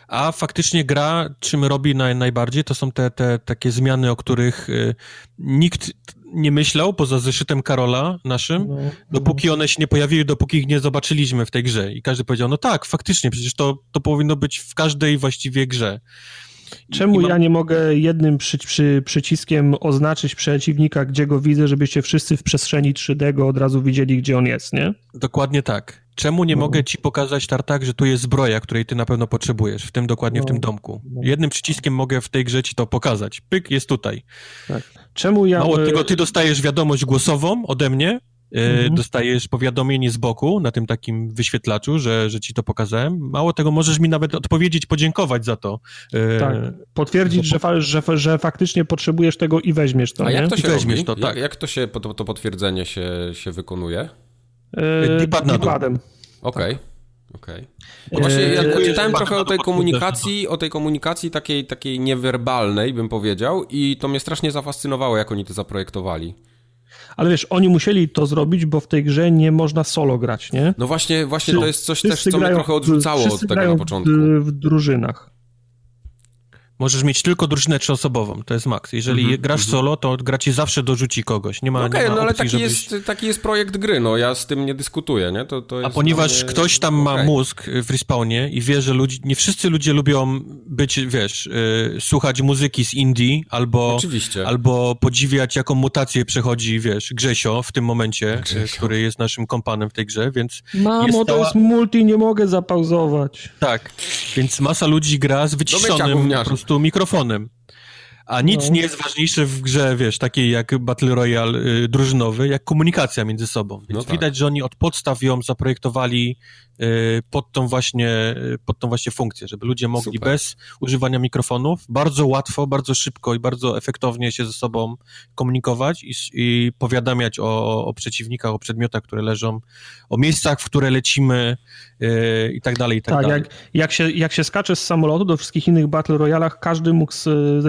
A faktycznie gra, czym robi naj, najbardziej, to są te, te takie zmiany, o których y, nikt nie myślał, poza zeszytem Karola naszym, no, dopóki no. one się nie pojawiły, dopóki ich nie zobaczyliśmy w tej grze. I każdy powiedział, no tak, faktycznie, przecież to, to powinno być w każdej właściwie grze. Czemu mam... ja nie mogę jednym przy, przy, przyciskiem oznaczyć przeciwnika, gdzie go widzę, żebyście wszyscy w przestrzeni 3D go od razu widzieli, gdzie on jest, nie? Dokładnie tak. Czemu nie no. mogę ci pokazać, Tartak, że tu jest zbroja, której ty na pewno potrzebujesz, w tym dokładnie no. w tym domku? No. Jednym przyciskiem mogę w tej grze ci to pokazać. Pyk, jest tutaj. Tak. Czemu ja... Mało tego, ty dostajesz wiadomość głosową ode mnie, e, Mhm. dostajesz powiadomienie z boku na tym takim wyświetlaczu, że, że ci to pokazałem. Mało tego, możesz mi nawet odpowiedzieć, podziękować za to. E, tak, potwierdzić, że, fa że, że faktycznie potrzebujesz tego i weźmiesz to. A nie? jak to się weźmiesz robi? to, tak. Jak, jak to się, to, to potwierdzenie się, się wykonuje? Yy, Dipadem. Okej. Okay. Okej. Okay. Właśnie ja yy, czytałem trochę o tej komunikacji, o tej komunikacji takiej, takiej niewerbalnej, bym powiedział, i to mnie strasznie zafascynowało, jak oni to zaprojektowali. Ale wiesz, oni musieli to zrobić, bo w tej grze nie można solo grać, nie? No właśnie, właśnie to jest coś też, co mnie trochę odrzucało od tego na początku. W, w drużynach. Możesz mieć tylko drużynę trzyosobową, to jest maks. Jeżeli mm -hmm, grasz mm -hmm. solo, to gra ci zawsze dorzuci kogoś. Nie ma Okej, okay, no ale taki, żebyś... jest, taki jest projekt gry, no ja z tym nie dyskutuję, nie? To, to A ponieważ mnie... ktoś tam ma okay. mózg w respawnie i wie, że ludzi, nie wszyscy ludzie lubią być, wiesz, yy, słuchać muzyki z indie albo, Oczywiście. albo podziwiać, jaką mutację przechodzi, wiesz, Grzesio w tym momencie, Grzesio. który jest naszym kompanem w tej grze, więc... Mamo, jest to jest multi, nie mogę zapauzować. Tak, więc masa ludzi gra z wyciszonym po prostu mikrofonem. A nic no. nie jest ważniejsze w grze, wiesz, takiej jak Battle Royale y, drużynowy, jak komunikacja między sobą. Więc no tak. widać, że oni od podstaw ją zaprojektowali pod tą właśnie, y, pod tą właśnie funkcję, żeby ludzie mogli Super. bez używania mikrofonów bardzo łatwo, bardzo szybko i bardzo efektownie się ze sobą komunikować i, i powiadamiać o, o przeciwnikach, o przedmiotach, które leżą, o miejscach, w które lecimy yy, i tak dalej, i tak, tak dalej. Jak, jak, się, jak się skacze z samolotu do wszystkich innych Battle Royalach, każdy mógł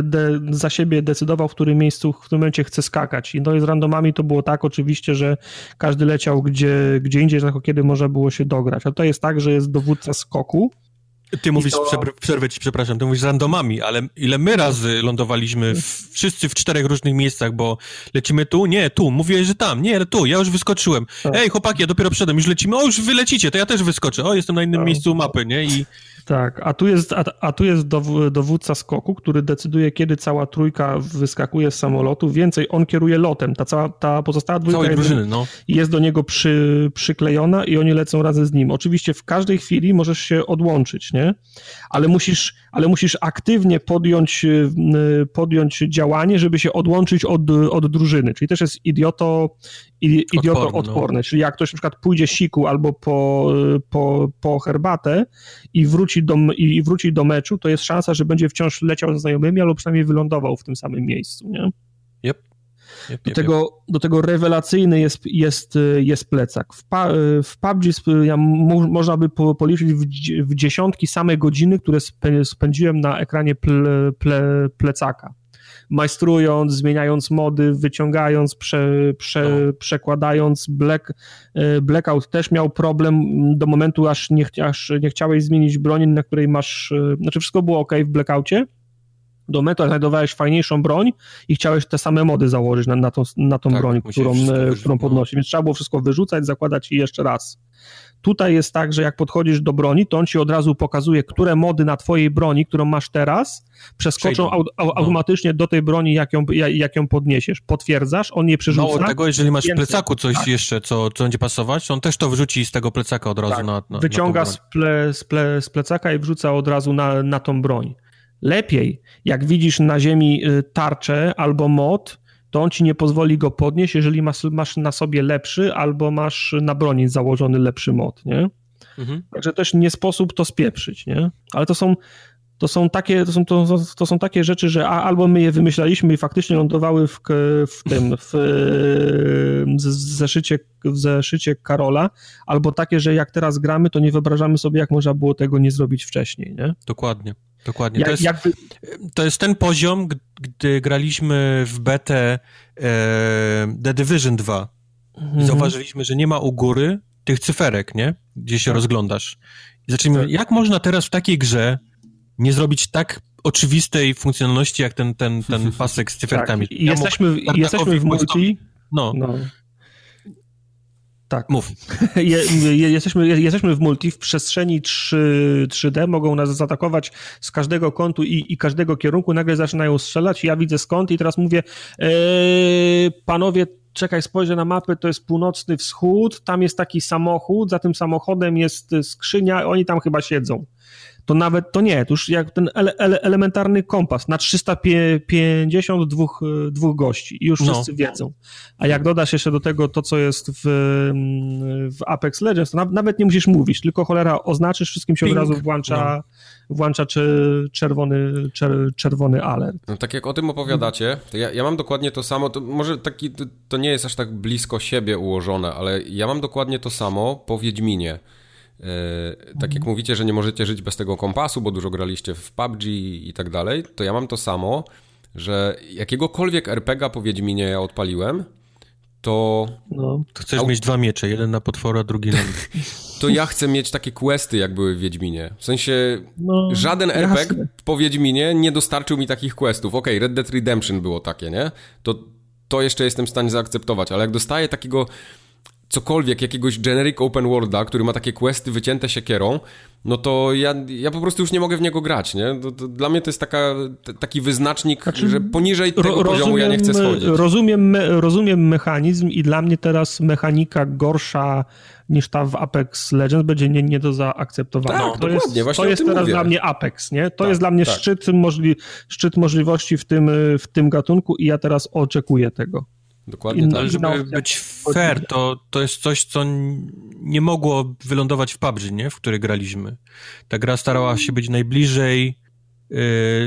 de, za siebie decydował, w którym miejscu, w którym momencie chce skakać. I no i z randomami to było tak oczywiście, że każdy leciał gdzie, gdzie indziej, tylko kiedy można było się dograć. A to jest tak, że jest dowódca skoku. Ty mówisz, to... przerwę ci, przepraszam, ty mówisz randomami, ale ile my razy lądowaliśmy w, wszyscy w czterech różnych miejscach, bo lecimy tu? Nie, tu. Mówiłeś, że tam. Nie, tu. Ja już wyskoczyłem. Tak. Ej, chłopaki, ja dopiero przedem, już lecimy. O, już wylecicie, to ja też wyskoczę. O, jestem na innym tak. miejscu mapy, nie? I tak, a tu jest, a, a tu jest dowódca skoku, który decyduje, kiedy cała trójka wyskakuje z samolotu. Więcej, on kieruje lotem. Ta, cała, ta pozostała dwójka Całej drużyny, no. jest do niego przy, przyklejona i oni lecą razem z nim. Oczywiście w każdej chwili możesz się odłączyć, nie? Ale musisz, ale musisz aktywnie podjąć, y, podjąć działanie, żeby się odłączyć od, od drużyny. Czyli też jest idioto, idioto. No. Czyli jak ktoś na przykład pójdzie siku albo po, po, po herbatę i wróci, do, i wróci do meczu, to jest szansa, że będzie wciąż leciał ze znajomymi, albo przynajmniej wylądował w tym samym miejscu, nie? Yep. Do, tego, do tego rewelacyjny jest, jest, jest plecak. W, w PUBG ja, można by policzyć w, w dziesiątki same godziny, które spędziłem na ekranie ple, ple, plecaka majstrując, zmieniając mody, wyciągając, prze, prze, no. przekładając. Black, e, Blackout też miał problem do momentu, aż nie, aż nie chciałeś zmienić broni, na której masz, e, znaczy wszystko było ok w Blackoutie, do momentu, jak znajdowałeś fajniejszą broń i chciałeś te same mody założyć na, na tą, na tą tak, broń, którą, e, którą no. podnosi. Więc trzeba było wszystko wyrzucać, zakładać i jeszcze raz. Tutaj jest tak, że jak podchodzisz do broni, to on ci od razu pokazuje, które mody na twojej broni, którą masz teraz, przeskoczą au, au, no. automatycznie do tej broni, jak ją, jak ją podniesiesz. Potwierdzasz, on nie przerzuca. Mało tego, jeżeli masz w plecaku coś tak. jeszcze, co, co będzie pasować, on też to wrzuci z tego plecaka od razu tak. na, na Wyciąga na z, ple, z, ple, z plecaka i wrzuca od razu na, na tą broń. Lepiej, jak widzisz na ziemi y, tarczę albo mod, to on ci nie pozwoli go podnieść, jeżeli masz, masz na sobie lepszy albo masz na broni założony lepszy mod, nie? Mhm. Także też nie sposób to spieprzyć, nie? Ale to są to są takie, to są, to, to są takie rzeczy, że albo my je wymyślaliśmy i faktycznie lądowały w, w tym, w, w, zeszycie, w zeszycie Karola, albo takie, że jak teraz gramy, to nie wyobrażamy sobie, jak można było tego nie zrobić wcześniej, nie? Dokładnie. Dokładnie. To, jest, jakby... to jest ten poziom, gdy graliśmy w betę e, The Division 2 mhm. i zauważyliśmy, że nie ma u góry tych cyferek, nie? Gdzie się tak. rozglądasz. I zaczęliśmy, tak. jak można teraz w takiej grze nie zrobić tak oczywistej funkcjonalności, jak ten, ten, ten pasek z cyferkami. Tak. I jesteśmy, jesteśmy w multi. No. no. Tak. Mów. Je, je, jesteśmy, jesteśmy w multi, w przestrzeni 3, 3D, mogą nas zaatakować z każdego kątu i, i każdego kierunku, nagle zaczynają strzelać, ja widzę skąd i teraz mówię, e, panowie, czekaj, spojrzę na mapę, to jest północny wschód, tam jest taki samochód, za tym samochodem jest skrzynia, oni tam chyba siedzą to nawet to nie, to już jak ten ele, ele, elementarny kompas na 350 dwóch, dwóch gości i już no. wszyscy no. wiedzą. A jak dodasz jeszcze do tego to, co jest w, w Apex Legends, to na, nawet nie musisz mówić, tylko cholera oznaczysz, wszystkim się Ping. od razu włącza, no. włącza czerwony, czer, czerwony alert. No, tak jak o tym opowiadacie, to ja, ja mam dokładnie to samo, to może taki, to nie jest aż tak blisko siebie ułożone, ale ja mam dokładnie to samo po Wiedźminie. E, tak jak mówicie, że nie możecie żyć bez tego kompasu, bo dużo graliście w PUBG i tak dalej, to ja mam to samo, że jakiegokolwiek RPGa po Wiedźminie ja odpaliłem, to... No, to chcesz mieć dwa miecze, jeden na potwora, drugi na... to ja chcę mieć takie questy, jak były w Wiedźminie. W sensie no, żaden RPG jasne. po Wiedźminie nie dostarczył mi takich questów. Okej, okay, Red Dead Redemption było takie, nie? To, to jeszcze jestem w stanie zaakceptować, ale jak dostaję takiego cokolwiek, jakiegoś generic open worlda, który ma takie questy wycięte siekierą, no to ja, ja po prostu już nie mogę w niego grać, nie? To, to dla mnie to jest taka, t, taki wyznacznik, znaczy, że poniżej tego rozumiem, poziomu ja nie chcę schodzić. Rozumiem, rozumiem mechanizm i dla mnie teraz mechanika gorsza niż ta w Apex Legends będzie nie, nie do zaakceptowania. Tak, to dokładnie, jest, właśnie To jest teraz mówię. dla mnie Apex, nie? To tak, jest dla mnie tak. szczyt, możli, szczyt możliwości w tym, w tym gatunku i ja teraz oczekuję tego. Dokładnie tak. Ale żeby być fair, to, to jest coś, co nie mogło wylądować w PUBG, nie? w której graliśmy. Ta gra starała się być najbliżej yy,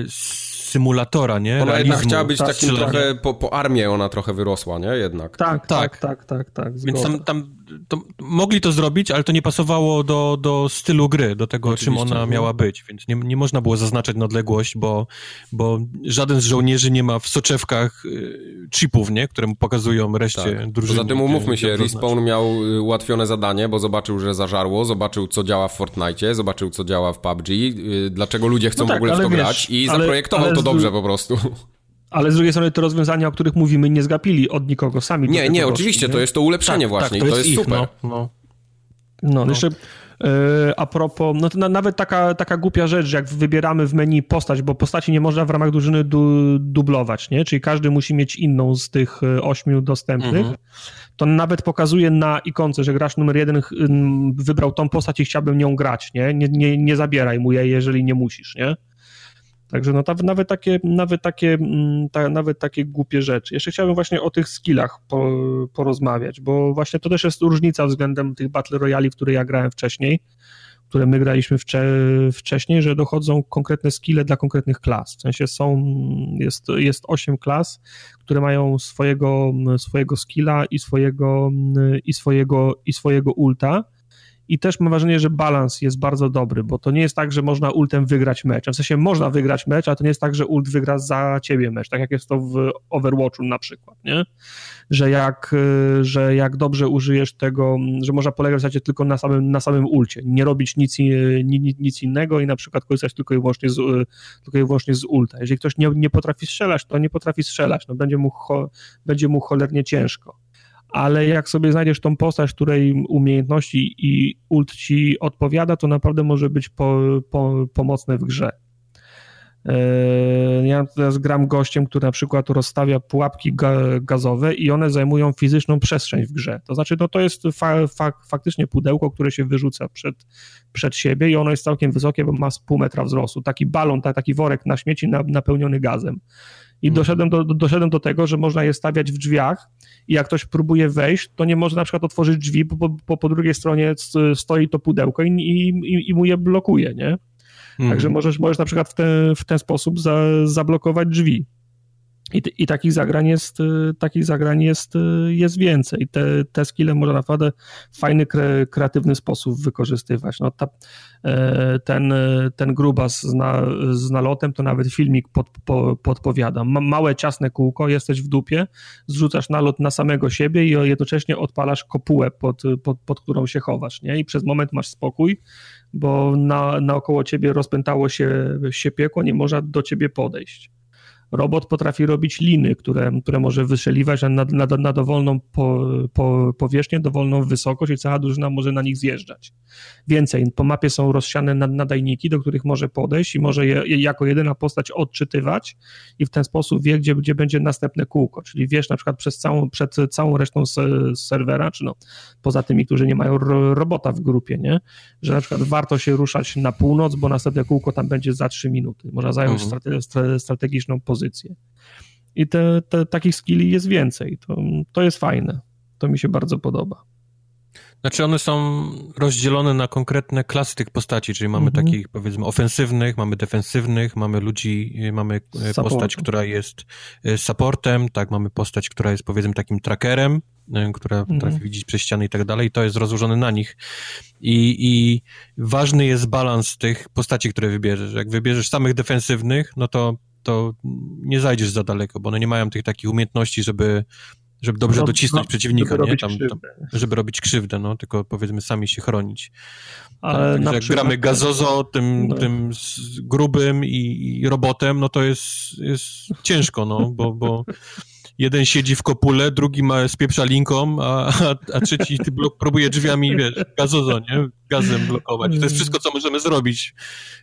symulatora, nie? Ona jednak chciała być tak, takim trochę, po, po armię ona trochę wyrosła, nie? Jednak. Tak, tak, tak, tak, tak. tak Więc tam, tam to, mogli to zrobić, ale to nie pasowało do, do stylu gry, do tego, Oczywiście, czym ona no. miała być, więc nie, nie można było zaznaczać na odległość, bo, bo żaden z żołnierzy nie ma w soczewkach y, chipów, nie? które mu pokazują reszcie tak. drużyny. Poza tym umówmy się, Respawn miał y, ułatwione zadanie, bo zobaczył, że zażarło, zobaczył, co działa w Fortnite, zobaczył, co działa w PUBG, y, dlaczego ludzie chcą no tak, w ogóle w to wiesz, grać i ale, zaprojektował ale to dobrze po prostu. Ale z drugiej strony te rozwiązania, o których mówimy, nie zgapili od nikogo sami. Nie, nie, oczywiście, nie? to jest to ulepszenie tak, właśnie tak, to, jest, to jest ich, super. No, no. no, no. jeszcze yy, a propos, no to na, nawet taka, taka głupia rzecz, że jak wybieramy w menu postać, bo postaci nie można w ramach drużyny du, dublować, nie? Czyli każdy musi mieć inną z tych e, ośmiu dostępnych. Mhm. To nawet pokazuje na ikonce, że grasz numer jeden wybrał tą postać i chciałbym nią grać, nie? Nie, nie, nie zabieraj mu jej, jeżeli nie musisz, nie? Także no, nawet, takie, nawet, takie, mm, ta, nawet takie głupie rzeczy. Jeszcze chciałbym właśnie o tych skillach po, porozmawiać, bo właśnie to też jest różnica względem tych Battle Royali, w które ja grałem wcześniej, które my graliśmy wcze, wcześniej, że dochodzą konkretne skille dla konkretnych klas. W sensie są, jest, jest 8 klas, które mają swojego, swojego skilla i swojego, i swojego, i swojego ulta i też mam wrażenie, że balans jest bardzo dobry, bo to nie jest tak, że można ultem wygrać mecz. W sensie można wygrać mecz, a to nie jest tak, że ult wygra za ciebie mecz, tak jak jest to w Overwatchu na przykład, nie? Że jak, że jak dobrze użyjesz tego, że można polegać w zasadzie tylko na samym, na samym ulcie, nie robić nic, nic, nic innego i na przykład korzystać tylko i wyłącznie z, tylko i wyłącznie z ulta. Jeżeli ktoś nie, nie potrafi strzelać, to nie potrafi strzelać, no będzie mu, cho, będzie mu cholernie ciężko ale jak sobie znajdziesz tą postać, której umiejętności i ult ci odpowiada, to naprawdę może być po, po, pomocne w grze. E, ja teraz gram gościem, który na przykład rozstawia pułapki gazowe i one zajmują fizyczną przestrzeń w grze. To znaczy, no to jest fa fa faktycznie pudełko, które się wyrzuca przed, przed siebie i ono jest całkiem wysokie, bo ma z pół metra wzrostu. Taki balon, taki worek na śmieci napełniony gazem. I mhm. doszedłem do, doszedłem do tego, że można je stawiać w drzwiach i jak ktoś próbuje wejść, to nie może na przykład otworzyć drzwi, bo po, po drugiej stronie stoi to pudełko i, i, i mu je blokuje, nie? Mhm. Także możesz, możesz na przykład w, te, w ten sposób za, zablokować drzwi. I, I, takich zagrań jest, y, takich zagrań jest, y, jest więcej. Te, te skille można naprawdę w fajny, kre, kreatywny sposób wykorzystywać. No, ta, e, ten, ten grubas z, na, z nalotem to nawet filmik pod, po, podpowiada. Ma, małe, ciasne kółko, jesteś w dupie, zrzucasz nalot na samego siebie i jednocześnie odpalasz kopułę, pod, pod, pod którą się chowasz. Nie? I przez moment masz spokój, bo na, naokoło ciebie rozpętało się, się piekło, nie można do ciebie podejść robot potrafi robić liny, które, które może wystrzeliwać na, na, na dowolną po, po, powierzchnię, dowolną wysokość i cała drużyna może na nich zjeżdżać. Więcej, po mapie są rozsiane nadajniki, do których może podejść i może je jako jedyna postać odczytywać i w ten sposób wie, gdzie, gdzie będzie następne kółko, czyli wiesz na przykład przez całą, przed całą resztą serwera, czy no, poza tymi, którzy nie mają robota w grupie, nie? że na przykład warto się ruszać na północ, bo następne kółko tam będzie za 3 minuty. Można zająć mhm. strate, strategiczną pozycję. I te, te, takich skilli jest więcej. To, to jest fajne. To mi się bardzo podoba. Znaczy one są rozdzielone na konkretne klasy tych postaci, czyli mamy mhm. takich powiedzmy ofensywnych, mamy defensywnych, mamy ludzi, y, mamy y, postać, która jest y, supportem, tak, mamy postać, która jest powiedzmy takim trackerem, która mhm. potrafi widzieć przez ściany i tak dalej, to jest rozłożone na nich. I, I ważny jest balans tych postaci, które wybierzesz. Jak wybierzesz samych defensywnych, no to, to nie zajdziesz za daleko, bo one nie mają tych takich umiejętności, żeby żeby dobrze no, docisnąć no, przeciwnika, żeby nie? Tam, tam, żeby robić krzywdę, no, tylko powiedzmy sami się chronić. Ale tak, jak gramy gazozo, tym, no. tym grubym i, i, robotem, no to jest, jest ciężko, no, bo, bo jeden siedzi w kopule, drugi ma spieprza linką, a, a, a trzeci blok, próbuje drzwiami, wiesz, gazozo, nie? Gazem blokować. To jest wszystko, co możemy zrobić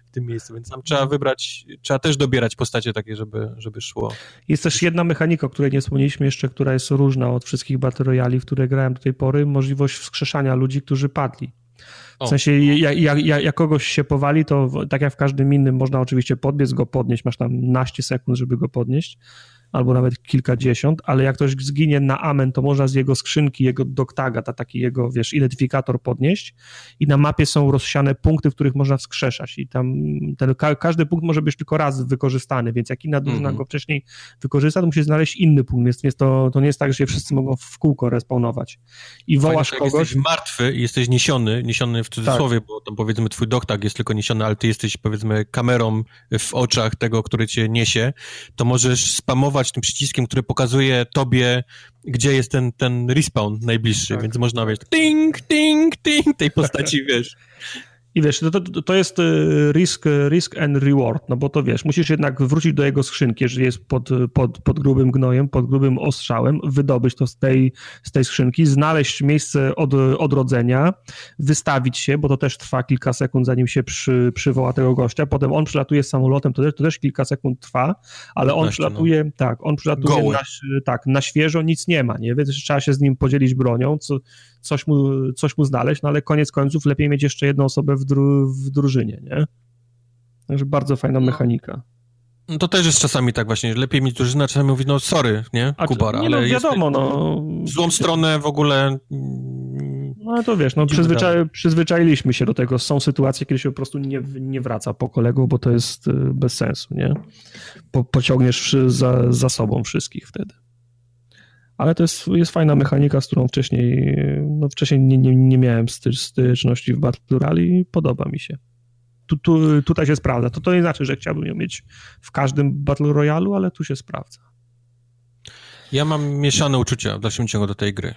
w tym miejscu, więc tam trzeba wybrać, trzeba też dobierać postacie takie, żeby, żeby szło. Jest też jedna mechanika, o której nie wspomnieliśmy jeszcze, która jest różna od wszystkich Battle Royali, w które grałem do tej pory, możliwość wskrzeszania ludzi, którzy padli. W sensie, jak, jak, jak, kogoś się powali, to tak jak w każdym innym, można oczywiście podbiec go, podnieść, masz tam naście sekund, żeby go podnieść, albo nawet kilkadziesiąt, ale jak ktoś zginie na amen, to można z jego skrzynki, jego doktaga, ta, taki jego, wiesz, identyfikator podnieść i na mapie są rozsiane punkty, w których można wskrzeszać i tam ten, każdy punkt może być tylko raz wykorzystany, więc jak inna drużyna mm -hmm. go wcześniej wykorzysta, to musi znaleźć inny punkt, więc, więc to, to nie jest tak, że się wszyscy mogą w kółko respawnować. I wołasz Fajne, kogoś... jesteś martwy i jesteś niesiony, niesiony w cudzysłowie, tak. bo tam powiedzmy twój doktag jest tylko niesiony, ale ty jesteś powiedzmy kamerą w oczach tego, który cię niesie, to możesz spamować tym przyciskiem, który pokazuje tobie, gdzie jest ten, ten respawn najbliższy, tak. więc można mieć ting, ting, ting tej postaci, wiesz. I wiesz, to, to, to jest y, risk, risk and reward, no bo to wiesz, musisz jednak wrócić do jego skrzynki, jeżeli jest pod, pod, pod grubym gnojem, pod grubym ostrzałem, wydobyć to z tej, z tej skrzynki, znaleźć miejsce od, odrodzenia, wystawić się, bo to też trwa kilka sekund, zanim się przy, przywoła tego gościa, potem on przylatuje samolotem, to też, to też kilka sekund trwa, ale on przylatuje, no. tak, on przylatuje na, tak, na świeżo, nic nie ma, nie, więc trzeba się z nim podzielić bronią, co, coś mu, coś mu znaleźć, no ale koniec końców lepiej mieć jeszcze jedną osobę w, dru w drużynie, nie? Także bardzo fajna no. mechanika. No to też jest czasami tak właśnie, lepiej mieć drużynę, czasami mówić, no sorry, nie, A, Kubar, nie, ale no, wiadomo, no... złą stronę w ogóle... No to wiesz, no przyzwyczai, przyzwyczailiśmy się do tego, są sytuacje, kiedy się po prostu nie, nie wraca po kolegu, bo to jest y, bez sensu, nie? Po, pociągniesz za, za sobą wszystkich wtedy ale to jest, jest fajna mechanika, z którą wcześniej, no wcześniej nie, nie, nie miałem styczności w Battle Royale i podoba mi się. Tu, tu, tutaj się sprawdza. To, to nie znaczy, że chciałbym ją mieć w każdym Battle Royalu, ale tu się sprawdza. Ja mam mieszane uczucia w dalszym ciągu do tej gry.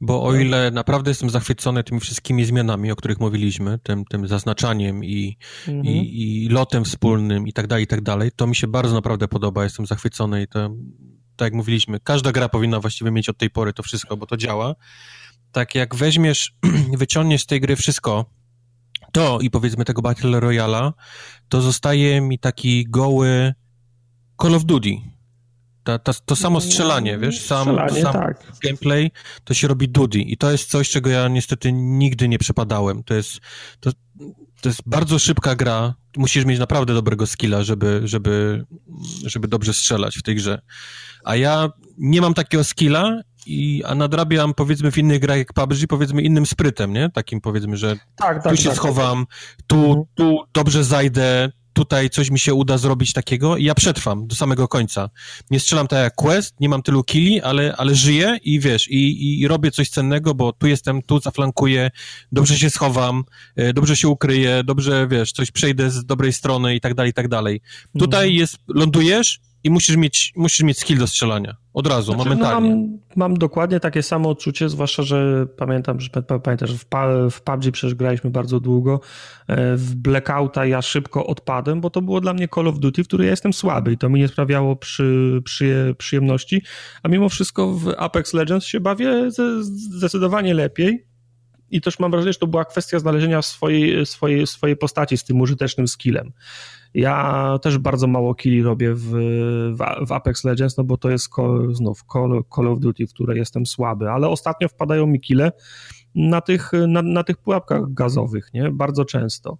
Bo o ile naprawdę jestem zachwycony tymi wszystkimi zmianami, o których mówiliśmy, tym, tym zaznaczaniem i, mhm. i, i lotem wspólnym i tak dalej, i tak dalej, to mi się bardzo naprawdę podoba, jestem zachwycony i to tak jak mówiliśmy, każda gra powinna właściwie mieć od tej pory to wszystko, bo to działa. Tak jak weźmiesz, wyciągniesz z tej gry wszystko, to i powiedzmy tego Battle Royala, to zostaje mi taki goły Call of Duty. Ta, ta, to samo strzelanie, wiesz, sam, strzelanie, sam tak. gameplay, to się robi Duty i to jest coś, czego ja niestety nigdy nie przepadałem. To jest, to, to jest bardzo szybka gra, musisz mieć naprawdę dobrego skilla, żeby, żeby, żeby dobrze strzelać w tej grze. A ja nie mam takiego skilla i, a nadrabiam powiedzmy w innych grach jak PUBG, powiedzmy innym sprytem, nie? Takim powiedzmy, że tak, tak, tu się tak, schowam, tu, mhm. tu dobrze zajdę, tutaj coś mi się uda zrobić takiego i ja przetrwam do samego końca. Nie strzelam tak jak Quest, nie mam tylu killi, ale, ale żyję i wiesz, i, i robię coś cennego, bo tu jestem, tu zaflankuję, dobrze się schowam, e, dobrze się ukryję, dobrze, wiesz, coś przejdę z dobrej strony i tak dalej, i tak dalej. Tutaj mhm. jest, lądujesz, i musisz mieć, musisz mieć skill do strzelania. Od razu, znaczy, momentalnie. No mam, mam, dokładnie takie samo odczucie, zwłaszcza, że pamiętam, że pamiętasz, w, w PUBG przecież graliśmy bardzo długo. E, w Blackouta ja szybko odpadłem, bo to było dla mnie Call of Duty, w której ja jestem słaby i to mi nie sprawiało przy, przy, przyjemności. A mimo wszystko w Apex Legends się bawię zdecydowanie lepiej. I też mam wrażenie, że to była kwestia znalezienia swojej, swojej, swojej postaci z tym użytecznym skillem. Ja też bardzo mało killi robię w, w, Apex Legends, no bo to jest call, znów Call, Call of Duty, w której jestem słaby, ale ostatnio wpadają mi kile na tych, na, na tych pułapkach gazowych, nie? Bardzo często.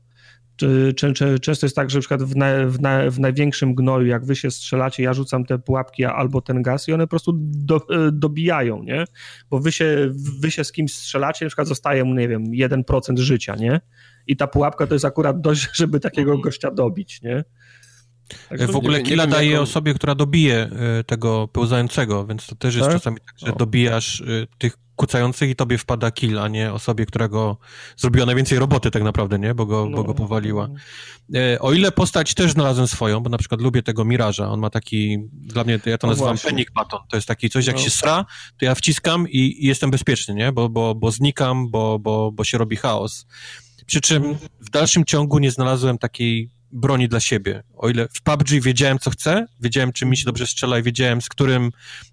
Często jest tak, że na w, na, w, na, w, największym gnoju, jak wy się strzelacie, ja rzucam te pułapki albo ten gaz i one po prostu do, dobijają, nie? Bo wy się, wy się z kimś strzelacie, na przykład zostaje, nie wiem, 1% życia, nie? I ta pułapka to jest akurat dość, żeby takiego mhm. gościa dobić, nie? Tak, w ogóle killa daje jaką... osobie, która dobije y, tego pełzającego, więc to też jest tak? czasami tak, że o. dobijasz y, tych kucających i tobie wpada kill, a nie osobie, która go zrobiła najwięcej roboty tak naprawdę, nie? Bo go, no. bo go powaliła. Y, o ile postać też znalazłem swoją, bo na przykład lubię tego Miraża, on ma taki, dla mnie, ja to no nazywam właśnie. panic button, to jest taki coś, jak no. się sra, to ja wciskam i, i, jestem bezpieczny, nie? Bo, bo, bo znikam, bo, bo, bo się robi chaos. Przy czym w dalszym ciągu nie znalazłem takiej broni dla siebie. O ile w PUBG wiedziałem, co chcę, wiedziałem, czym mi się dobrze strzela i wiedziałem, z którym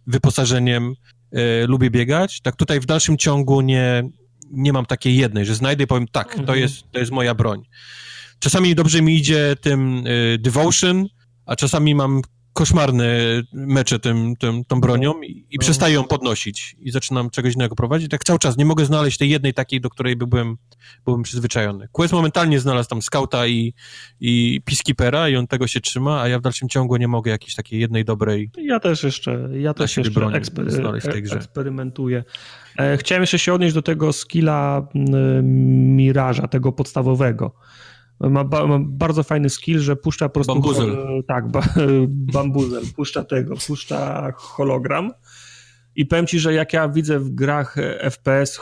wyposażeniem y, lubię biegać, tak tutaj w dalszym ciągu nie, nie mam takiej jednej, że znajdę i powiem, tak, to mhm. jest, to jest moja broń. Czasami dobrze mi idzie tym y, Devotion, a czasami mam koszmarne mecze tym, tym, tą bronią i, i przestaję ją podnosić i zaczynam czegoś innego prowadzić. Tak cały czas nie mogę znaleźć tej jednej takiej, do której by byłem, byłem przyzwyczajony. Quest momentalnie znalazł tam scouta i, i peacekeepera i on tego się trzyma, a ja w dalszym ciągu nie mogę jakiejś takiej jednej dobrej Ja też jeszcze, ja też jeszcze ekspery- w tej grze. eksperymentuję. E, chciałem jeszcze się odnieść do tego skilla Miraża, tego podstawowego ma, ba, ma, bardzo fajny skill, że puszcza po prostu... Bambuzel. Tak, ba, bambuzel, puszcza tego, puszcza hologram i powiem ci, że jak ja widzę w grach FPS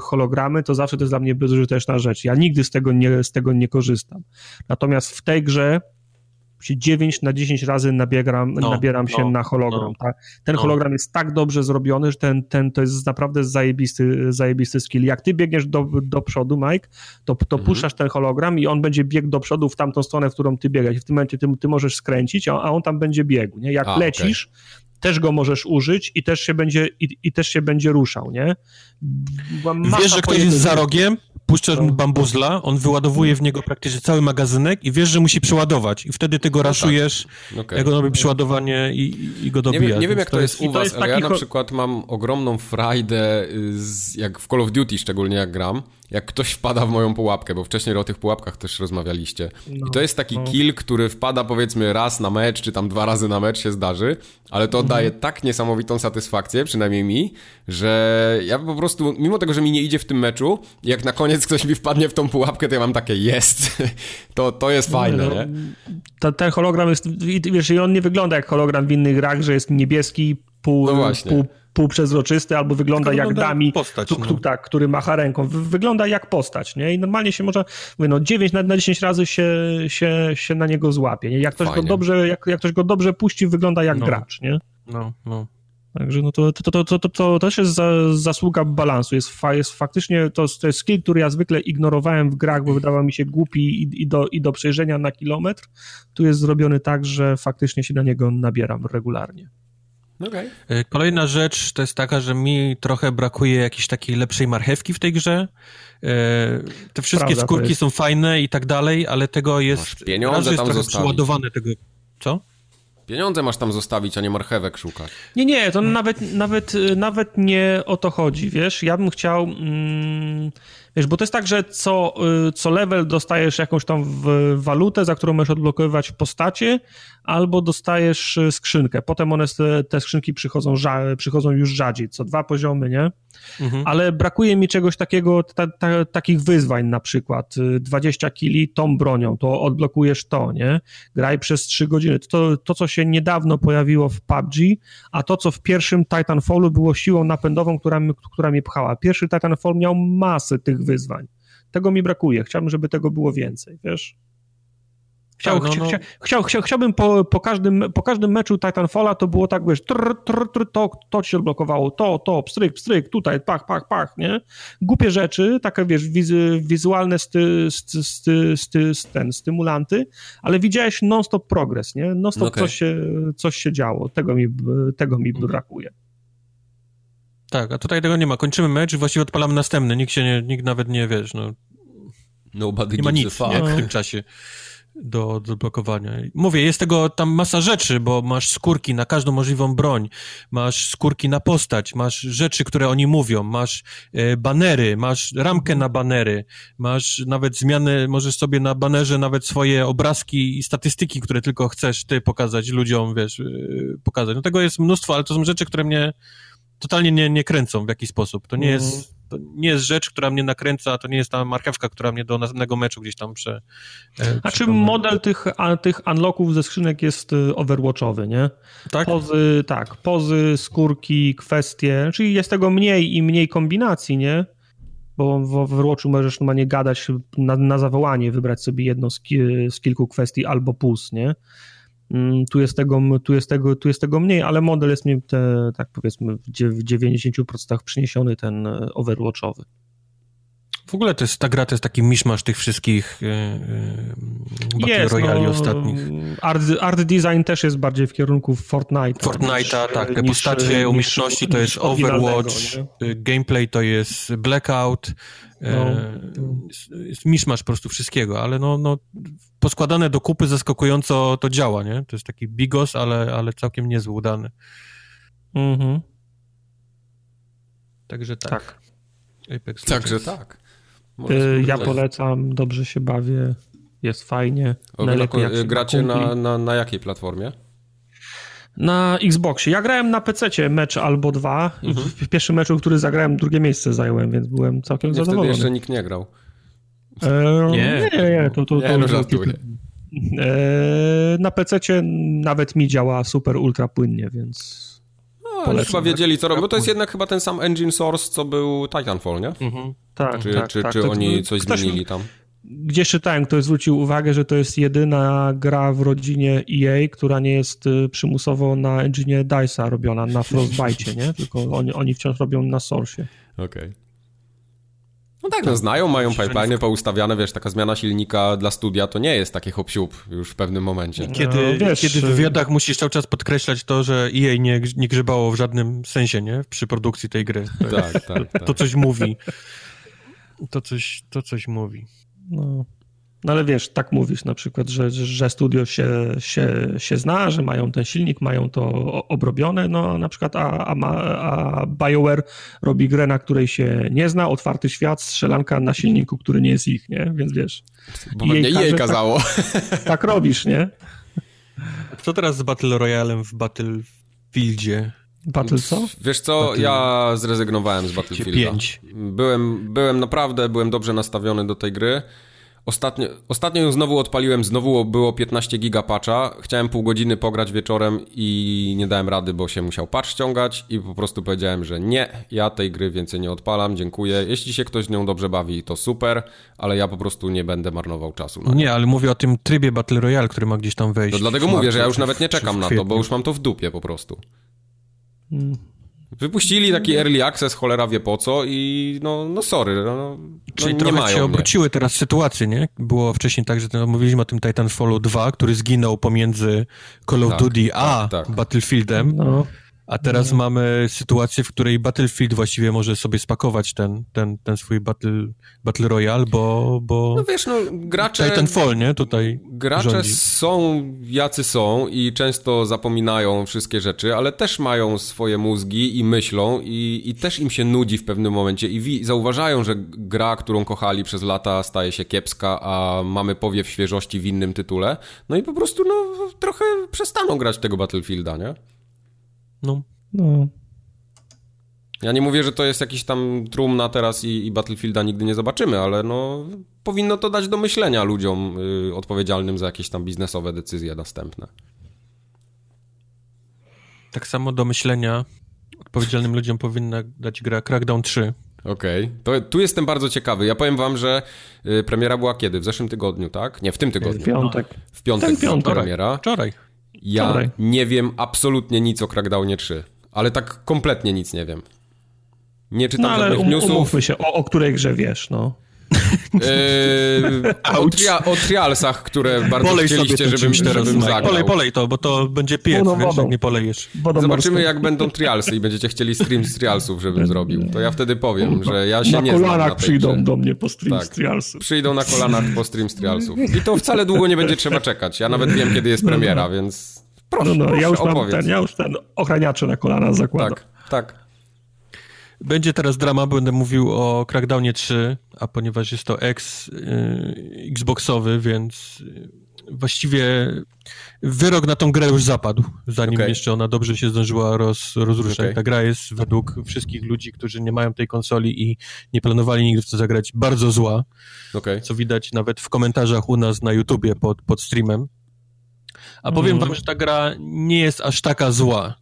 hologramy, to zawsze to jest dla mnie bezużyteczna rzecz. Ja nigdy z tego nie, z tego nie korzystam. Natomiast w tej grze się 9 na 10 razy nabieram, no, nabieram się no, na hologram. No, tak? Ten no. hologram jest tak dobrze zrobiony, że ten, ten to jest naprawdę zajebisty, zajebisty skill. Jak ty biegniesz do, do przodu, Mike, to, to mhm. puszczasz ten hologram i on będzie biegł do przodu w tamtą stronę, w którą ty biegać. W tym momencie ty, ty możesz skręcić, a, a on tam będzie biegł. Nie? Jak a, lecisz, okay też go możesz użyć i też się będzie, i, i też się będzie ruszał, nie? Wiesz, że ktoś jest za rogiem, puszczasz mu bambuzla, on wyładowuje w niego praktycznie cały magazynek i wiesz, że musi przeładować i wtedy ty go no raszujesz, tak. okay. jak on robi przeładowanie i, i go dobija. Nie, wiem, nie wiem jak to jest, jest u was, jest ale ja na przykład mam ogromną frajdę, z, jak w Call of Duty szczególnie jak gram, jak ktoś wpada w moją pułapkę, bo wcześniej o tych pułapkach też rozmawialiście. No, I to jest taki no. kill, który wpada powiedzmy raz na mecz, czy tam dwa razy na mecz się zdarzy, ale to mhm. daje tak niesamowitą satysfakcję, przynajmniej mi, że ja po prostu, mimo tego, że mi nie idzie w tym meczu, jak na koniec ktoś mi wpadnie w tą pułapkę, to ja mam takie jest. to, to jest fajne, no, nie? To, ten hologram jest, wiesz, i on nie wygląda jak hologram w innych grach, że jest niebieski, pół, no pół półprzezroczysty albo wygląda jak dami, postać, tu, no. tak, który macha ręką. Wygląda jak postać, nie? I normalnie się może, mówię, no 9 na, na 10 razy się, się, się na niego złapie, nie? Jak ktoś, go dobrze, jak, jak ktoś go dobrze puści, wygląda jak no. gracz, nie? No, no. Także no to, to, to, to, to, to też jest za, zasługa balansu. Jest, fa, jest faktycznie, to, to jest skill, który ja zwykle ignorowałem w grach, bo wydawał mi się głupi i, i, do, i do przejrzenia na kilometr. Tu jest zrobiony tak, że faktycznie się na niego nabieram regularnie. Okay. E, kolejna rzecz to jest taka, że mi trochę brakuje jakiejś takiej lepszej marchewki w tej grze. E, te wszystkie Prawda, skórki są fajne i tak dalej, ale tego jest... Masz pieniądze jest tam zostawić. tego... Co? Pieniądze masz tam zostawić, a nie marchewek szukać. Nie, nie, to nawet, nawet, nawet nie o to chodzi, wiesz? Ja bym chciał... Mm, Wiesz, bo to jest tak, że co, y, co level dostajesz jakąś tam walutę, za którą możesz odblokowywać postacie, albo dostajesz y, skrzynkę. Potem one, te skrzynki przychodzą, przychodzą już rzadziej, co dwa poziomy, nie? Mhm. Ale brakuje mi czegoś takiego, ta, ta, takich wyzwań na przykład. 20 y, kili tą bronią, to odblokujesz to, nie? Graj przez 3 godziny. To, to, co się niedawno pojawiło w PUBG, a to, co w pierwszym Titanfallu było siłą napędową, która, która mnie pchała. Pierwszy Titanfall miał masę tych wyzwań. Tego mi brakuje. Chciałbym, żeby tego było więcej, wiesz? Chciał, tak, no, no. Chciał, chciał, chciałbym po, po, każdym, po każdym meczu Titanfalla to było tak, wiesz, trr, trr, trr, to, to ci odblokowało, to, to, pstryk, pstryk, tutaj, pach, pach, pach, nie? Głupie rzeczy, takie, wiesz, wizy, wizualne sty, sty, sty, sty, ten, stymulanty, ale widziałeś non-stop progres, nie? Non-stop okay. coś, się, coś się działo. Tego mi, tego mi mhm. brakuje. Tak, a tutaj tego nie ma. Kończymy mecz i właściwie odpalamy następny. Nikt się nie, nikt nawet nie, wiesz, no... Nobody nie ma nic nie, w tym czasie do, do blokowania. Mówię, jest tego tam masa rzeczy, bo masz skórki na każdą możliwą broń, masz skórki na postać, masz rzeczy, które oni mówią, masz e, banery, masz ramkę na banery, masz nawet zmiany, możesz sobie na banerze nawet swoje obrazki i statystyki, które tylko chcesz ty pokazać ludziom, wiesz, e, pokazać. No tego jest mnóstwo, ale to są rzeczy, które mnie totalnie nie, nie kręcą w jakiś sposób. To nie jest mhm to nie jest rzecz, która mnie nakręca, to nie jest ta marchewka, która mnie do następnego meczu gdzieś tam prze... E, a czy model tych, a, tych unlocków ze skrzynek jest e, overwatchowy, nie? Tak? Pozy, tak, pozy, skórki, kwestie, czyli jest tego mniej i mniej kombinacji, nie? Bo w Overwatchu możesz normalnie gadać na, na zawołanie, wybrać sobie jedną z, z kilku kwestii albo plus, nie? Mm, tu jest, tego, tu, jest tego, tu jest tego mniej, ale model jest mi, te, tak powiedzmy, w 90% przyniesiony ten e, overwatchowy. W ogóle to jest, ta gra to jest taki miszmasz tych wszystkich yy, jest, Royali no, ostatnich. Art, art, design też jest bardziej w kierunku Fortnite'a. Fortnite'a, tak. Te postacie, umiejętności to jest Overwatch, gameplay to jest Blackout, no. jest, jest miszmasz po prostu wszystkiego, ale no, no poskładane do kupy zaskakująco to działa, nie? To jest taki bigos, ale, ale całkiem niezły, udany. Mhm. Także tak. tak. Apex Także tak. Y, ja polecam, dobrze się bawię, jest fajnie. Najlepiej jak gracie na, na, na jakiej platformie? Na Xboxie. Ja grałem na PC mecz albo dwa. Mhm. W, w pierwszym meczu, który zagrałem, drugie miejsce zająłem, więc byłem całkiem nie, zadowolony. Wtedy jeszcze nikt nie grał. E, nie, nie, nie, to, to, nie, to, no, żartuję. E, na PC nawet mi działa super ultra płynnie, więc. No, chyba wiedzieli, co robią, bo to jest jednak chyba ten sam engine source, co był Titanfall, nie? Mhm. Tak, czy, tak, czy, tak, czy oni coś ktoś, zmienili tam? Gdzieś czytałem, ktoś zwrócił uwagę, że to jest jedyna gra w rodzinie EA, która nie jest y, przymusowo na engine DICE'a robiona, na Frostbite, nie? Tylko oni, oni wciąż robią na Source. Okej. Okay. No tak, no znają, mają pipeline poustawiane, wiesz, taka zmiana silnika dla studia to nie jest takie hop już w pewnym momencie. Kiedy, no, wiesz, kiedy w wywiadach musisz cały czas podkreślać to, że EA nie, nie grzebało w żadnym sensie, nie? Przy produkcji tej gry. Tak, tak, tak. To coś mówi. To coś, to coś mówi. No. No ale wiesz, tak mówisz na przykład, że, że studio się, się, się zna, że mają ten silnik, mają to obrobione, no na przykład a, a, a BioWare robi grę, na której się nie zna, otwarty świat, strzelanka na silniku, który nie jest ich, nie? Więc wiesz. Bo pewnie jej kazało. Tak, tak robisz, nie? Co teraz z Battle Royalem w Battlefieldzie? Battle co? Wiesz co, Battle... ja zrezygnowałem z Battlefielda. 5. Byłem, byłem naprawdę, byłem dobrze nastawiony do tej gry. Ostatnio, ostatnio ją znowu odpaliłem, znowu było 15 giga patcha. Chciałem pół godziny pograć wieczorem i nie dałem rady, bo się musiał patch ściągać i po prostu powiedziałem, że nie, ja tej gry więcej nie odpalam, dziękuję. Jeśli się ktoś z nią dobrze bawi, to super, ale ja po prostu nie będę marnował czasu. nie, ale mówię o tym trybie Battle Royale, który ma gdzieś tam wejść. To dlatego mówię, że ja już nawet nie czekam na to, bo już mam to w dupie po prostu. Wypuścili taki early access, cholera wie po co i no, no sorry. No, no Czyli trochę mają się obróciły mnie. teraz sytuacje, nie? Było wcześniej tak, że no, mówiliśmy o tym Titanfallu 2, który zginął pomiędzy Call of tak, Duty a tak, tak. Battlefieldem. No. A teraz mamy sytuację, w której Battlefield właściwie może sobie spakować ten, ten, ten swój Battle, battle Royale, bo, bo... No wiesz, no gracze... Titanfall, nie? Tutaj Gracze rządzi. są jacy są i często zapominają wszystkie rzeczy, ale też mają swoje mózgi i myślą i, i też im się nudzi w pewnym momencie i wi- zauważają, że gra, którą kochali przez lata staje się kiepska, a mamy powiew świeżości w innym tytule, no i po prostu no trochę przestaną grać tego Battlefielda, nie? No, No. Ja nie mówię, że to jest jakiś tam trumna teraz i, i Battlefielda nigdy nie zobaczymy, ale no powinno to dać do myślenia ludziom y, odpowiedzialnym za jakieś tam biznesowe decyzje następne. tak samo do myślenia odpowiedzialnym ludziom powinna dać gra Crackdown 3. Okej, to tu jestem bardzo ciekawy. Ja powiem wam, że y, premiera była kiedy? W zeszłym tygodniu, tak? Nie, w tym W tygodniu. piątek. W piątek Ten była piątek. premiera. Wczoraj. Ja nie wiem absolutnie nic o Crackdownie 3, ale tak kompletnie nic nie wiem. Nie czytam No ale żadnych um, newsów. umówmy się, o, o której grze wiesz, no. Yy, o, tria, o trialsach, które bardzo Polej chcieliście, żebym, żebym zagrał. Polej, polej to, bo to będzie piec, Wodą, wiesz, jak nie polejesz. Wodą Zobaczymy, morską. jak będą trialsy i będziecie chcieli stream z trialsów, żebym zrobił. To ja wtedy powiem, że ja się na nie znam kolanach na tej przyjdą grze. do mnie po stream Tak. z Trialsów. Przyjdą na kolanach po stream z trialsów. I to wcale długo nie będzie trzeba czekać. Ja nawet wiem, kiedy jest premiera, więc proszę, No, no, proszę ja już ten, ja już ten ochraniacze na kolana zakładam. Tak, tak. Będzie teraz drama, będę mówił o Crackdownie 3, a ponieważ jest to ex y, Xboxowy, więc y, właściwie wyrok na tą grę już zapadł, zanim Okej. jeszcze ona dobrze się zdążyła roz, rozruszać. Okej. Ta gra jest według wszystkich ludzi, którzy nie mają tej konsoli i nie planowali nigdy w to zagrać, bardzo zła, Okej. co widać nawet w komentarzach u nas na YouTubie pod, pod streamem. A powiem Mhm. wam, że ta gra nie jest aż taka zła.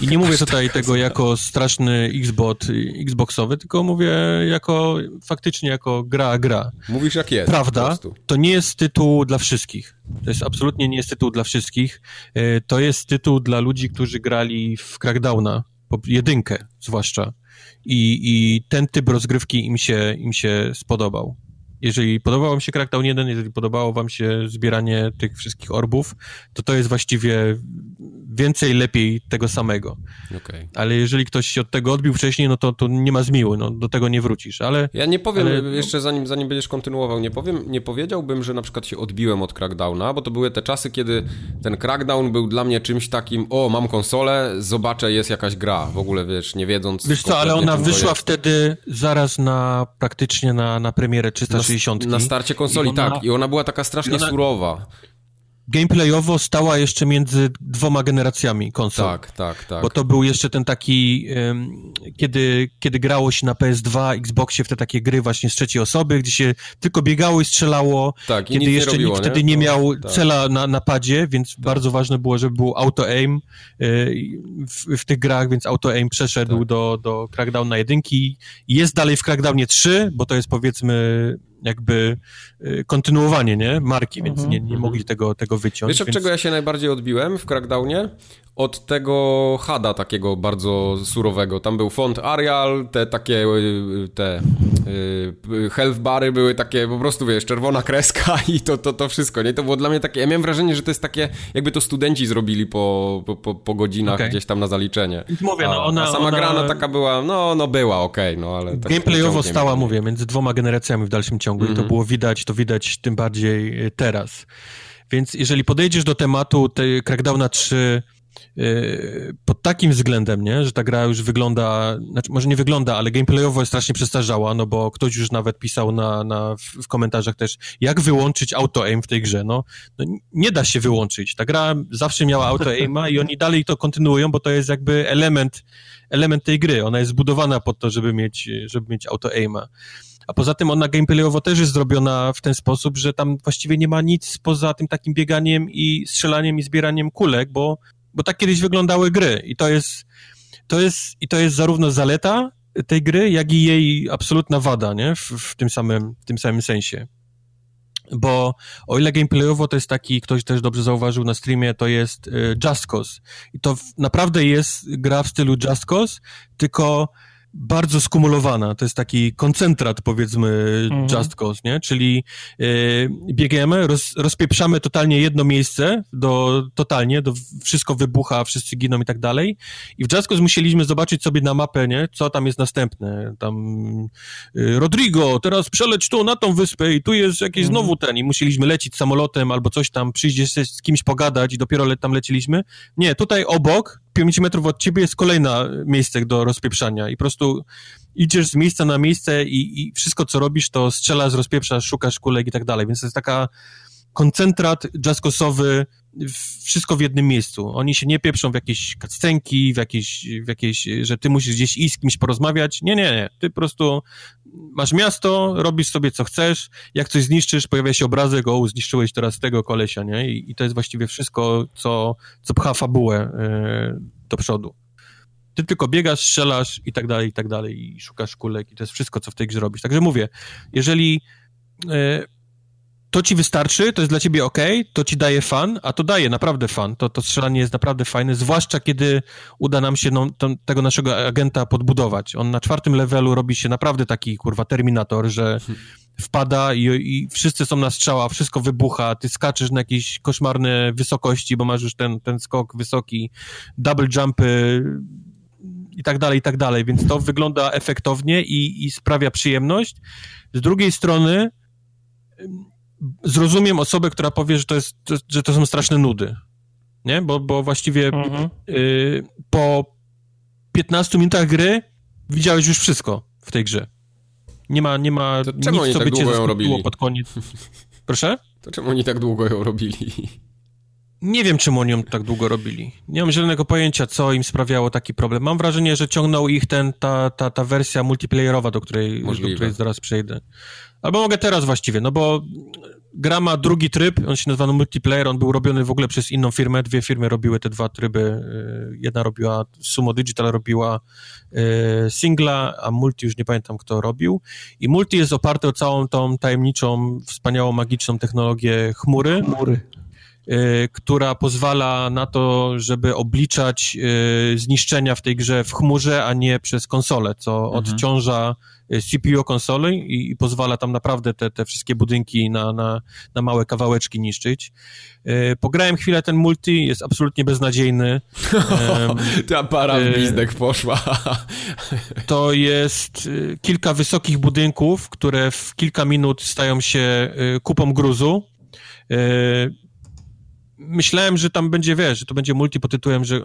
I nie mówię tutaj tego jako straszny Xbot, y, Xboxowy, tylko mówię jako faktycznie jako gra, gra. Mówisz jak jest. Prawda, to nie jest tytuł dla wszystkich. To jest absolutnie nie jest tytuł dla wszystkich. Y, To jest tytuł dla ludzi, którzy grali w Crackdowna, jedynkę zwłaszcza. I, I ten typ rozgrywki im się, im się spodobał jeżeli podobał wam się Crackdown 1, jeżeli podobało wam się zbieranie tych wszystkich orbów, to to jest właściwie więcej, lepiej tego samego. Okay. Ale jeżeli ktoś się od tego odbił wcześniej, no to, to nie ma zmiłu, no, do tego nie wrócisz, ale... Ja nie powiem, ale, jeszcze zanim, zanim będziesz kontynuował, nie powiem, nie powiedziałbym, że na przykład się odbiłem od Crackdowna, bo to były te czasy, kiedy ten Crackdown był dla mnie czymś takim, o, mam konsolę, zobaczę, jest jakaś gra, w ogóle, wiesz, nie wiedząc... Wiesz co, ale ona wyszła wtedy zaraz na, praktycznie na, na premierę 360 na starcie konsoli, I ona... tak. I ona była taka strasznie ona... surowa gameplayowo stała jeszcze między dwoma generacjami konsol. Tak, tak, tak. Bo to był jeszcze ten taki, um, kiedy, kiedy grało się na PS2, Xboxie w te takie gry właśnie z trzeciej osoby, gdzie się tylko biegało i strzelało, tak, kiedy i jeszcze robiło, nikt nie? wtedy nie no, miał no, tak. cela na, na padzie, więc tak. bardzo ważne było, żeby był auto-aim e, w, w, tych grach, więc auto-aim przeszedł tak. do, do na 1. Jest dalej w Crackdownie 3, bo to jest powiedzmy jakby y, kontynuowanie, nie? Marki, więc Mhm. nie, nie mogli tego, tego wyciąć. Wiesz, od więc... czego ja się najbardziej odbiłem w Crackdownie? Od tego hada takiego bardzo surowego. Tam był font Arial, te takie, y, te y, health bary były takie, po prostu wiesz, czerwona kreska i to, to, to wszystko, nie? To było dla mnie takie, ja miałem wrażenie, że to jest takie, jakby to studenci zrobili po, po, po, godzinach Okej. gdzieś tam na zaliczenie. Mówię, a, no ona- a sama ona- gra, no taka była, no, no była, okej, no ale... Tak Gameplayowo stała, mówię, między dwoma generacjami w dalszym ciągu i to Mhm. było widać, to widać tym bardziej y, teraz. Więc jeżeli podejdziesz do tematu tej Crackdowna 3 y, pod takim względem, nie, że ta gra już wygląda, znaczy może nie wygląda, ale gameplayowo jest strasznie przestarzała, no bo ktoś już nawet pisał na, na, w, komentarzach też, jak wyłączyć auto-aim w tej grze, no, no nie da się wyłączyć. Ta gra zawsze miała auto-aima i oni dalej to kontynuują, bo to jest jakby element, element tej gry. Ona jest zbudowana pod to, żeby mieć, żeby mieć auto-aima. A poza tym ona gameplayowo też jest zrobiona w ten sposób, że tam właściwie nie ma nic poza tym takim bieganiem i strzelaniem i zbieraniem kulek, bo, bo tak kiedyś wyglądały gry i to jest, to jest, i to jest zarówno zaleta tej gry, jak i jej absolutna wada, nie? W, w, tym, samym, w tym samym sensie. Bo o ile gameplayowo to jest taki, ktoś też dobrze zauważył na streamie, to jest y, Just Cause. I to naprawdę jest gra w stylu Just Cause, tylko bardzo skumulowana. To jest taki koncentrat, powiedzmy, mhm. Just Cause, nie? Czyli yy, biegamy, roz, rozpieprzamy totalnie jedno miejsce, do, totalnie, do, wszystko wybucha, wszyscy giną i tak dalej. I w Just Cause musieliśmy zobaczyć sobie na mapę, nie? Co tam jest następne. Tam yy, Rodrigo, teraz przeleć tu, na tą wyspę i tu jest jakiś mhm. znowu ten. I musieliśmy lecieć samolotem albo coś tam, przyjść z kimś pogadać i dopiero le, tam leciliśmy. Nie, tutaj obok, 5 metrów od ciebie jest kolejne miejsce do rozpieprzania i po prostu idziesz z miejsca na miejsce i, i wszystko, co robisz, to strzelasz, rozpieprzasz, szukasz kulek i tak dalej, więc to jest taka koncentrat jazzkosowy, wszystko w jednym miejscu. Oni się nie pieprzą w jakieś cutscenki, w jakieś, w jakieś, że ty musisz gdzieś iść z kimś porozmawiać. Nie, nie, nie. Ty po prostu masz miasto, robisz sobie co chcesz, jak coś zniszczysz, pojawia się obrazek, o, zniszczyłeś teraz tego kolesia, nie? I, i to jest właściwie wszystko, co, co pcha fabułę yy, do przodu. Ty tylko biegasz, strzelasz i tak dalej, i tak dalej, i szukasz kulek, i to jest wszystko, co w tej grze robisz. Także mówię, jeżeli yy, to ci wystarczy, to jest dla ciebie ok, to ci daje fan, a to daje naprawdę fan. To, to strzelanie jest naprawdę fajne, zwłaszcza kiedy uda nam się no, tego naszego agenta podbudować. On na czwartym levelu robi się naprawdę taki, kurwa, terminator, że wpada i, i wszyscy są na strzała, wszystko wybucha, ty skaczesz na jakieś koszmarne wysokości, bo masz już ten, ten skok wysoki, double jumpy i tak dalej, i tak dalej, więc to wygląda efektownie i, i sprawia przyjemność. Z drugiej strony zrozumiem osobę, która powie, że to, jest, że to są straszne nudy. Nie? Bo, bo właściwie mhm. y, po 15 minutach gry widziałeś już wszystko w tej grze. Nie ma, nie ma to nic, oni co tak by cię robili? pod koniec. Proszę? To czemu oni tak długo ją robili? Nie wiem, czemu oni ją tak długo robili. Nie mam zielonego pojęcia, co im sprawiało taki problem. Mam wrażenie, że ciągnął ich ten, ta, ta, ta wersja multiplayerowa, do której, do której zaraz przejdę. Albo mogę teraz właściwie, no bo gra ma drugi tryb, on się nazywa multiplayer, on był robiony w ogóle przez inną firmę, dwie firmy robiły te dwa tryby, y, jedna robiła, Sumo Digital robiła y, singla, a multi już nie pamiętam kto robił i multi jest oparte o całą tą tajemniczą, wspaniałą, magiczną technologię chmury. Chmury. Y, która pozwala na to, żeby obliczać zniszczenia w tej grze w chmurze, a nie przez konsolę, co mhm. odciąża CPU konsoli i, i, pozwala tam naprawdę te, te wszystkie budynki na, na, na małe kawałeczki niszczyć. E, pograłem chwilę ten multi, jest absolutnie beznadziejny. Ta para w blizdek poszła. to jest kilka wysokich budynków, które w kilka minut stają się kupą gruzu myślałem, że tam będzie, wiesz, że to będzie multi pod tytułem, że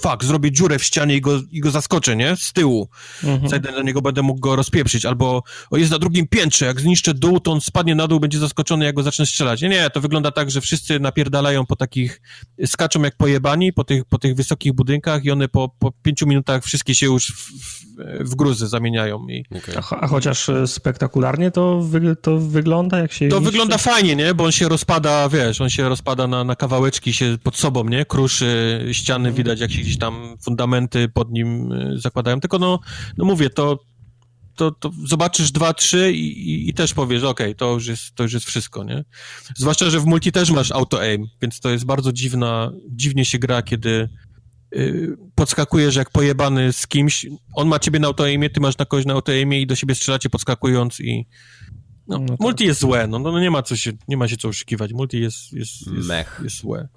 fuck, zrobię dziurę w ścianie i go, i go zaskoczę, nie? Z tyłu. Mhm. Zajdę do niego, będę mógł go rozpieprzyć. Albo o, jest na drugim piętrze, jak zniszczę dół, to on spadnie na dół, będzie zaskoczony, jak go zacznę strzelać. Nie, nie, to wygląda tak, że wszyscy napierdalają po takich, skaczą jak pojebani po tych, po tych wysokich budynkach i one po, po pięciu minutach wszystkie się już w, w, w gruzy zamieniają. I... Okay. A, a, chociaż e, spektakularnie to, wy, to wygląda, jak się... To niszczy? wygląda fajnie, nie? Bo on się rozpada, wiesz, on się rozpada na, na kawałeczki się pod sobą, nie? Kruszy, ściany mhm. widać, jak się gdzieś tam fundamenty pod nim y, zakładają. Tylko no, no mówię, to, to, to zobaczysz dwa, trzy i, i, i też powiesz, okej, okay, to, już jest, to już jest wszystko, nie? Zwłaszcza, że w multi też masz auto-aim, więc to jest bardzo dziwna, dziwnie się gra, kiedy yy, podskakujesz jak pojebany z kimś, on ma ciebie na auto-aimie, ty masz na kogoś na auto-aimie i do siebie strzelacie podskakując i no, no tak. multi jest złe, no, no nie ma co się, nie ma się co oszukiwać, multi jest, jest, jest, jest, jest złe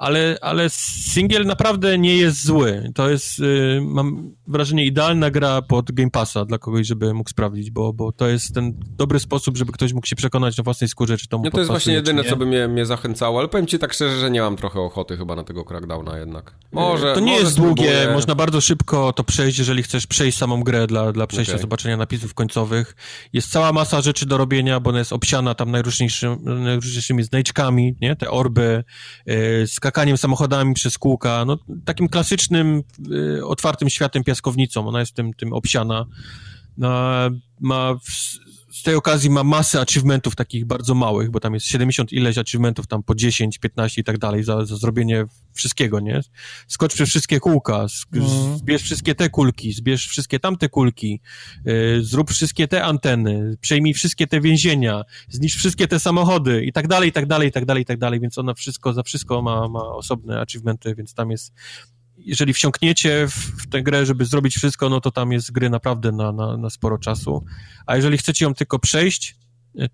ale, ale singiel naprawdę nie jest zły. To jest, yy, mam wrażenie, idealna gra pod Game Passa dla kogoś, żeby mógł sprawdzić, bo, bo to jest ten dobry sposób, żeby ktoś mógł się przekonać na własnej skórze, czy to mu No to jest właśnie jedyne, co by mnie, mnie zachęcało, ale powiem ci tak szczerze, że nie mam trochę ochoty chyba na tego Crackdowna jednak. Może, To nie może jest długie, spróbuję. można bardzo szybko to przejść, jeżeli chcesz przejść samą grę dla, dla przejścia, okay. zobaczenia napisów końcowych. Jest cała masa rzeczy do robienia, bo ona jest obsiana tam najróżniejszymi, najróżniejszymi znajdźkami, nie? Te orby, yy, skakaniem samochodami przez kółka, no takim klasycznym, y, otwartym światem piaskownicą, ona jest tym, tym obsiana. Ma, ma z tej okazji ma masę achievementów takich bardzo małych, bo tam jest 70 ileś achievementów, tam po 10, 15 i tak dalej, za, za zrobienie wszystkiego, nie? Skocz przez wszystkie kółka, mhm. zbierz wszystkie te kulki, zbierz wszystkie tamte kulki, yy, zrób wszystkie te anteny, przejmij wszystkie te więzienia, zniszcz wszystkie te samochody i tak dalej, i tak dalej, i tak dalej, i tak dalej, więc ona wszystko, za wszystko ma, ma osobne achievementy, więc tam jest jeżeli wsiąkniecie w, w tę grę, żeby zrobić wszystko, no to tam jest gry naprawdę na, na, na sporo czasu. A jeżeli chcecie ją tylko przejść,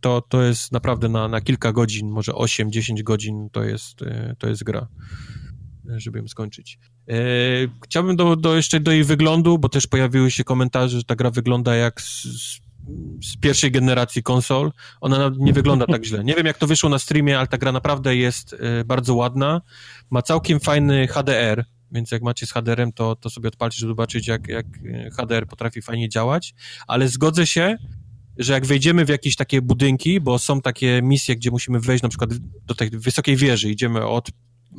to, to jest naprawdę na, na kilka godzin, może 8-10 godzin to jest, to jest gra, żeby ją skończyć. E, chciałbym do, do jeszcze do jej wyglądu, bo też pojawiły się komentarze, że ta gra wygląda jak z, z pierwszej generacji konsol. Ona nie wygląda tak źle. Nie wiem, jak to wyszło na streamie, ale ta gra naprawdę jest e, bardzo ładna. Ma całkiem fajny HDR, więc jak macie z HDR-em, to, to sobie odpalcie, żeby zobaczyć, jak, jak HDR potrafi fajnie działać. Ale zgodzę się, że jak wejdziemy w jakieś takie budynki, bo są takie misje, gdzie musimy wejść na przykład do tej wysokiej wieży, idziemy od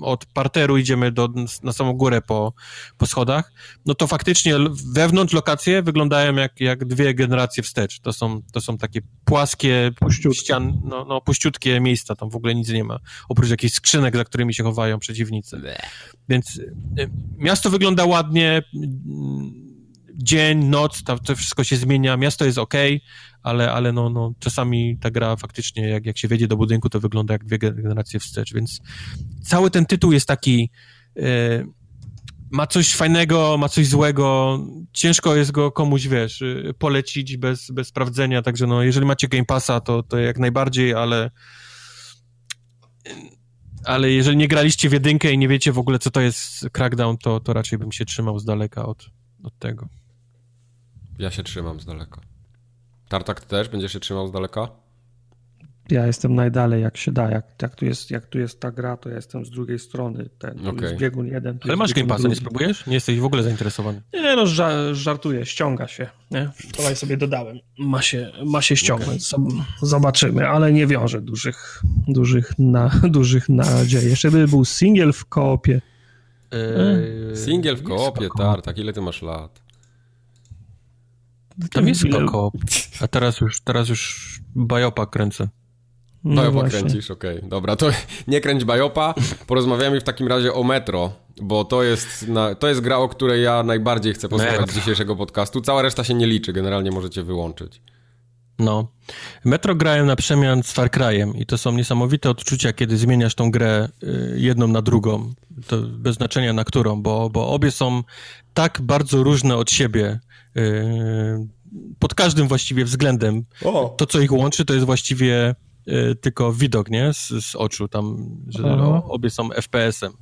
od parteru idziemy do, na samą górę po, po schodach, no to faktycznie wewnątrz lokacje wyglądają jak, jak dwie generacje wstecz. To są, to są takie płaskie, ścian, no, no, puściutkie miejsca, tam w ogóle nic nie ma, oprócz jakichś skrzynek, za którymi się chowają przeciwnicy. Więc y, miasto wygląda ładnie, dzień, noc, to, to wszystko się zmienia, miasto jest ok, ale, ale no, no, czasami ta gra faktycznie, jak, jak się wejdzie do budynku, to wygląda jak dwie generacje wstecz, więc cały ten tytuł jest taki, yy, ma coś fajnego, ma coś złego, ciężko jest go komuś, wiesz, e, polecić bez, bez sprawdzenia, także no, jeżeli macie Game Passa, to, to jak najbardziej, ale ale jeżeli nie graliście w jedynkę i nie wiecie w ogóle, co to jest Crackdown, to, to raczej bym się trzymał z daleka od, od tego. Ja się trzymam z daleka. Tartak ty też będziesz się trzymał z daleka? Ja jestem najdalej jak się da. Jak, jak, tu, jest, jak tu jest ta gra, to ja jestem z drugiej strony. Ten, okay. jest biegun jeden. Ale masz Game Passa, nie spróbujesz? Nie jesteś w ogóle zainteresowany? Nie, no żartuję, ściąga się. Nie? Wczoraj sobie dodałem. Ma się, ma się ściągnąć. Okay. Zobaczymy, ale nie wiąże dużych, dużych, na, dużych nadziei. Jeszcze by był single w koopie. Eee, single w koopie, Tartak. Ile ty masz lat? Tam jest ile... A teraz już, teraz już Bajopa kręcę. No Bajopa kręcisz, okej. Okay. Dobra, to nie kręć Bajopa. Porozmawiamy w takim razie o Metro, bo to jest, na, to jest gra, o której ja najbardziej chcę posłuchać z dzisiejszego podcastu. Cała reszta się nie liczy, generalnie możecie wyłączyć. No. Metro grałem na przemian z Far Cry'em i to są niesamowite odczucia, kiedy zmieniasz tą grę y, jedną na drugą. To bez znaczenia na którą, bo, bo obie są tak bardzo różne od siebie, pod każdym właściwie względem. O. To, co ich łączy, to jest właściwie yy, tylko widok, nie? Z, z oczu tam, że obie są FPS-em.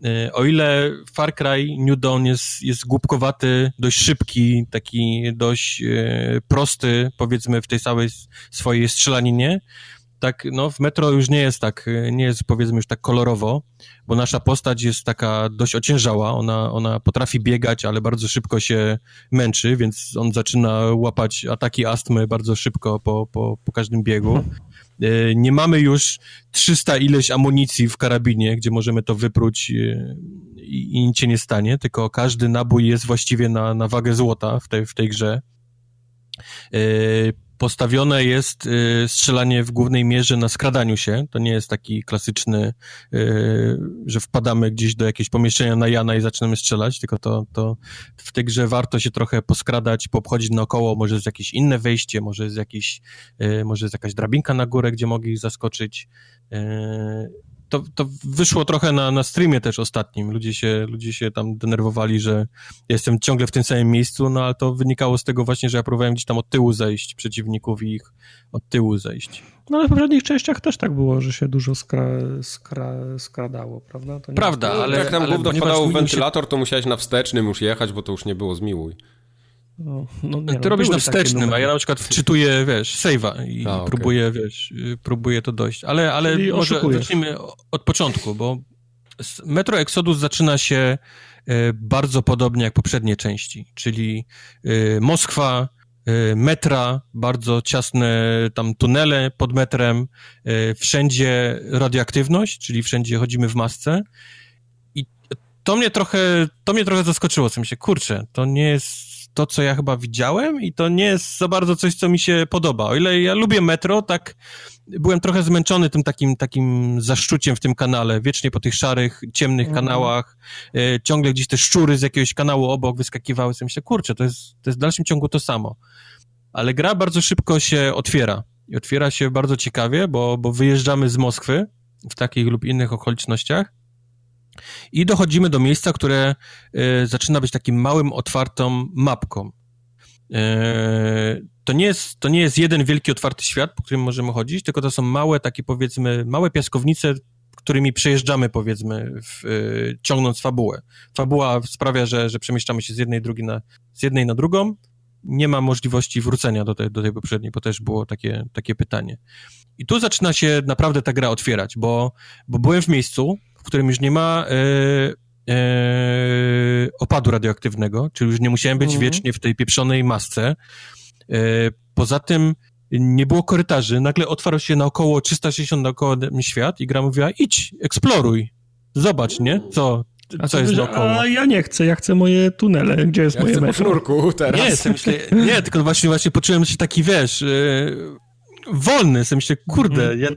Yy, o ile Far Cry New Dawn jest, jest głupkowaty, dość szybki, taki dość prosty, powiedzmy, w tej całej swojej strzelaninie, tak, no w Metro już nie jest tak, nie jest powiedzmy już tak kolorowo, bo nasza postać jest taka dość ociężała, ona, ona potrafi biegać, ale bardzo szybko się męczy, więc on zaczyna łapać ataki astmy bardzo szybko po, po, po każdym biegu. E, nie mamy już 300 ileś amunicji w karabinie, gdzie możemy to wypróć e, i, i nic się nie stanie, tylko każdy nabój jest właściwie na, na wagę złota w tej, w tej grze. E, postawione jest y, strzelanie w głównej mierze na skradaniu się. To nie jest taki klasyczny, y, że wpadamy gdzieś do jakiegoś pomieszczenia na Jana i zaczynamy strzelać, tylko to, to w tej grze warto się trochę poskradać, poobchodzić naokoło, może jest jakieś inne wejście, może jest jakiś, y, może jest jakaś drabinka na górę, gdzie mogli zaskoczyć to, to wyszło trochę na, na streamie też ostatnim. Ludzie się, ludzie się tam denerwowali, że jestem ciągle w tym samym miejscu, no ale to wynikało z tego właśnie, że ja próbowałem gdzieś tam od tyłu zejść przeciwników i ich od tyłu zejść. No ale w poprzednich częściach też tak było, że się dużo skra, skra, skradało, prawda? Prawda, ale... Jak tam ale gówno wpadało w wentylator, to musiałeś na wstecznym już jechać, bo to już nie było zmiłuj. No, no, nie, Ty no, robisz na wstecznym, a ja na przykład wczytuję, wiesz, save'a i a, okay. próbuję, wiesz, próbuję to dojść. Ale, ale może oszukujesz. zacznijmy od początku, bo Metro Exodus zaczyna się e, bardzo podobnie jak poprzednie części, czyli e, Moskwa, metra, bardzo ciasne tam tunele pod metrem, wszędzie radioaktywność, czyli wszędzie chodzimy w masce i to mnie trochę, to mnie trochę zaskoczyło, co mi się, kurczę, to nie jest to, co ja chyba widziałem i to nie jest za bardzo coś, co mi się podoba. O ile ja lubię metro, tak byłem trochę zmęczony tym takim, takim zaszczuciem w tym kanale, wiecznie po tych szarych, ciemnych mhm. kanałach, e, ciągle gdzieś te szczury z jakiegoś kanału obok wyskakiwały, sobie myślę, kurczę, to jest, to jest w dalszym ciągu to samo. Ale gra bardzo szybko się otwiera i otwiera się bardzo ciekawie, bo, bo wyjeżdżamy z Moskwy w takich lub innych okolicznościach I dochodzimy do miejsca, które y, zaczyna być takim małym, otwartą mapką. Y, to, nie jest, to nie jest jeden wielki, otwarty świat, po którym możemy chodzić, tylko to są małe, takie powiedzmy, małe piaskownice, którymi przejeżdżamy, powiedzmy, w, y, ciągnąc fabułę. Fabuła sprawia, że, że przemieszczamy się z jednej, drugi na, z jednej na drugą. Nie ma możliwości wrócenia do tej, do tej poprzedniej, bo też było takie, takie pytanie. I tu zaczyna się naprawdę ta gra otwierać, bo, bo byłem w miejscu, którym już nie ma e, e, opadu radioaktywnego, czyli już nie musiałem być mhm. wiecznie w tej pieprzonej masce. E, poza tym nie było korytarzy, nagle otwarł się naokoło 360 naokoło świat i gra mówiła, idź, eksploruj, zobacz, nie, co, a co jest naokoło. A ja nie chcę, ja chcę moje tunele, gdzie jest ja moje metro? sznurku teraz. Nie, sobie myślę, nie, tylko właśnie, właśnie poczułem się taki, wiesz, yy, wolny, sobie myślę, kurde, mm -hmm. ja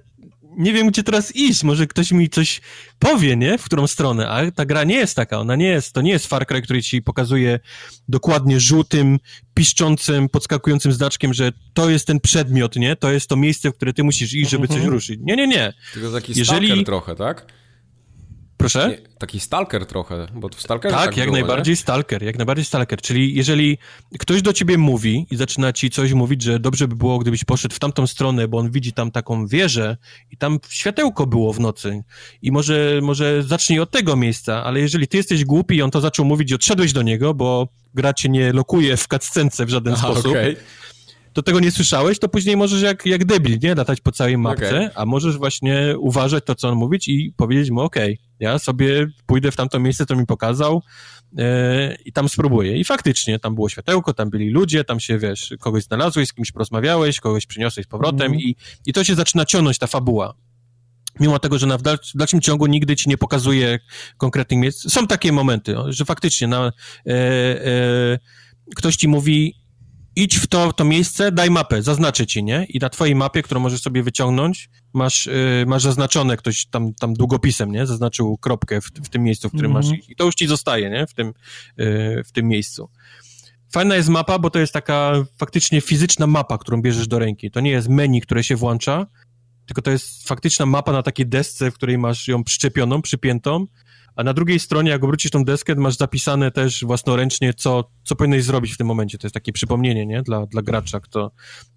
nie wiem, gdzie teraz iść, może ktoś mi coś powie, nie? W którą stronę, a ta gra nie jest taka, ona nie jest, to nie jest Far Cry, który ci pokazuje dokładnie żółtym, piszczącym, podskakującym znaczkiem, że to jest ten przedmiot, nie? To jest to miejsce, w które ty musisz iść, żeby coś mhm. ruszyć. Nie, nie, nie. Tylko taki Jeżeli... trochę, tak? Proszę? Nie, taki stalker trochę, bo w stalker tak, tak jak było, najbardziej nie? stalker, jak najbardziej stalker, czyli jeżeli ktoś do ciebie mówi i zaczyna ci coś mówić, że dobrze by było, gdybyś poszedł w tamtą stronę, bo on widzi tam taką wieżę i tam światełko było w nocy i może, może zacznij od tego miejsca, ale jeżeli ty jesteś głupi i on to zaczął mówić i odszedłeś do niego, bo gra cię nie lokuje w cutscence w żaden sposób, okay to tego nie słyszałeś, to później możesz jak, jak debil, nie? Latać po całej mapce, okay. a możesz właśnie uważać to, co on mówić i powiedzieć mu, okej, okay, ja sobie pójdę w tamto miejsce, to mi pokazał yy, i tam spróbuję. I faktycznie, tam było światełko, tam byli ludzie, tam się, wiesz, kogoś znalazłeś, z kimś porozmawiałeś, kogoś przyniosłeś z powrotem mm. i, i to się zaczyna ciągnąć, ta fabuła. Mimo tego, że na, w, dalszym, w dalszym ciągu nigdy ci nie pokazuje konkretnych miejsc. Są takie momenty, że faktycznie na, e, e, ktoś ci mówi, idź w to, to miejsce, daj mapę, zaznaczę ci, nie? I na twojej mapie, którą możesz sobie wyciągnąć, masz, yy, masz zaznaczone, ktoś tam, tam długopisem, nie? Zaznaczył kropkę w, w tym miejscu, w którym mm -hmm. masz i to już ci zostaje, nie? W tym, yy, w tym miejscu. Fajna jest mapa, bo to jest taka faktycznie fizyczna mapa, którą bierzesz do ręki. To nie jest menu, które się włącza, tylko to jest faktyczna mapa na takiej desce, w której masz ją przyczepioną, przypiętą a na drugiej stronie, jak obrócisz tą deskę, masz zapisane też własnoręcznie, co, co powinieneś zrobić w tym momencie. To jest takie przypomnienie, nie? Dla, dla gracza, kto,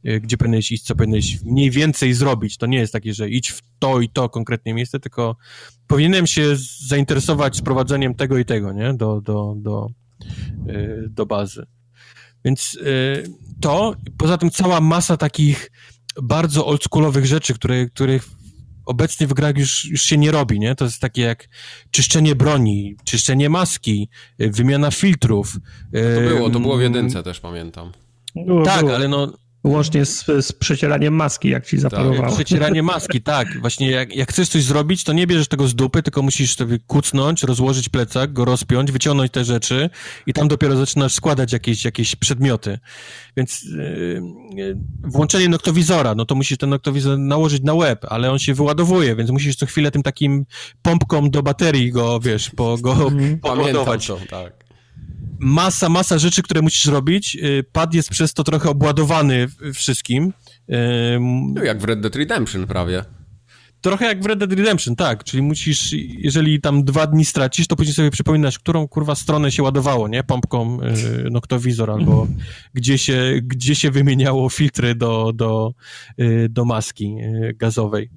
y, gdzie powinieneś iść, co powinieneś mniej więcej zrobić. To nie jest takie, że idź w to i to konkretnie miejsce, tylko powinienem się zainteresować sprowadzeniem tego i tego, nie? Do, do, do, yy, do bazy. Więc yy, to, poza tym cała masa takich bardzo oldschoolowych rzeczy, które, których obecnie w grach już, już się nie robi, nie? To jest takie jak czyszczenie broni, czyszczenie maski, wymiana filtrów. To było, to było w jedynce też, pamiętam. Było, tak, było. ale no Łącznie z, z przecieraniem maski, jak ci zaparowało. Tak, przecieranie maski, tak. Właśnie jak, jak chcesz coś zrobić, to nie bierzesz tego z dupy, tylko musisz sobie kucnąć, rozłożyć plecak, go rozpiąć, wyciągnąć te rzeczy i tam dopiero zaczynasz składać jakieś, jakieś przedmioty. Więc yy, włączenie noktowizora, no to musisz ten noktowizor nałożyć na łeb, ale on się wyładowuje, więc musisz co chwilę tym takim pompką do baterii go, wiesz, po, go mhm. poładować. To, tak masa, masa rzeczy, które musisz robić. Y, pad jest przez to trochę obładowany wszystkim. No jak w Red Dead Redemption prawie. Trochę jak w Red Dead Redemption, tak, czyli musisz, jeżeli tam dwa dni stracisz, to później sobie przypominasz, którą kurwa stronę się ładowało, nie? Pompką y, noktowizor albo mhm. gdzie, się, gdzie się wymieniało filtry do, do, y, do maski y, gazowej.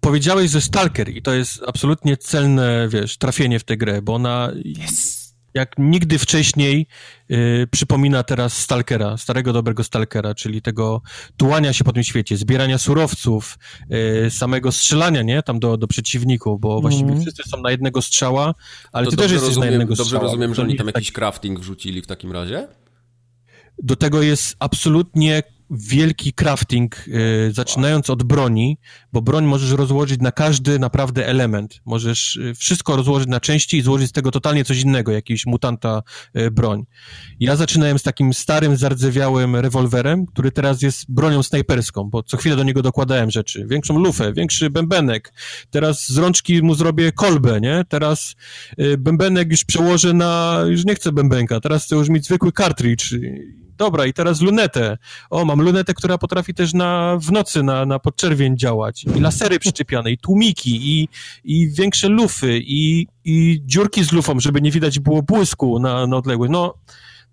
Powiedziałeś, że Stalker i to jest absolutnie celne, wiesz, trafienie w tę grę, bo ona yes. jak nigdy wcześniej y, przypomina teraz Stalkera, starego dobrego Stalkera, czyli tego tułania się po tym świecie, zbierania surowców, y, samego strzelania, nie, tam do, do przeciwników, bo mm. właściwie wszyscy są na jednego strzała, ale to ty też jesteś rozumiem, na jednego dobrze strzała. Dobrze rozumiem, że oni tam jakiś crafting wrzucili w takim razie? Do tego jest absolutnie wielki crafting, y, zaczynając od broni, bo broń możesz rozłożyć na każdy naprawdę element. Możesz y, wszystko rozłożyć na części i złożyć z tego totalnie coś innego, jakiś mutanta y, broń. Ja zaczynałem z takim starym, zardzewiałym rewolwerem, który teraz jest bronią snajperską, bo co chwilę do niego dokładałem rzeczy. Większą lufę, większy bębenek. Teraz z rączki mu zrobię kolbę, nie? Teraz bębenek już przełożę na... już nie chcę bębenka, teraz chcę już mieć zwykły cartridge dobra, i teraz lunetę. O, mam lunetę, która potrafi też na, w nocy na, na podczerwień działać. I lasery przyczepiane, i tłumiki, i, i większe lufy, i, i dziurki z lufą, żeby nie widać było błysku na, na odległość. No,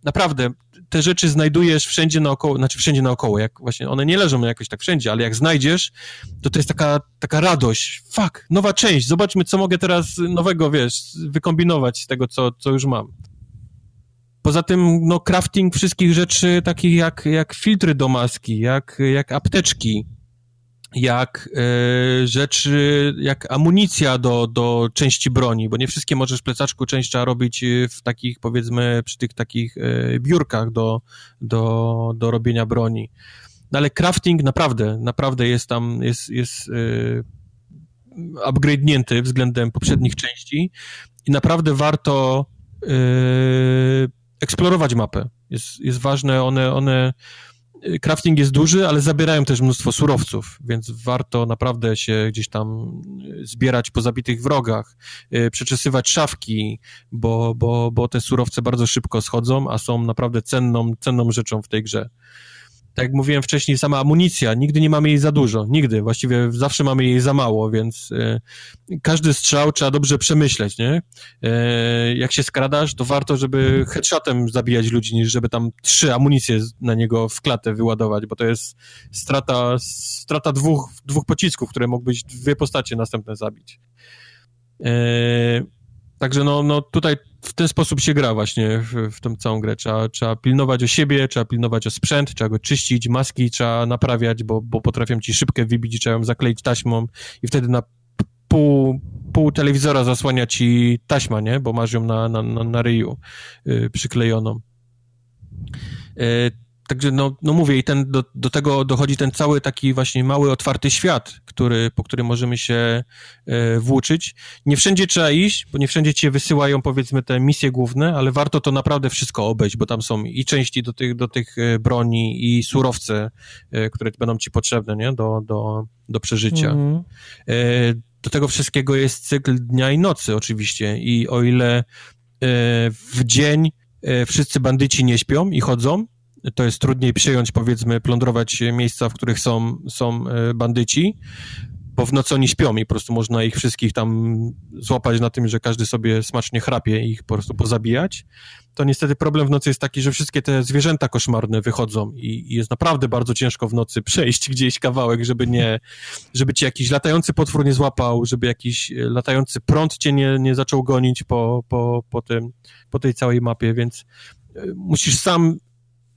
naprawdę, te rzeczy znajdujesz wszędzie naokoło, znaczy wszędzie naokoło, jak właśnie, one nie leżą jakoś tak wszędzie, ale jak znajdziesz, to to jest taka, taka radość, fuck, nowa część, zobaczmy, co mogę teraz nowego, wiesz, wykombinować z tego, co, co już mam. Poza tym, no, crafting wszystkich rzeczy takich jak, jak filtry do maski, jak, jak apteczki, jak e, rzeczy, jak amunicja do, do części broni, bo nie wszystkie możesz w plecaczku część trzeba robić e, w takich, powiedzmy, przy tych takich e, biurkach do, do, do robienia broni. No ale crafting naprawdę, naprawdę jest tam, jest, jest e, upgrade'nięty względem poprzednich części i naprawdę warto eksplorować mapę. Jest, jest ważne, one, one crafting jest duży, ale zabierają też mnóstwo surowców, więc warto naprawdę się gdzieś tam zbierać po zabitych wrogach, y, przeczesywać szafki, bo, bo, bo te surowce bardzo szybko schodzą, a są naprawdę cenną, cenną rzeczą w tej grze tak jak mówiłem wcześniej, sama amunicja, nigdy nie mamy jej za dużo, nigdy, właściwie zawsze mamy jej za mało, więc e, każdy strzał trzeba dobrze przemyśleć, nie? E, jak się skradasz, to warto, żeby headshotem zabijać ludzi, niż żeby tam trzy amunicje na niego w klatę wyładować, bo to jest strata, strata dwóch, dwóch pocisków, które mógłbyś dwie postacie następne zabić. E, Także no, no tutaj w ten sposób się gra właśnie w, w tą całą grę. Trzeba, trzeba pilnować o siebie, trzeba pilnować o sprzęt, trzeba go czyścić, maski trzeba naprawiać, bo, bo potrafią ci szybkę wybić i trzeba ją zakleić taśmą i wtedy na pół, pół telewizora zasłania ci taśma, nie? Bo masz ją na, na, na, na ryju yy, przyklejoną. Yy, Także no, no mówię, i ten, do, do tego dochodzi ten cały taki właśnie mały, otwarty świat, który, po którym możemy się e, włóczyć. Nie wszędzie trzeba iść, bo nie wszędzie cię wysyłają, powiedzmy, te misje główne, ale warto to naprawdę wszystko obejść, bo tam są i części do tych, do tych e, broni, i surowce, e, które będą ci potrzebne, nie? Do, do, do przeżycia. Mhm. E, do tego wszystkiego jest cykl dnia i nocy, oczywiście. I o ile e, w dzień e, wszyscy bandyci nie śpią i chodzą, to jest trudniej przyjąć, powiedzmy, plądrować miejsca, w których są, są e, bandyci, bo w nocy oni śpią i po prostu można ich wszystkich tam złapać na tym, że każdy sobie smacznie chrapie i ich po prostu pozabijać. To niestety problem w nocy jest taki, że wszystkie te zwierzęta koszmarne wychodzą i, jest naprawdę bardzo ciężko w nocy przejść gdzieś kawałek, żeby nie, żeby cię jakiś latający potwór nie złapał, żeby jakiś e, latający prąd cię nie, nie zaczął gonić po, po, po, tym, po tej całej mapie, więc e, musisz sam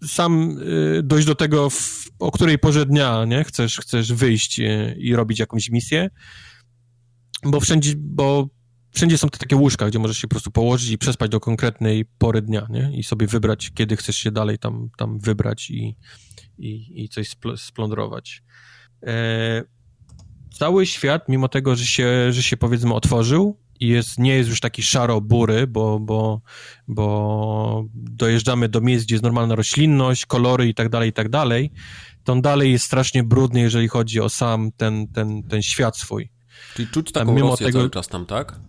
sam y, dojść do tego, w, o której porze dnia, nie? Chcesz, chcesz wyjść y, i robić jakąś misję, bo wszędzie, bo wszędzie są te takie łóżka, gdzie możesz się po prostu położyć i przespać do konkretnej pory dnia, nie? I sobie wybrać, kiedy chcesz się dalej tam, tam wybrać i, i, i coś spl splądrować. E, cały świat, mimo tego, że się, że się powiedzmy otworzył, jest, nie jest już taki szaro-bury, bo, bo, bo dojeżdżamy do miejsc, gdzie jest normalna roślinność, kolory i tak dalej, i tak dalej, to on dalej jest strasznie brudny, jeżeli chodzi o sam ten, ten, ten świat swój. Czyli czuć taką tam, Rosję tego... cały czas tam, tak?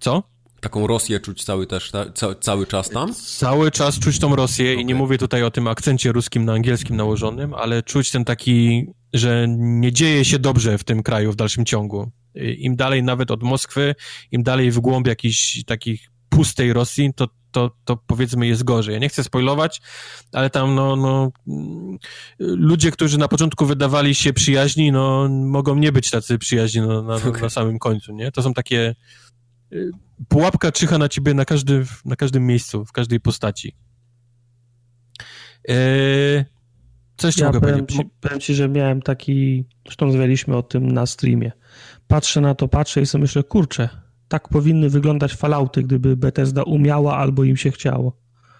Co? Taką Rosję czuć cały, też, ta, ca, cały czas tam? Cały czas czuć tą Rosję okay. i nie mówię tutaj o tym akcencie ruskim na angielskim nałożonym, ale czuć ten taki, że nie dzieje się dobrze w tym kraju w dalszym ciągu. Im dalej nawet od Moskwy, im dalej w głąb jakichś takich pustej Rosji, to, to, to powiedzmy jest gorzej. Ja nie chcę spoilować, ale tam no, no, ludzie, którzy na początku wydawali się przyjaźni, no mogą nie być tacy przyjaźni no, na, okay. na samym końcu, nie? To są takie y, pułapka czyha na ciebie na, każdy, na każdym miejscu, w każdej postaci. Eee, co jeszcze ja mogę powiem powiedzieć? Powiem ci, że miałem taki, zresztą rozmawialiśmy o tym na streamie, patrzę na to, patrzę i sobie myślę, kurczę, tak powinny wyglądać falauty, gdyby Bethesda umiała albo im się chciało.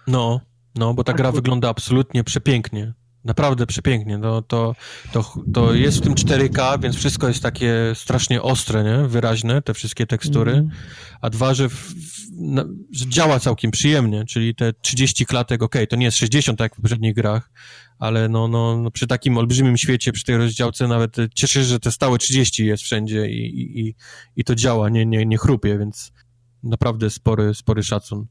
No, no, bo ta tak, gra wygląda absolutnie przepięknie. Naprawdę przepięknie. No, to, to, to jest w tym 4K, więc wszystko jest takie strasznie ostre, nie? wyraźne, te wszystkie tekstury. Mm. A dwa, że, w, na, że działa całkiem przyjemnie, czyli te 30 klatek, ok, to nie jest 60 tak jak w poprzednich grach, ale no, no, no, przy takim olbrzymim świecie, przy tej rozdziałce nawet cieszę się, że te stałe 30 jest wszędzie i, i, i to działa, nie, nie, nie chrupie, więc naprawdę spory, spory szacun.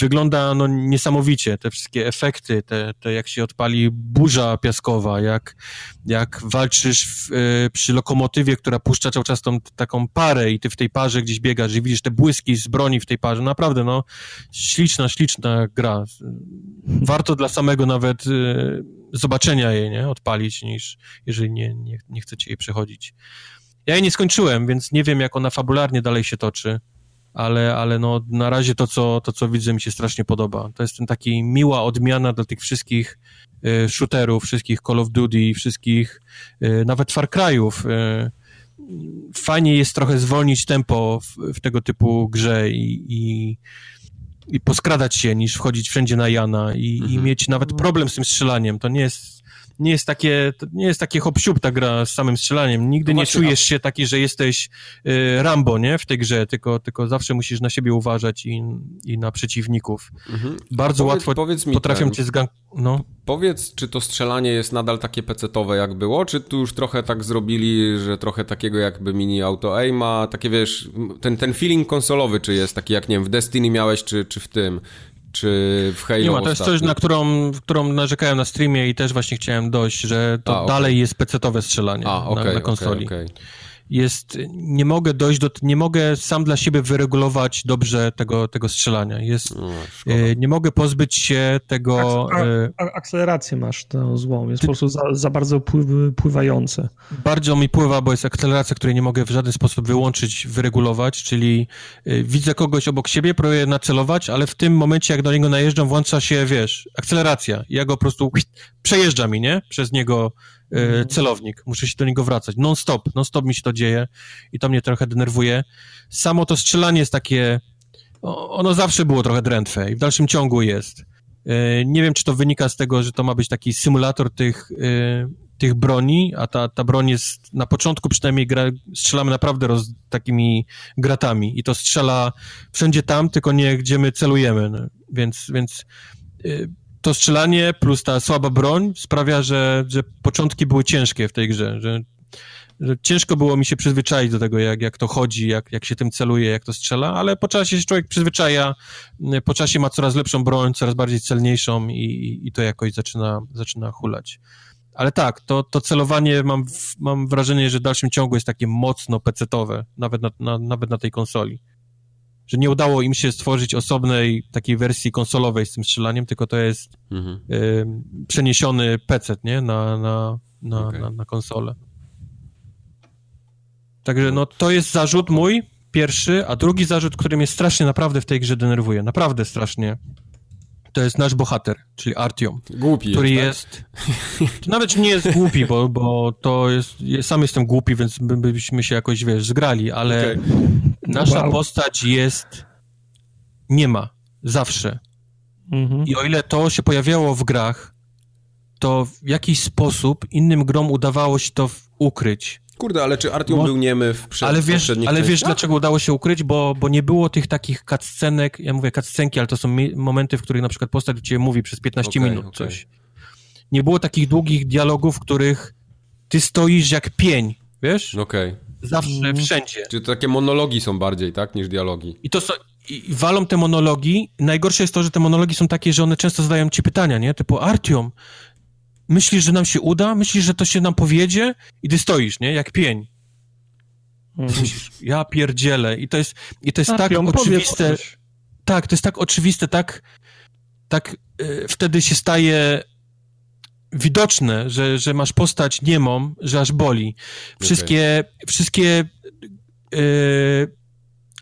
Wygląda no, niesamowicie. Te wszystkie efekty, te, te jak się odpali burza piaskowa, jak, jak walczysz w, y, przy lokomotywie, która puszcza cały czas tą taką parę i ty w tej parze gdzieś biegasz i widzisz te błyski z broni w tej parze. Naprawdę, no, śliczna, śliczna gra. Warto dla samego nawet y, zobaczenia jej, nie? Odpalić, niż jeżeli nie, nie, nie chcecie jej przechodzić. Ja jej nie skończyłem, więc nie wiem, jak ona fabularnie dalej się toczy ale, ale no, na razie to co, to, co widzę, mi się strasznie podoba. To jest ten taki miła odmiana dla tych wszystkich y, shooterów, wszystkich Call of Duty, wszystkich, y, nawet Far Cry'ów. Y, fajnie jest trochę zwolnić tempo w, w tego typu grze i, i, i, poskradać się, niż wchodzić wszędzie na Jana i, mhm. i mieć nawet problem z tym strzelaniem. To nie jest nie jest takie, nie jest takie hop ta gra z samym strzelaniem. Nigdy no nie czujesz się taki, że jesteś y, Rambo, nie? W tej grze, tylko, tylko zawsze musisz na siebie uważać i, i na przeciwników. Mhm. Bardzo powiedz, łatwo powiedz potrafią ten, cię zgank... No. Powiedz, czy to strzelanie jest nadal takie pecetowe jak było, czy tu już trochę tak zrobili, że trochę takiego jakby mini auto aima, takie wiesz, ten, ten feeling konsolowy, czy jest taki jak, nie wiem, w Destiny miałeś, czy, czy w tym, czy w Halo Nie ma, to jest coś, na którą, którą narzekałem na streamie i też właśnie chciałem dojść, że to A, okay. dalej jest pecetowe strzelanie A, okay, na, na, konsoli. Okay, jest, nie mogę dojść do, nie mogę sam dla siebie wyregulować dobrze tego, tego strzelania. Jest, no, e, nie mogę pozbyć się tego... A, a, akcelerację masz tą złą, jest ty, po prostu za, za bardzo pływające. Bardzo mi pływa, bo jest akceleracja, której nie mogę w żaden sposób wyłączyć, wyregulować, czyli y, widzę kogoś obok siebie, próbuję nacelować, ale w tym momencie, jak do niego najeżdżam, włącza się, wiesz, akceleracja. Ja go po prostu przejeżdża mi, nie? Przez niego E, celownik. Muszę się do niego wracać. Non-stop, non-stop mi się to dzieje i to mnie trochę denerwuje. Samo to strzelanie jest takie, ono zawsze było trochę drętwe i w dalszym ciągu jest. E, nie wiem, czy to wynika z tego, że to ma być taki symulator tych, e, tych broni, a ta, ta broń jest na początku przynajmniej gra, strzelamy naprawdę roz, takimi gratami i to strzela wszędzie tam, tylko nie gdzie my celujemy. No. Więc, więc to strzelanie plus ta słaba broń sprawia, że, że początki były ciężkie w tej grze, że, że ciężko było mi się przyzwyczaić do tego, jak, jak to chodzi, jak, jak się tym celuje, jak to strzela, ale po czasie się człowiek przyzwyczaja, po czasie ma coraz lepszą broń, coraz bardziej celniejszą i, i to jakoś zaczyna, zaczyna hulać. Ale tak, to, to celowanie mam, mam wrażenie, że w dalszym ciągu jest takie mocno pecetowe, nawet na, na, nawet na tej konsoli że nie udało im się stworzyć osobnej takiej wersji konsolowej z tym strzelaniem, tylko to jest mhm. y, przeniesiony PC, nie? Na, na, na, okay. na, na konsolę. Także no to jest zarzut mój, pierwszy, a drugi zarzut, który mnie strasznie naprawdę w tej grze denerwuje, naprawdę strasznie, to jest nasz bohater, czyli Artyom. Głupi który jest, tak? To nawet nie jest głupi, bo, bo to jest... Sam jestem głupi, więc by, byśmy się jakoś, wiesz, zgrali, ale okay. Nasza wow. postać jest... Nie ma. Zawsze. Mhm. I o ile to się pojawiało w grach, to w jakiś sposób innym grom udawało się to ukryć. Kurde, ale czy Artyom Bo... był niemy w przed, Ale wiesz, ale wiesz dlaczego udało się ukryć? Bo, bo nie było tych takich cutscenek, ja mówię cutscenki, ale to są momenty, w których na przykład postać do ciebie mówi przez 15 okay, minut okay. coś. Nie było takich długich dialogów, w których ty stoisz jak pień, wiesz? Okej. Okay. Zawsze, mm. wszędzie. Czy to takie monologi są bardziej, tak, niż dialogi? I to są, i walą te monologi. Najgorsze jest to, że te monologi są takie, że one często zadają ci pytania, nie? Typu, Artiom, myślisz, że nam się uda? Myślisz, że to się nam powiedzie? I ty stoisz, nie? Jak pień. Mhm. Myślisz, ja pierdzielę. I to jest, i to jest tak, tak oczywiste. Tak, to jest tak oczywiste, tak, tak yy, wtedy się staje widoczne, że, że masz postać niemą, że aż boli. Wszystkie, okay. wszystkie yy,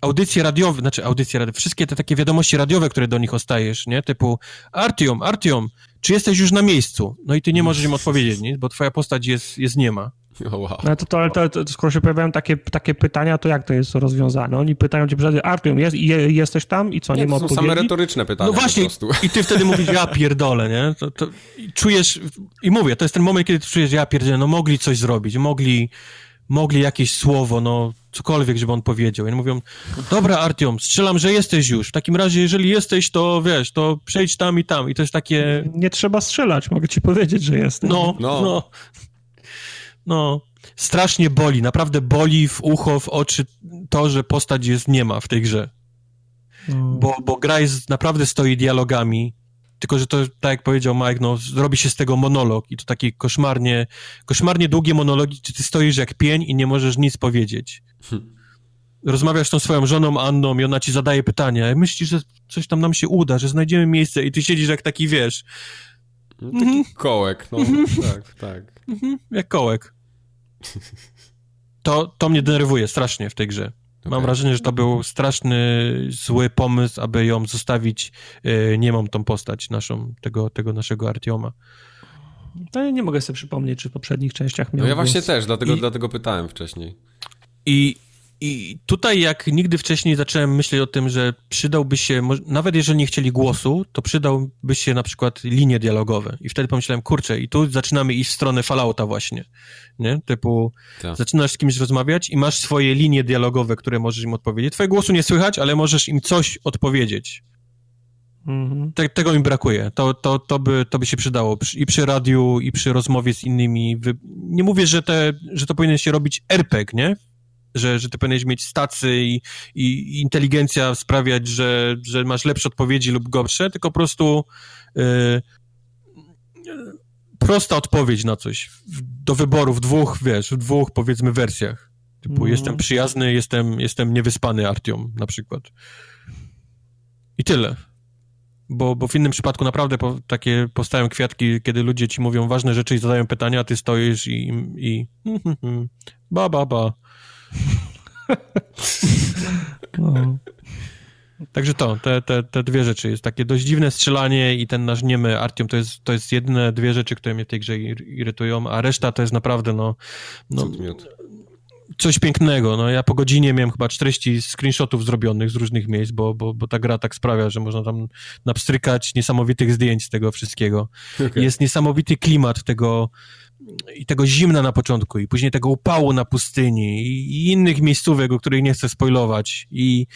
audycje radiowe, znaczy audycje radiowe, wszystkie te takie wiadomości radiowe, które do nich ostajesz, nie? Typu Artium, Artium, czy jesteś już na miejscu? No i ty nie możesz im odpowiedzieć, nie? Bo twoja postać jest, jest niema. Oh, wow. No to, to, to, to, skoro się pojawiają takie, takie pytania, to jak to jest rozwiązane? Oni pytają cię przed Artium, jest, je, jesteś tam i co, nie, nie ma odpowiedzi? To są same retoryczne pytania No właśnie, i ty wtedy mówisz, ja pierdolę, nie? To, to, czujesz, i mówię, to jest ten moment, kiedy czujesz, ja pierdolę, no mogli coś zrobić, mogli, mogli jakieś słowo, no cokolwiek, żeby on powiedział. I oni mówią, dobra Artiom, strzelam, że jesteś już. W takim razie, jeżeli jesteś, to wiesz, to przejdź tam i tam. I to jest takie... Nie trzeba strzelać, mogę ci powiedzieć, że jesteś. No, no. no. No. Strasznie boli, naprawdę boli w ucho, w oczy to, że postać jest nie ma w tej grze. mm. bo, bo gra jest, naprawdę stoi dialogami, tylko że to, tak jak powiedział Mike, no, zrobi się z tego monolog i to takie koszmarnie, koszmarnie długie monologi, czy ty stoisz jak pień i nie możesz nic powiedzieć. Hmm. Rozmawiasz z tą swoją żoną Anną i ona ci zadaje pytania, myślisz, że coś tam nam się uda, że znajdziemy miejsce i ty siedzisz jak taki, wiesz... No, taki mm -hmm. kołek, no, mm -hmm. tak, tak. Mm -hmm. Jak kołek. To, to mnie denerwuje strasznie w tej grze. Okay. Mam wrażenie, że to był straszny, zły pomysł, aby ją zostawić nie niemą tą postać naszą, tego, tego naszego Artioma. No, ja nie mogę sobie przypomnieć, czy w poprzednich częściach miał No ja właśnie też, dlatego, I, dlatego pytałem wcześniej. I i tutaj, jak nigdy wcześniej, zacząłem myśleć o tym, że przydałby się, nawet jeżeli nie chcieli głosu, to przydałby się na przykład linie dialogowe. I wtedy pomyślałem, kurczę, i tu zaczynamy iść w stronę Fallouta właśnie, nie? Typu, tak. zaczynasz z kimś rozmawiać i masz swoje linie dialogowe, które możesz im odpowiedzieć. Twojego głosu nie słychać, ale możesz im coś odpowiedzieć. Mhm. Te, tego mi brakuje. To, to, to, by, to by się przydało i przy radiu, i przy rozmowie z innymi. Nie mówię, że, te, że to powinien się robić RPG, nie? Że, że ty powinieneś mieć stacy i, i inteligencja sprawiać, że, że masz lepsze odpowiedzi lub gorsze, tylko po prostu yy, prosta odpowiedź na coś do wyboru w dwóch, wiesz, w dwóch powiedzmy wersjach. Typu mm. jestem przyjazny, jestem, jestem niewyspany Artiom na przykład. I tyle. Bo, bo w innym przypadku naprawdę po, takie powstają kwiatki, kiedy ludzie ci mówią ważne rzeczy i zadają pytania, a ty stoisz i, i ba, ba, ba. No. Także to, te, te, te dwie rzeczy. Jest takie dość dziwne strzelanie i ten nasz niemy Artium to jest, to jest jedyne dwie rzeczy, które mnie w tej grze irytują, a reszta to jest naprawdę no, no coś pięknego. No, ja po godzinie miałem chyba 40 screenshotów zrobionych z różnych miejsc, bo, bo, bo ta gra tak sprawia, że można tam napstrykać niesamowitych zdjęć z tego wszystkiego. Okay. Jest niesamowity klimat tego i tego zimna na początku, i później tego upału na pustyni, i, i innych miejscówek, o których nie chcę spoilować, i,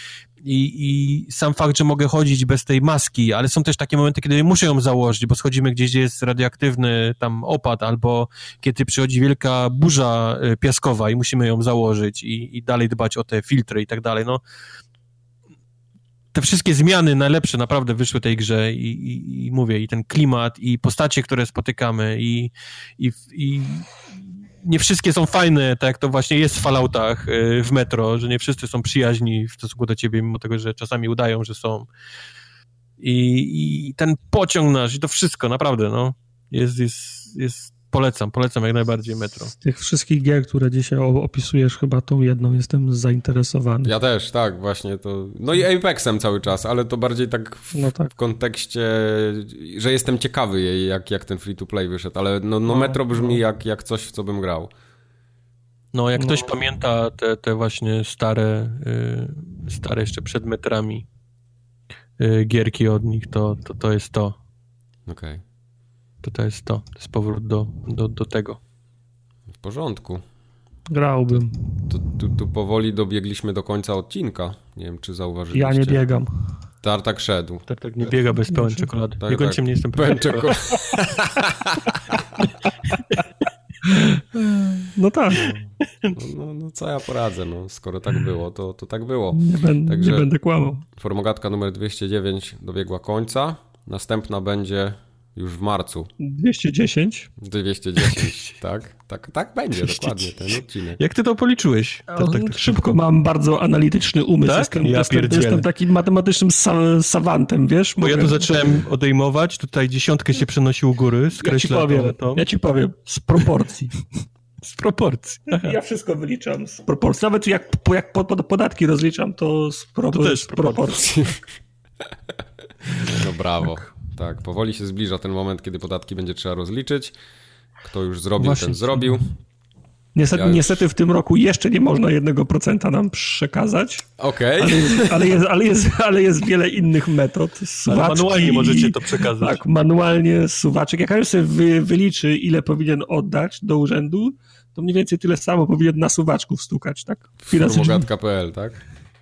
i, i sam fakt, że mogę chodzić bez tej maski, ale są też takie momenty, kiedy muszę ją założyć, bo schodzimy gdzieś, gdzie jest radioaktywny tam opad, albo kiedy przychodzi wielka burza e, piaskowa i musimy ją założyć i, i dalej dbać o te filtry i tak dalej, no te wszystkie zmiany najlepsze naprawdę wyszły tej grze i, i, i, mówię, i ten klimat, i postacie, które spotykamy, i, i, i nie wszystkie są fajne, tak jak to właśnie jest w Falloutach y, w metro, że nie wszyscy są przyjaźni w stosunku do ciebie, mimo tego, że czasami udają, że są. I, i ten pociąg nasz, i to wszystko, naprawdę, no, jest, jest, jest Polecam, polecam jak najbardziej Metro. Z tych wszystkich gier, które dzisiaj opisujesz, chyba tą jedną jestem zainteresowany. Ja też, tak, właśnie to. No i Apexem cały czas, ale to bardziej tak w, no tak. w kontekście, że jestem ciekawy jej, jak, jak ten free to play wyszedł, ale no, no, no Metro brzmi no. Jak, jak coś, w co bym grał. No, jak ktoś no. pamięta te, te właśnie stare, y, stare jeszcze przed metrami y, gierki od nich, to, to, to jest to. Okej. Okay to to jest to. To jest powrót do, do, do tego. W porządku. Grałbym. Tu, tu, tu, powoli dobiegliśmy do końca odcinka. Nie wiem, czy zauważyliście. Ja nie biegam. Tartak szedł. Tartak nie biega bez pełen czekolady. Tak, nie kończy tak. mnie, jestem pełen czekolady. No tak. No, no, no, co ja poradzę, no, skoro tak było, to, to tak było. Nie, ben, Także nie będę kłamał. Formogatka numer 209 dobiegła końca. Następna będzie już w marcu. 210? 210, tak. Tak, tak będzie 210. dokładnie ten odcinek. Jak ty to policzyłeś? Tak, tak, tak szybko. Mam bardzo analityczny umysł. Tak? Jestem, ja jestem, jestem takim matematycznym sa savantem, wiesz? Bo ja tu zacząłem odejmować, tutaj dziesiątkę się przenosił u góry, skreśla ja ci powiem, to. Ja ci powiem, z proporcji. Z proporcji. Aha. Ja wszystko wyliczam z proporcji. Nawet jak, jak podatki rozliczam, to z, pro, to z proporcji. No brawo. Tak. Powoli się zbliża ten moment, kiedy podatki będzie trzeba rozliczyć. Kto już zrobił, Właśnie. ten zrobił. Niestety, ja już... niestety w tym roku jeszcze nie można jednego procenta nam przekazać. Okej. Okay. Ale, ale, jest, ale, jest, ale jest wiele innych metod. Suwaczki, manualnie możecie to przekazać. Tak, manualnie suwaczek. Jak każdy sobie wy, wyliczy, ile powinien oddać do urzędu, to mniej więcej tyle samo powinien na suwaczku wstukać, tak? Firmogatka.pl, tak?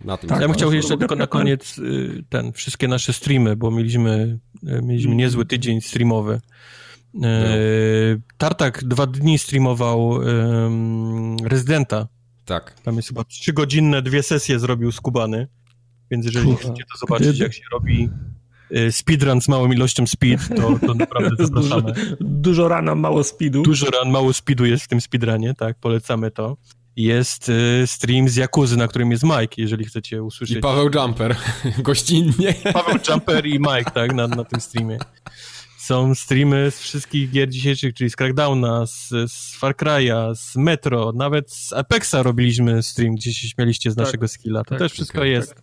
Na tym tak, ja bym chciał jeszcze tylko na koniec y, ten, wszystkie nasze streamy, bo mieliśmy, y, mieliśmy niezły tydzień streamowy. No. Tartak dwa dni streamował Rezydenta. Tak. Tam jest chyba trzygodzinne dwie sesje zrobił z Kubany. Więc jeżeli chcecie to zobaczyć, jak się robi y, speedrun z małą ilością speed, to, to naprawdę zapraszamy. Dużo, dużo rana, mało speedu. Dużo run, mało speedu jest w tym speedrunie, tak, polecamy to. Jest y, stream z Jakuzy, na którym jest Mike, jeżeli chcecie usłyszeć. I Paweł Jumper, gościnnie. Paweł Jumper i Mike, tak, na, na tym streamie. Są streamy z wszystkich gier dzisiejszych, czyli z Crackdowna, z, z Far Cry'a, z Metro, nawet z Apexa robiliśmy stream, gdzie się śmialiście z Tak, naszego skilla. To tak, też wszystko okej, jest.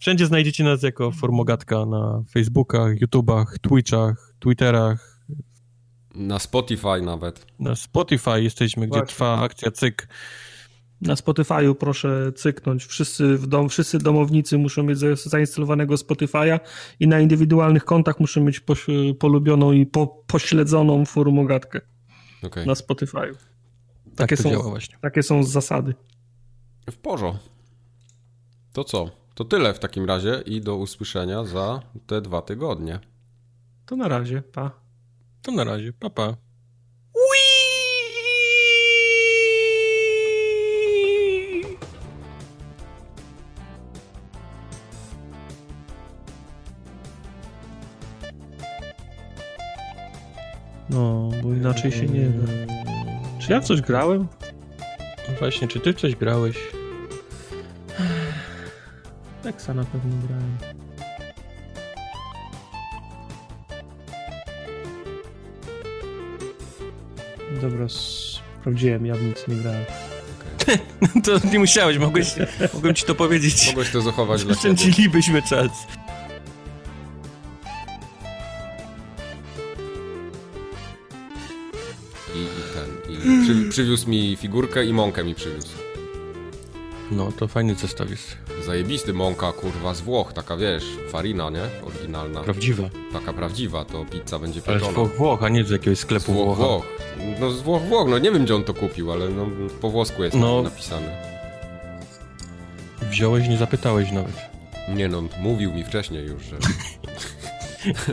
Wszędzie znajdziecie nas jako Formogatka na Facebookach, YouTubach, Twitchach, Twitterach, Na Spotify nawet. na Spotify jesteśmy, gdzie Właśnie. trwa akcja cyk. Na Spotify'u proszę cyknąć. Wszyscy w dom, wszyscy domownicy muszą mieć za- zainstalowanego Spotify'a i na indywidualnych kontach muszą mieć poś, polubioną i po, pośledzoną formogatkę Okej. na Spotify'u. Tak Takie są- właśnie. Takie są zasady. W porządku. To co? To tyle w takim razie i do usłyszenia za te dwa tygodnie. To na razie, pa. To na razie, papa. Pa. No, bo inaczej się nie da. Czy ja w coś grałem? No Właśnie, czy ty w coś grałeś? Teksa na pewno grałem. Dobra, sprawdziłem, ja w nic nie grałem. To nie musiałeś, mogłeś, mogłem ci to powiedzieć. Mogłeś to zachować dla siebie. Oszczędzilibyśmy czas. I, i ten. I przy, przywiózł mi figurkę i mąkę mi przywiózł. No, to fajny zestaw jest. Zajebisty mąka, kurwa, z Włoch, taka wiesz, farina, nie? Oryginalna. Prawdziwa. Taka prawdziwa, to pizza będzie Ale z pieczona. Włoch, Włoch, a nie z jakiegoś Z sklepu Włoch, Włocha. Włoch. No z Włoch, Włoch, no nie wiem gdzie on to kupił, ale no, po włosku jest No. napisane. Wziąłeś, nie zapytałeś nawet. Nie no, mówił mi wcześniej już, że...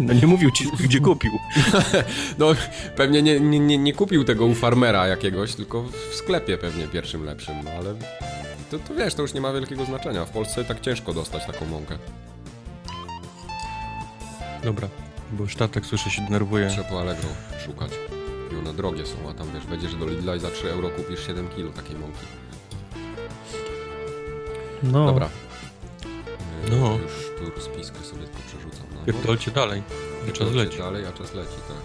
No nie mówił ci, gdzie kupił. No, pewnie nie, nie, nie, nie kupił tego u farmera jakiegoś, tylko w sklepie pewnie pierwszym lepszym, no ale... To, to wiesz, to już nie ma wielkiego znaczenia. W Polsce tak ciężko dostać taką mąkę. Dobra, bo już tatek słyszę się denerwuje. Trzeba po Allegro szukać. I one drogie są, a tam wiesz, będziesz do Lidla i za 3 euro kupisz 7 kg takiej mąki. No, Dobra. Yy, No. Już tu rozpiskę sobie tylko przerzucam. bok. Pierdolcie dalej. Czas Pierdolcie leci. Dalej, a czas leci, tak.